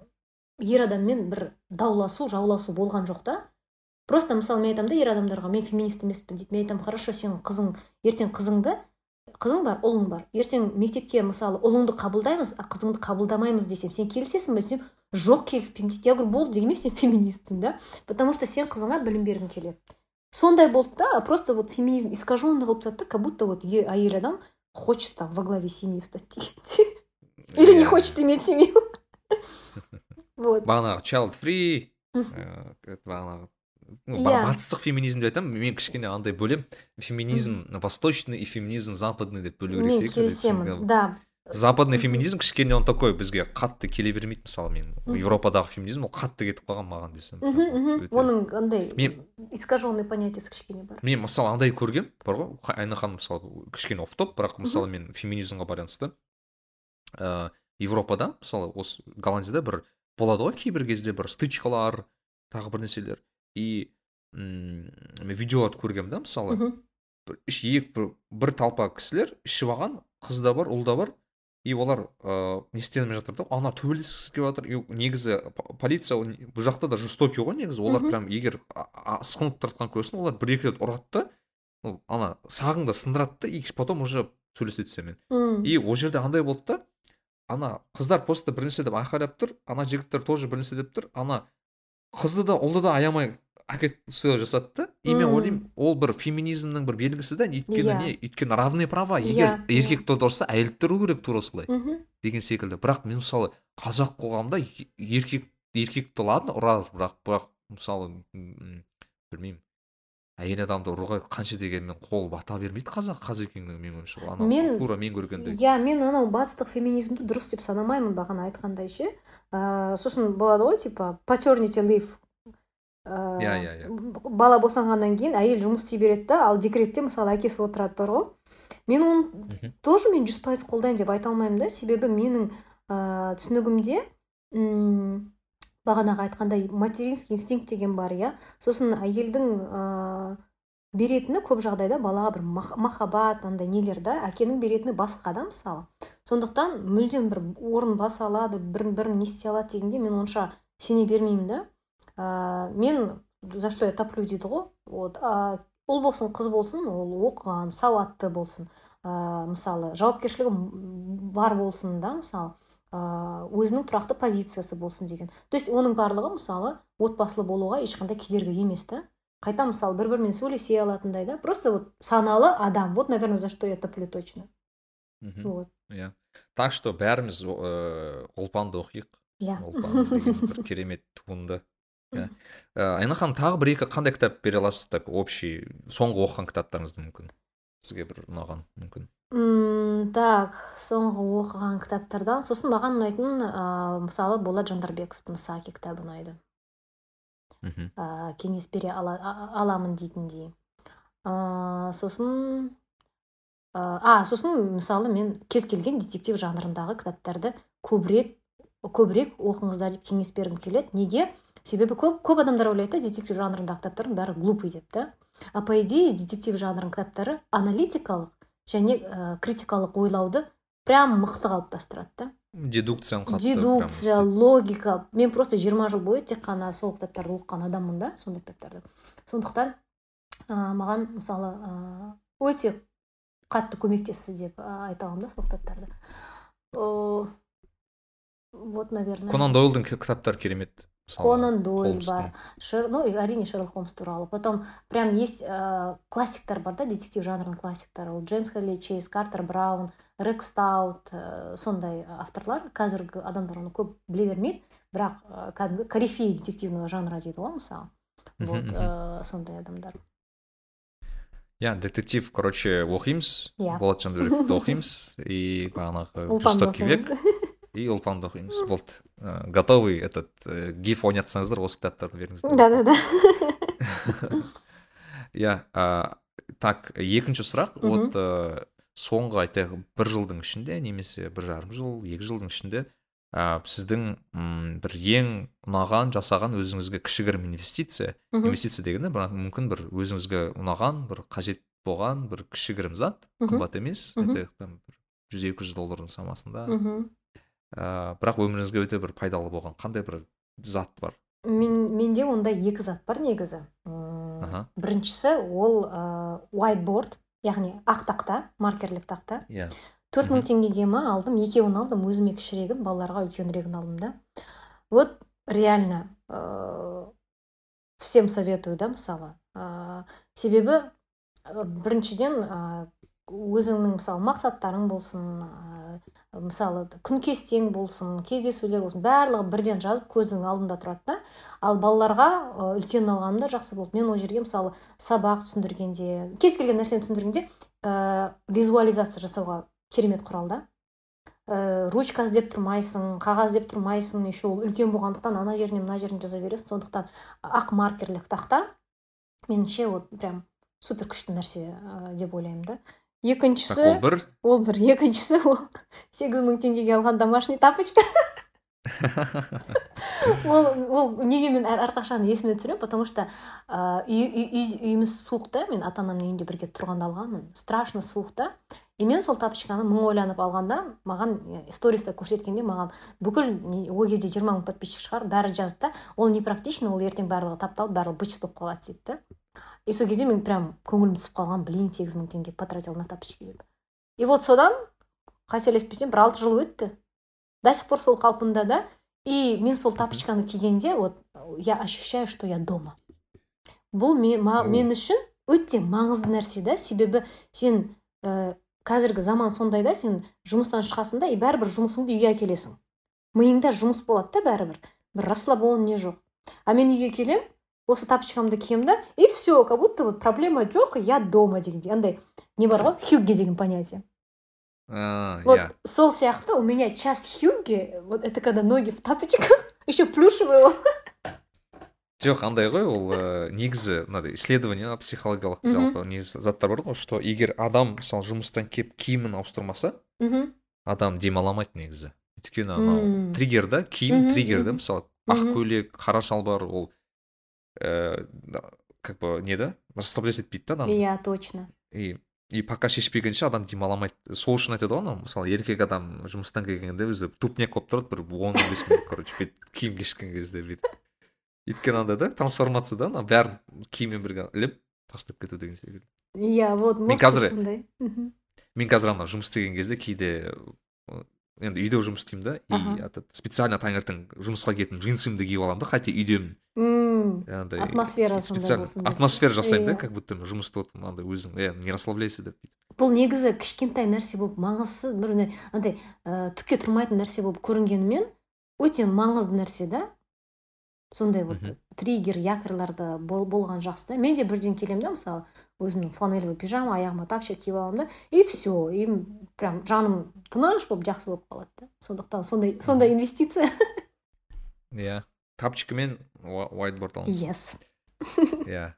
ер адаммен бір дауласу жауласу болған жоқ та. Просто мысалы мен айтамын да ер адамдарға мен феминист емеспін дейді. Мен айтамын хорошо сенің қызың ертең қызыңды қызың бар ұлың бар. Ертең мектепке мысалы ұлыңды қабылдаймыз а қызыңды қабылдамаймыз десем сен келісесің бе десем жоқ келіспеймін дейді я говорю болды демек сен феминистсің да? Потому что сен қызыңа білім бергің келеді. Сондай болды да просто вот феминизм искаженный қылып тастады да как будто вот е- әйел адам хочет там во главе семьи встать дегендей или не хочет иметь семью. Вот. Бағанағы child free Мгм. ә, бағанағы Иә. ба- батыстық феминизм деп айтамын мен кішкене андай бөлем феминизм восточный и феминизм западный деп бөлу керек мен секілді келісемін да. Западный феминизм кішкене он такой бізге қатты келе бермейді мысалы мен европадағы феминизм ол қатты кетіп қалған маған десем. Оның андай Мен- искаженный понятиесі кішкене бар. мен мысалы андай көргем бар ғой. Айна ханым мысалы кішкене оф топ бірақ мысалы мен феминизмға байланысты. Ә, европада мысалы осы голландияда бір болады ғой кейбір кезде бір стычкалар тағы бір нәрселер. И м, мен видеоларды көргем да мысалы? Бір үш екі бір, бір толпа кісілер ішіп алған қыз да бар ұл да бар и олар ыыы не істей алмай жатыр да ана төбелескісі келіп жатыр и негізі по- полиция ол не- бұл жақта да жестокий ғой негізі олар прям егер а- а- ысқынып тұрып жатқан көрсең олар бір екі рет ұрады да ну, ана сағыңды сындырады да и потом уже сөйлеседі сенімен и ол жерде андай болды да ана қыздар просто бір нәрсе деп айқайлап тұр ана жігіттер тоже бір нәрсе деп тұр ана қызды да ұлды да аямай әкетіп сол жасады да и мен ойлаймын ол бір феминизмнің бір белгісі да өйткені Иә. не өйткені равные права. Егер Иә, иә. еркек торда ұрса әйел де ұру керек тура солай деген секілді. Бірақ мен мысалы қазақ қоғамында еркек еркекті ладно ұрады бірақ бірақ мысалы білмеймін. Әйел адамды ұруға қанша дегенмен қол бата бермейді қазақ қазекеңнің менің ойымша. Анау Мен- тура мен көргендей. иә мен анау батыстық феминизмді дұрыс деп санамаймын бағана айтқандай ше. Ә, сосын болады ғой типа paternity leave. Иә, иә, иә. бала босанғаннан кейін әйел жұмыс істей береді да ал декретте мысалы әкесі отырады бар ғой. Мен оны тоже мен жүз пайыз қолдаймын деп айта алмаймын да. Себебі менің ә, түсінігімде м, бағанағы айтқандай материнский инстинкт деген бар иә. Сосын әйелдің ә, беретіні көп жағдайда балаға бір мах- махаббат андай нелер да әкенің беретіні басқа да мысалы. Сондықтан мүлдем бір орын баса алады бірін бірін не істей алады дегенде мен онша сене бермеймін да. Ә, мен за что я топлю дейді ғой. Вот а, ұл болсын қыз болсын ол оқыған сауатты болсын. Ә, мысалы жауапкершілігі бар болсын да мысалы. ә, өзінің тұрақты позициясы болсын деген. То есть оның барлығы мысалы отбасылы болуға ешқандай кедергі емес та. Қайта мысалы бір бірімен сөйлесе алатындай да. Просто вот саналы адам. Вот наверное за что я топлю точно. Вот. Иә. Так что бәріміз ыыы ұлпанды оқиық. Иә. Бір керемет туынды. Иә. Ә, айна ханым тағы бір екі қандай кітап бере аласыз? Так общий соңғы оқыған кітаптарыңызды мүмкін. Сізге бір ұнаған мүмкін. М, так соңғы оқыған кітаптардан сосын маған ұнайтын ә, мысалы болат жандарбековтың саки кітабы ұнайды. Мхм. Ә, кеңес бере ала, а- аламын дейтіндей ә, сосын ә, а сосын мысалы мен кез келген детектив жанрындағы кітаптарды көбірек көбірек оқыңыздар деп кеңес бергім келеді. Неге? Себебі көп көп адамдар ойлайды да детектив жанрындағы кітаптардың бәрі глупый деп та. А по идее детектив жанрының кітаптары аналитикалық және ә, критикалық ойлауды прям мықты қалыптастырады да. Дедукцияны қатты дедукция логика. Мен просто жиырма жыл бойы тек қана сол кітаптарды оқыған адаммын да сондай кітаптарды. Сондықтан ә, маған мысалы ә, өте қатты көмектесті деп ә, айта аламын да сол кітаптарды. Вот наверное. Конан дойлдың кітаптары керемет. конан дойль Холмстың. бар Шер... ну и әрине шерлок холмс туралы потом прям есть ә, классиктар бар да детектив жанрының классиктары ол джеймс хедли чейз картер браун рек стаут ә, сондай авторлар қазіргі адамдар оны көп біле бермейді бірақ ә, кәдімгі корифей детективного жанра дейді ғой мысалы Мгм, вот мгм. ә, сондай адамдар иә детектив короче оқимыз Иә. болат жандарбековті оқимыз и бағанағы Ұлпанды жестокий век оқимыз. и ұлпанды оқимыз болды Ә, готовый этот ә, гиф ойнатсаңыздар осы кітаптарды беріңіздер да да да иә так екінші сұрақ. Вот ә, соңғы айтайық бір жылдың ішінде немесе бір жарым жыл екі жылдың ішінде ә, сіздің м, бір ең ұнаған жасаған өзіңізге кішігірім инвестиция инвестиция дегенде бірақ мүмкін бір өзіңізге ұнаған бір қажет болған бір кішігірім зат қымбат емес. Айтайық там бір жүз екі жүз доллардың шамасында мхм ә, бірақ өміріңізге өте бір пайдалы болған. Қандай бір зат бар? Мен менде ондай екі зат бар негізі. М, Аха. біріншісі ол ә, whiteboard яғни ақ тақта маркерлік тақта. Иә. Төрт мың теңгеге ма алдым екеуін алдым өзіме кішірегін балаларға үлкенірегін алдым да. Вот реально ә, всем советую да мысалы. Ә, себебі ә, біріншіден ә, өзіңнің мысалы мақсаттарың болсын ә, мысалы күн кестең болсын кездесулер болсын барлығы бірден жазып көзіңнің алдында тұрады да. Ал балаларға үлкен алғаным да жақсы болды. Мен ол жерге мысалы сабақ түсіндіргенде кез келген нәрсені түсіндіргенде ә, визуализация жасауға керемет құрал да. Ә, ручка іздеп тұрмайсың қағаз іздеп тұрмайсың еще ол үлкен болғандықтан ана жеріне мына жеріне жаза бересің. Сондықтан ақ маркерлік тақта меніңше вот прям супер күшті нәрсе ә, деп ойлаймын да. Так екіншісі ол бір. ол бір. Екіншісі ол сегіз мың теңгеге алған домашний тапочка. Ол ол неге мен әр- әрқашан есіме түсіремін потому что үй, үй, үй- үйіміз суық та. Мен ата анамның үйінде бірге тұрғанда алғанмын. Страшно суық та. И мен сол тапочканы мың ойланып алғанда маған ә, сториста көрсеткенде маған бүкіл ол кезде жиырма мың подписчик шығар бәрі жазды да ол не практично ол ертең барлығы тапталып барлығы бычыт болып қалады дейді да. И сол кезде мен прям көңілім түсіп қалған блин сегіз мың теңге потратил на тапочки. Деп и вот содан қателеспесем бір алты жыл өтті. До сих пор сол қалпында да? И мен сол тапочканы кигенде вот я ощущаю что я дома. Бұл мен, ма- мен үшін өте маңызды нәрсе да? Себебі сен ә, қазіргі заман сондай да? Сен жұмыстан шығасың да и бәрібір жұмысыңды үйге әкелесің. Миыңда жұмыс болады да бәрібір. Бір расслабление жоқ. А мен үйге келем осы тапочкамды киемін да и все как будто вот проблема жоқ я дома дегендей андай не бар ғой хюгге деген понятие. А, вот иә сол сияқты у меня час хюгге вот это когда ноги в тапочках еще плюшевый жоқ андай ғой ол ә, негізі мынандай исследование психологиялық жалпы негізі заттар бар ғой что егер адам мысалы жұмыстан келіп киімін ауыстырмаса мхм адам демала алмайды негізі өйткені анау триггер да киім триггер да мысалы ақ көйлек қара шалбар ол ә, как бы не да? Расслаблять етпейді да адамды иә точно. И и пока шешпегенше адам демала алмайды сол үшін айтады ғой анау мысалы еркек адам жұмыстан келгенде өзі тупняк болып тұрады бір он он бес минут короче бүйтіп киім кешкен кезде бүйтіп өйткені андай да трансформация да ана бәрін киіммен бірге іліп тастап кету деген секілді иә вот Мен қазір- мен қазір ана жұмыс істеген кезде кейде енді үйде жұмыс істеймін да и специально таңертең жұмысқа келетін джинсымды киіп аламын да хотя үйдемін. М, андай атмосфера сондай болсын атмосфера жасаймын да Иә. как будто жұмыста отырмын андай өзің е не расслабляйся деп бұл негізі кішкентай нәрсе болып маңызсыз бір андай түкке тұрмайтын нәрсе болып көрінгенімен өте маңызды нәрсе да. Сондай вот триггер якорьларды бол, болған жақсы да. Мен де бірден келемін да мысалы өзімнің фланелевый пижама аяғыма тапочка киіп аламын да и все и прям жаным тыныш болып жақсы болып қалады да. Сондықтан сондай сондай инвестиция. Иә. Мен whiteboard аламыз yes. Иә.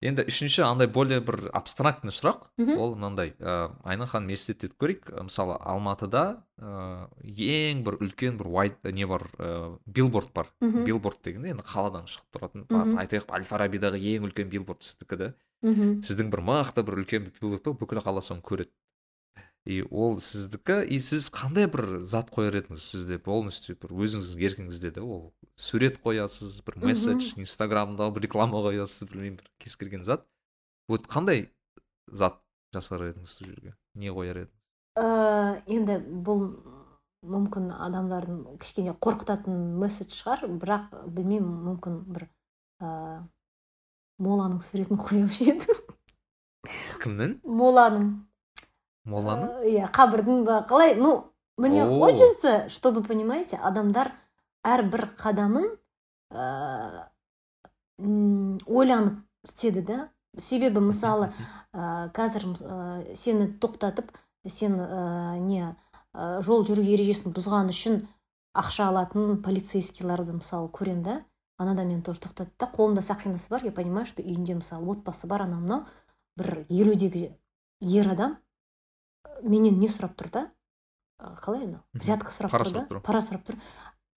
Енді үшінші андай более бір абстрактный сұрақ. Ол мынандай ә, айна ханым елестетіп көрейік. Ә, мысалы алматыда ә, ең бір үлкен бір white не бар ә, билборд бар. Мгм. билборд дегенде енді қаладан шығып тұратын. Айтайық әл фарабидағы ең үлкен билборд сіздікі да мхм. Сіздің бір мықты бір үлкен билборд бар бүкіл қала соны көреді. И ол сіздікі и сіз қандай бір зат қояр едіңіз? Сізде полностью бір өзіңіздің еркіңізде да ол сурет қоясыз бір месседж инстаграмда бір реклама қоясыз білмеймін бір кез келген зат. Вот қандай зат жасар едіңіз сол жерге? Не қояр едіңіз? Ә, енді бұл мүмкін адамдардың кішкене қорқытатын месседж шығар бірақ білмеймін мүмкін бір ә, моланың суретін қоюшы едім. Кімнің? Моланың. Моланың иә қабірдің ба қалай? Ну мне хочется чтобы понимаете адамдар әрбір қадамын ә, ойланып істеді да? Себебі мысалы ә, қазір ә, сені тоқтатып сен ә, не ә, жол жүру ережесін бұзған үшін ақша алатын полицейскийларды мысалы көремін да? Анада мені тоже тоқтатты да. Қолында сақинасы бар. Я понимаю что үйінде мысалы отбасы бар анау мынау. Бір елудегі ер адам. Менен не сұрап тұр да? Қалай анау? Взятка сұрап тұр да? пара сұрап тұр.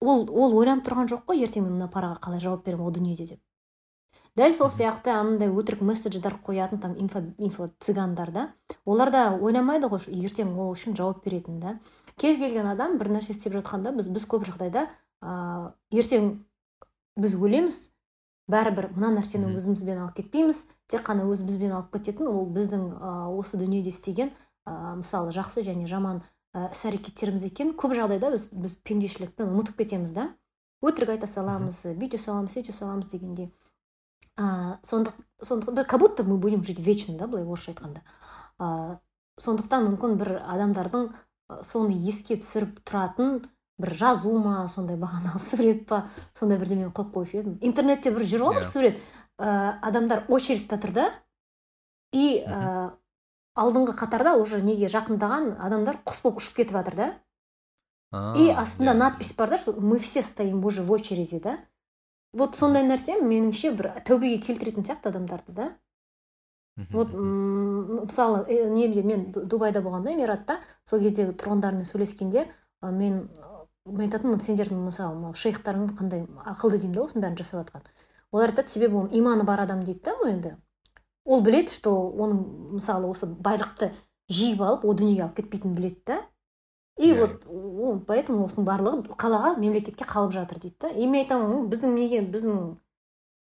Ол ол ойланып тұрған жоқ қой ертең мен мына параға қалай жауап беремін ол дүниеде деп. Дәл сол сияқты андай өтірік месседждар қоятын там инфо, инфо цыгандар да. Олар да ойламайды ғой ертең ол үшін жауап беретін да. Кез келген адам бір нәрсе істеп жатқанда біз біз көп жағдайда ә, ертең біз өлеміз бәрібір мына нәрсені өзімізбен алып кетпейміз тек қана өзімізбен алып кететін ол біздің ә, осы дүниеде істеген ә, мысалы жақсы және жаман ә, іс әрекеттеріміз екен. Көп жағдайда біз біз пендешілікпен ұмытып кетеміз да? Өтірік айта саламыз бүйте саламыз сөйте саламыз дегендей ә, сондық сондықтан бір как будто мы будем жить вечно да былай орысша айтқанда. Ә, сондықтан мүмкін бір адамдардың соны еске түсіріп тұратын бір жазу ма сондай бағанағы сурет па сондай бірдемені қойып қоюшы едім интернетте бір жүр ғой бір сурет ә, адамдар очередьта тұр да? И ә, алдыңғы қатарда уже неге жақындаған адамдар құс болып ұшып кетіп жатыр да. И астында иә. надпись бар да что мы все стоим уже в очереди да. Вот сондай нәрсе меніңше бір тәубеге келтіретін сияқты адамдарды да. Вот мысалы э, неде мен Ду- дубайда болғанда эмиратта сол кездегі тұрғындармен сөйлескенде мен мен айтатынмын сендердің мысалы мынау шейхтарың қандай ақылды деймін да осының бәрін жасап жатқан олар айтады себебі ол иманы бар адам дейді да ол енді. Ол білет что оның мысалы осы байлықты жиып алып ол дүниеге алып кетпейтінін біледі да. И Иә, вот ол поэтому осының барлығы қалаға мемлекетке қалып жатыр дейді да. И мен айтамын «Ну, біздің неге біздің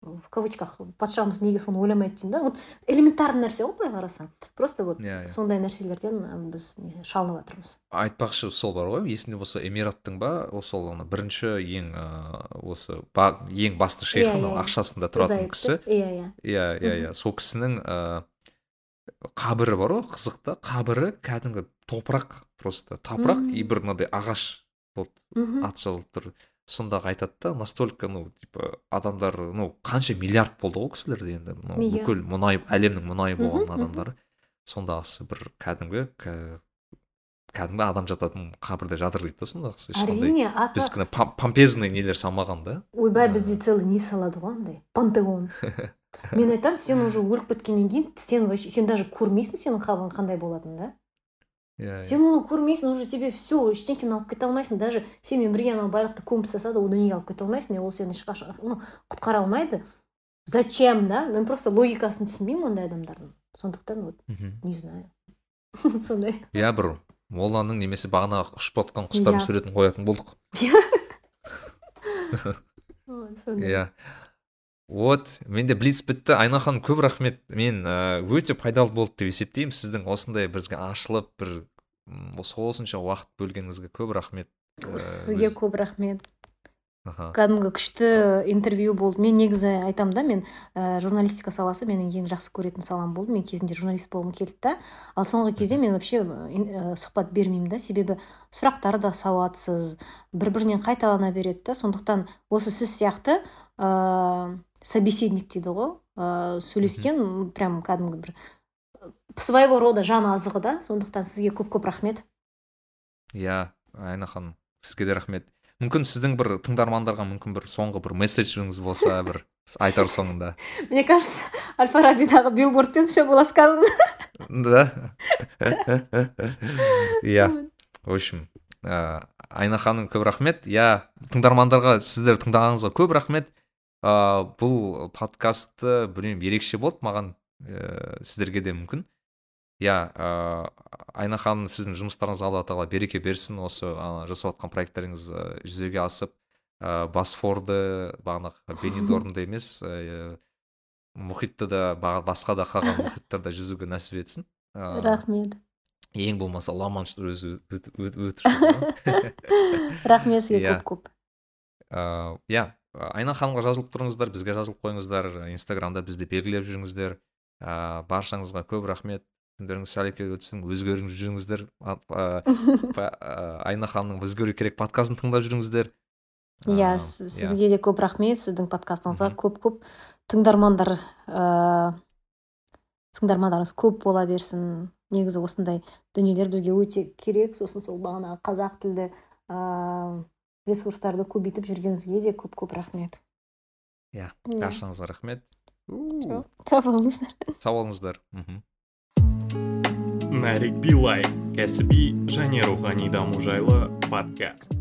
в кавычках патшамыз неге соны ойламайды деймін да? Вот элементарный нәрсе ғой былай қарасаң просто вот Иә, иә. сондай нәрселерден біз шалынып жатырмыз айтпақшы сол бар ғой есіңде болса эмираттың ба ол сол ана бірінші ең ыыы, осы ба- ең басты Иә, анау иә. ақшасында тұратын кісі. Иә иә. Иә иә иә. Сол кісінің ыыы қабірі бар ғой қызық та қабірі кәдімгі топырақ просто топырақ и бір мынандай ағаш вот мхм аты жазылып тұр. Сондағы айтады да настолько ну типа адамдар ну қанша миллиард болды ғой кісілерде енді ну, Иә. бүкіл мұнай әлемнің мұнайы болған Мгм, мхм. адамдары сондағысы бір кәдімгі кә- кәдімгі адам жататын қабірде жатыр дейді да сондағысы әрине біздікіне помпезный нелер салмаған да ойбай Ә. бізде целый не салады ғой андай пантеон мен айтамын сен уже өліп кеткеннен кейін сен вообще сен даже көрмейсің сенің қабірің қандай болатынын да иә сен оны көрмейсің уже тебе все ештеңкені алып кете алмайсың даже сенімен бірге анау байлықты көміп тастаса да ол дүниеге алып кете алмайсың ол сені ешқашан ну, құтқара алмайды зачем да? Мен просто логикасын түсінбеймін ондай адамдардың сондықтан вот не знаю. Сондай иә бір молланың немесе бағана ұшып жатқан құстардың суретін қоятын болдық. Сондай иә вот менде блиц бітті. Айна ханым көп рахмет. Мен ә, өте пайдалы болды деп есептеймін. Сіздің осындай бізге ашылып бір осынша уақыт бөлгеніңізге көп рахмет. Ә, сізге өз- көп рахмет. Кәдімгі күшті интервью болды. Мен негізі айтамын да мен ә, журналистика саласы менің ең жақсы көретін салам болды. Мен кезінде журналист болғым келді да ал соңғы кезде мен вообще ә, сұхбат бермеймін да. Себебі сұрақтар да сауатсыз бір бірінен қайталана береді да сондықтан осы сіз сияқты ә, собеседник дейді ғой ә, сөйлескен прям кәдімгі бір своего рода жан азығы да сондықтан сізге көп көп рахмет. Иә айна ханым сізге де рахмет. Мүмкін сіздің бір тыңдармандарға мүмкін бір соңғы бір месседжіңіз болса бір айтар соңында. Мне кажется аль фарабидағы билбордпен все было сказано. Да? Иә. В общем айна ханым көп рахмет. Иә тыңдармандарға сіздер тыңдағаныңызға көп рахмет. Ә, бұл подкастты білмеймін ерекше болды маған ә, сіздерге де мүмкін. Иә ә, айна ханым сіздің жұмыстарыңыз алла тағала береке берсін. Осы ана, жасап жатқан проекттарыңыз ә, жүзеге асып ә, босфорды бағанағы бенидормды емес ә, мұхитты да ба- басқа да қалған мұхиттарда жүзуге нәсіп етсін. Ә, рахмет. ең болмаса ла маншты өзі рахмет сізге көп көп ыыы иә. Айна ханымға жазылып тұрыңыздар бізге жазылып қойыңыздар инстаграмда бізді белгілеп жүріңіздер. Ыыы баршаңызға көп рахмет. Күндеріңіз сәлеке өтсін өзгеріп жүріңіздер. Айна ханымның өзгеру керек подкастын тыңдап жүріңіздер. Иә сіз- сізге де көп рахмет. Сіздің подкастыңызға көп көп тыңдармандар ыыы тыңдармандарыңыз көп бола берсін. Негізі осындай дүниелер бізге өте керек. Сосын сол бағанағы қазақ тілді ыыы ресурстарды көбейтіп жүргеніңізге де көп көп рахмет. Иә баршаңызға рахмет. У, сау болыңыздар. Сау болыңыздар. Мхм нарик билай кәсіби және рухани даму жайлы подкаст.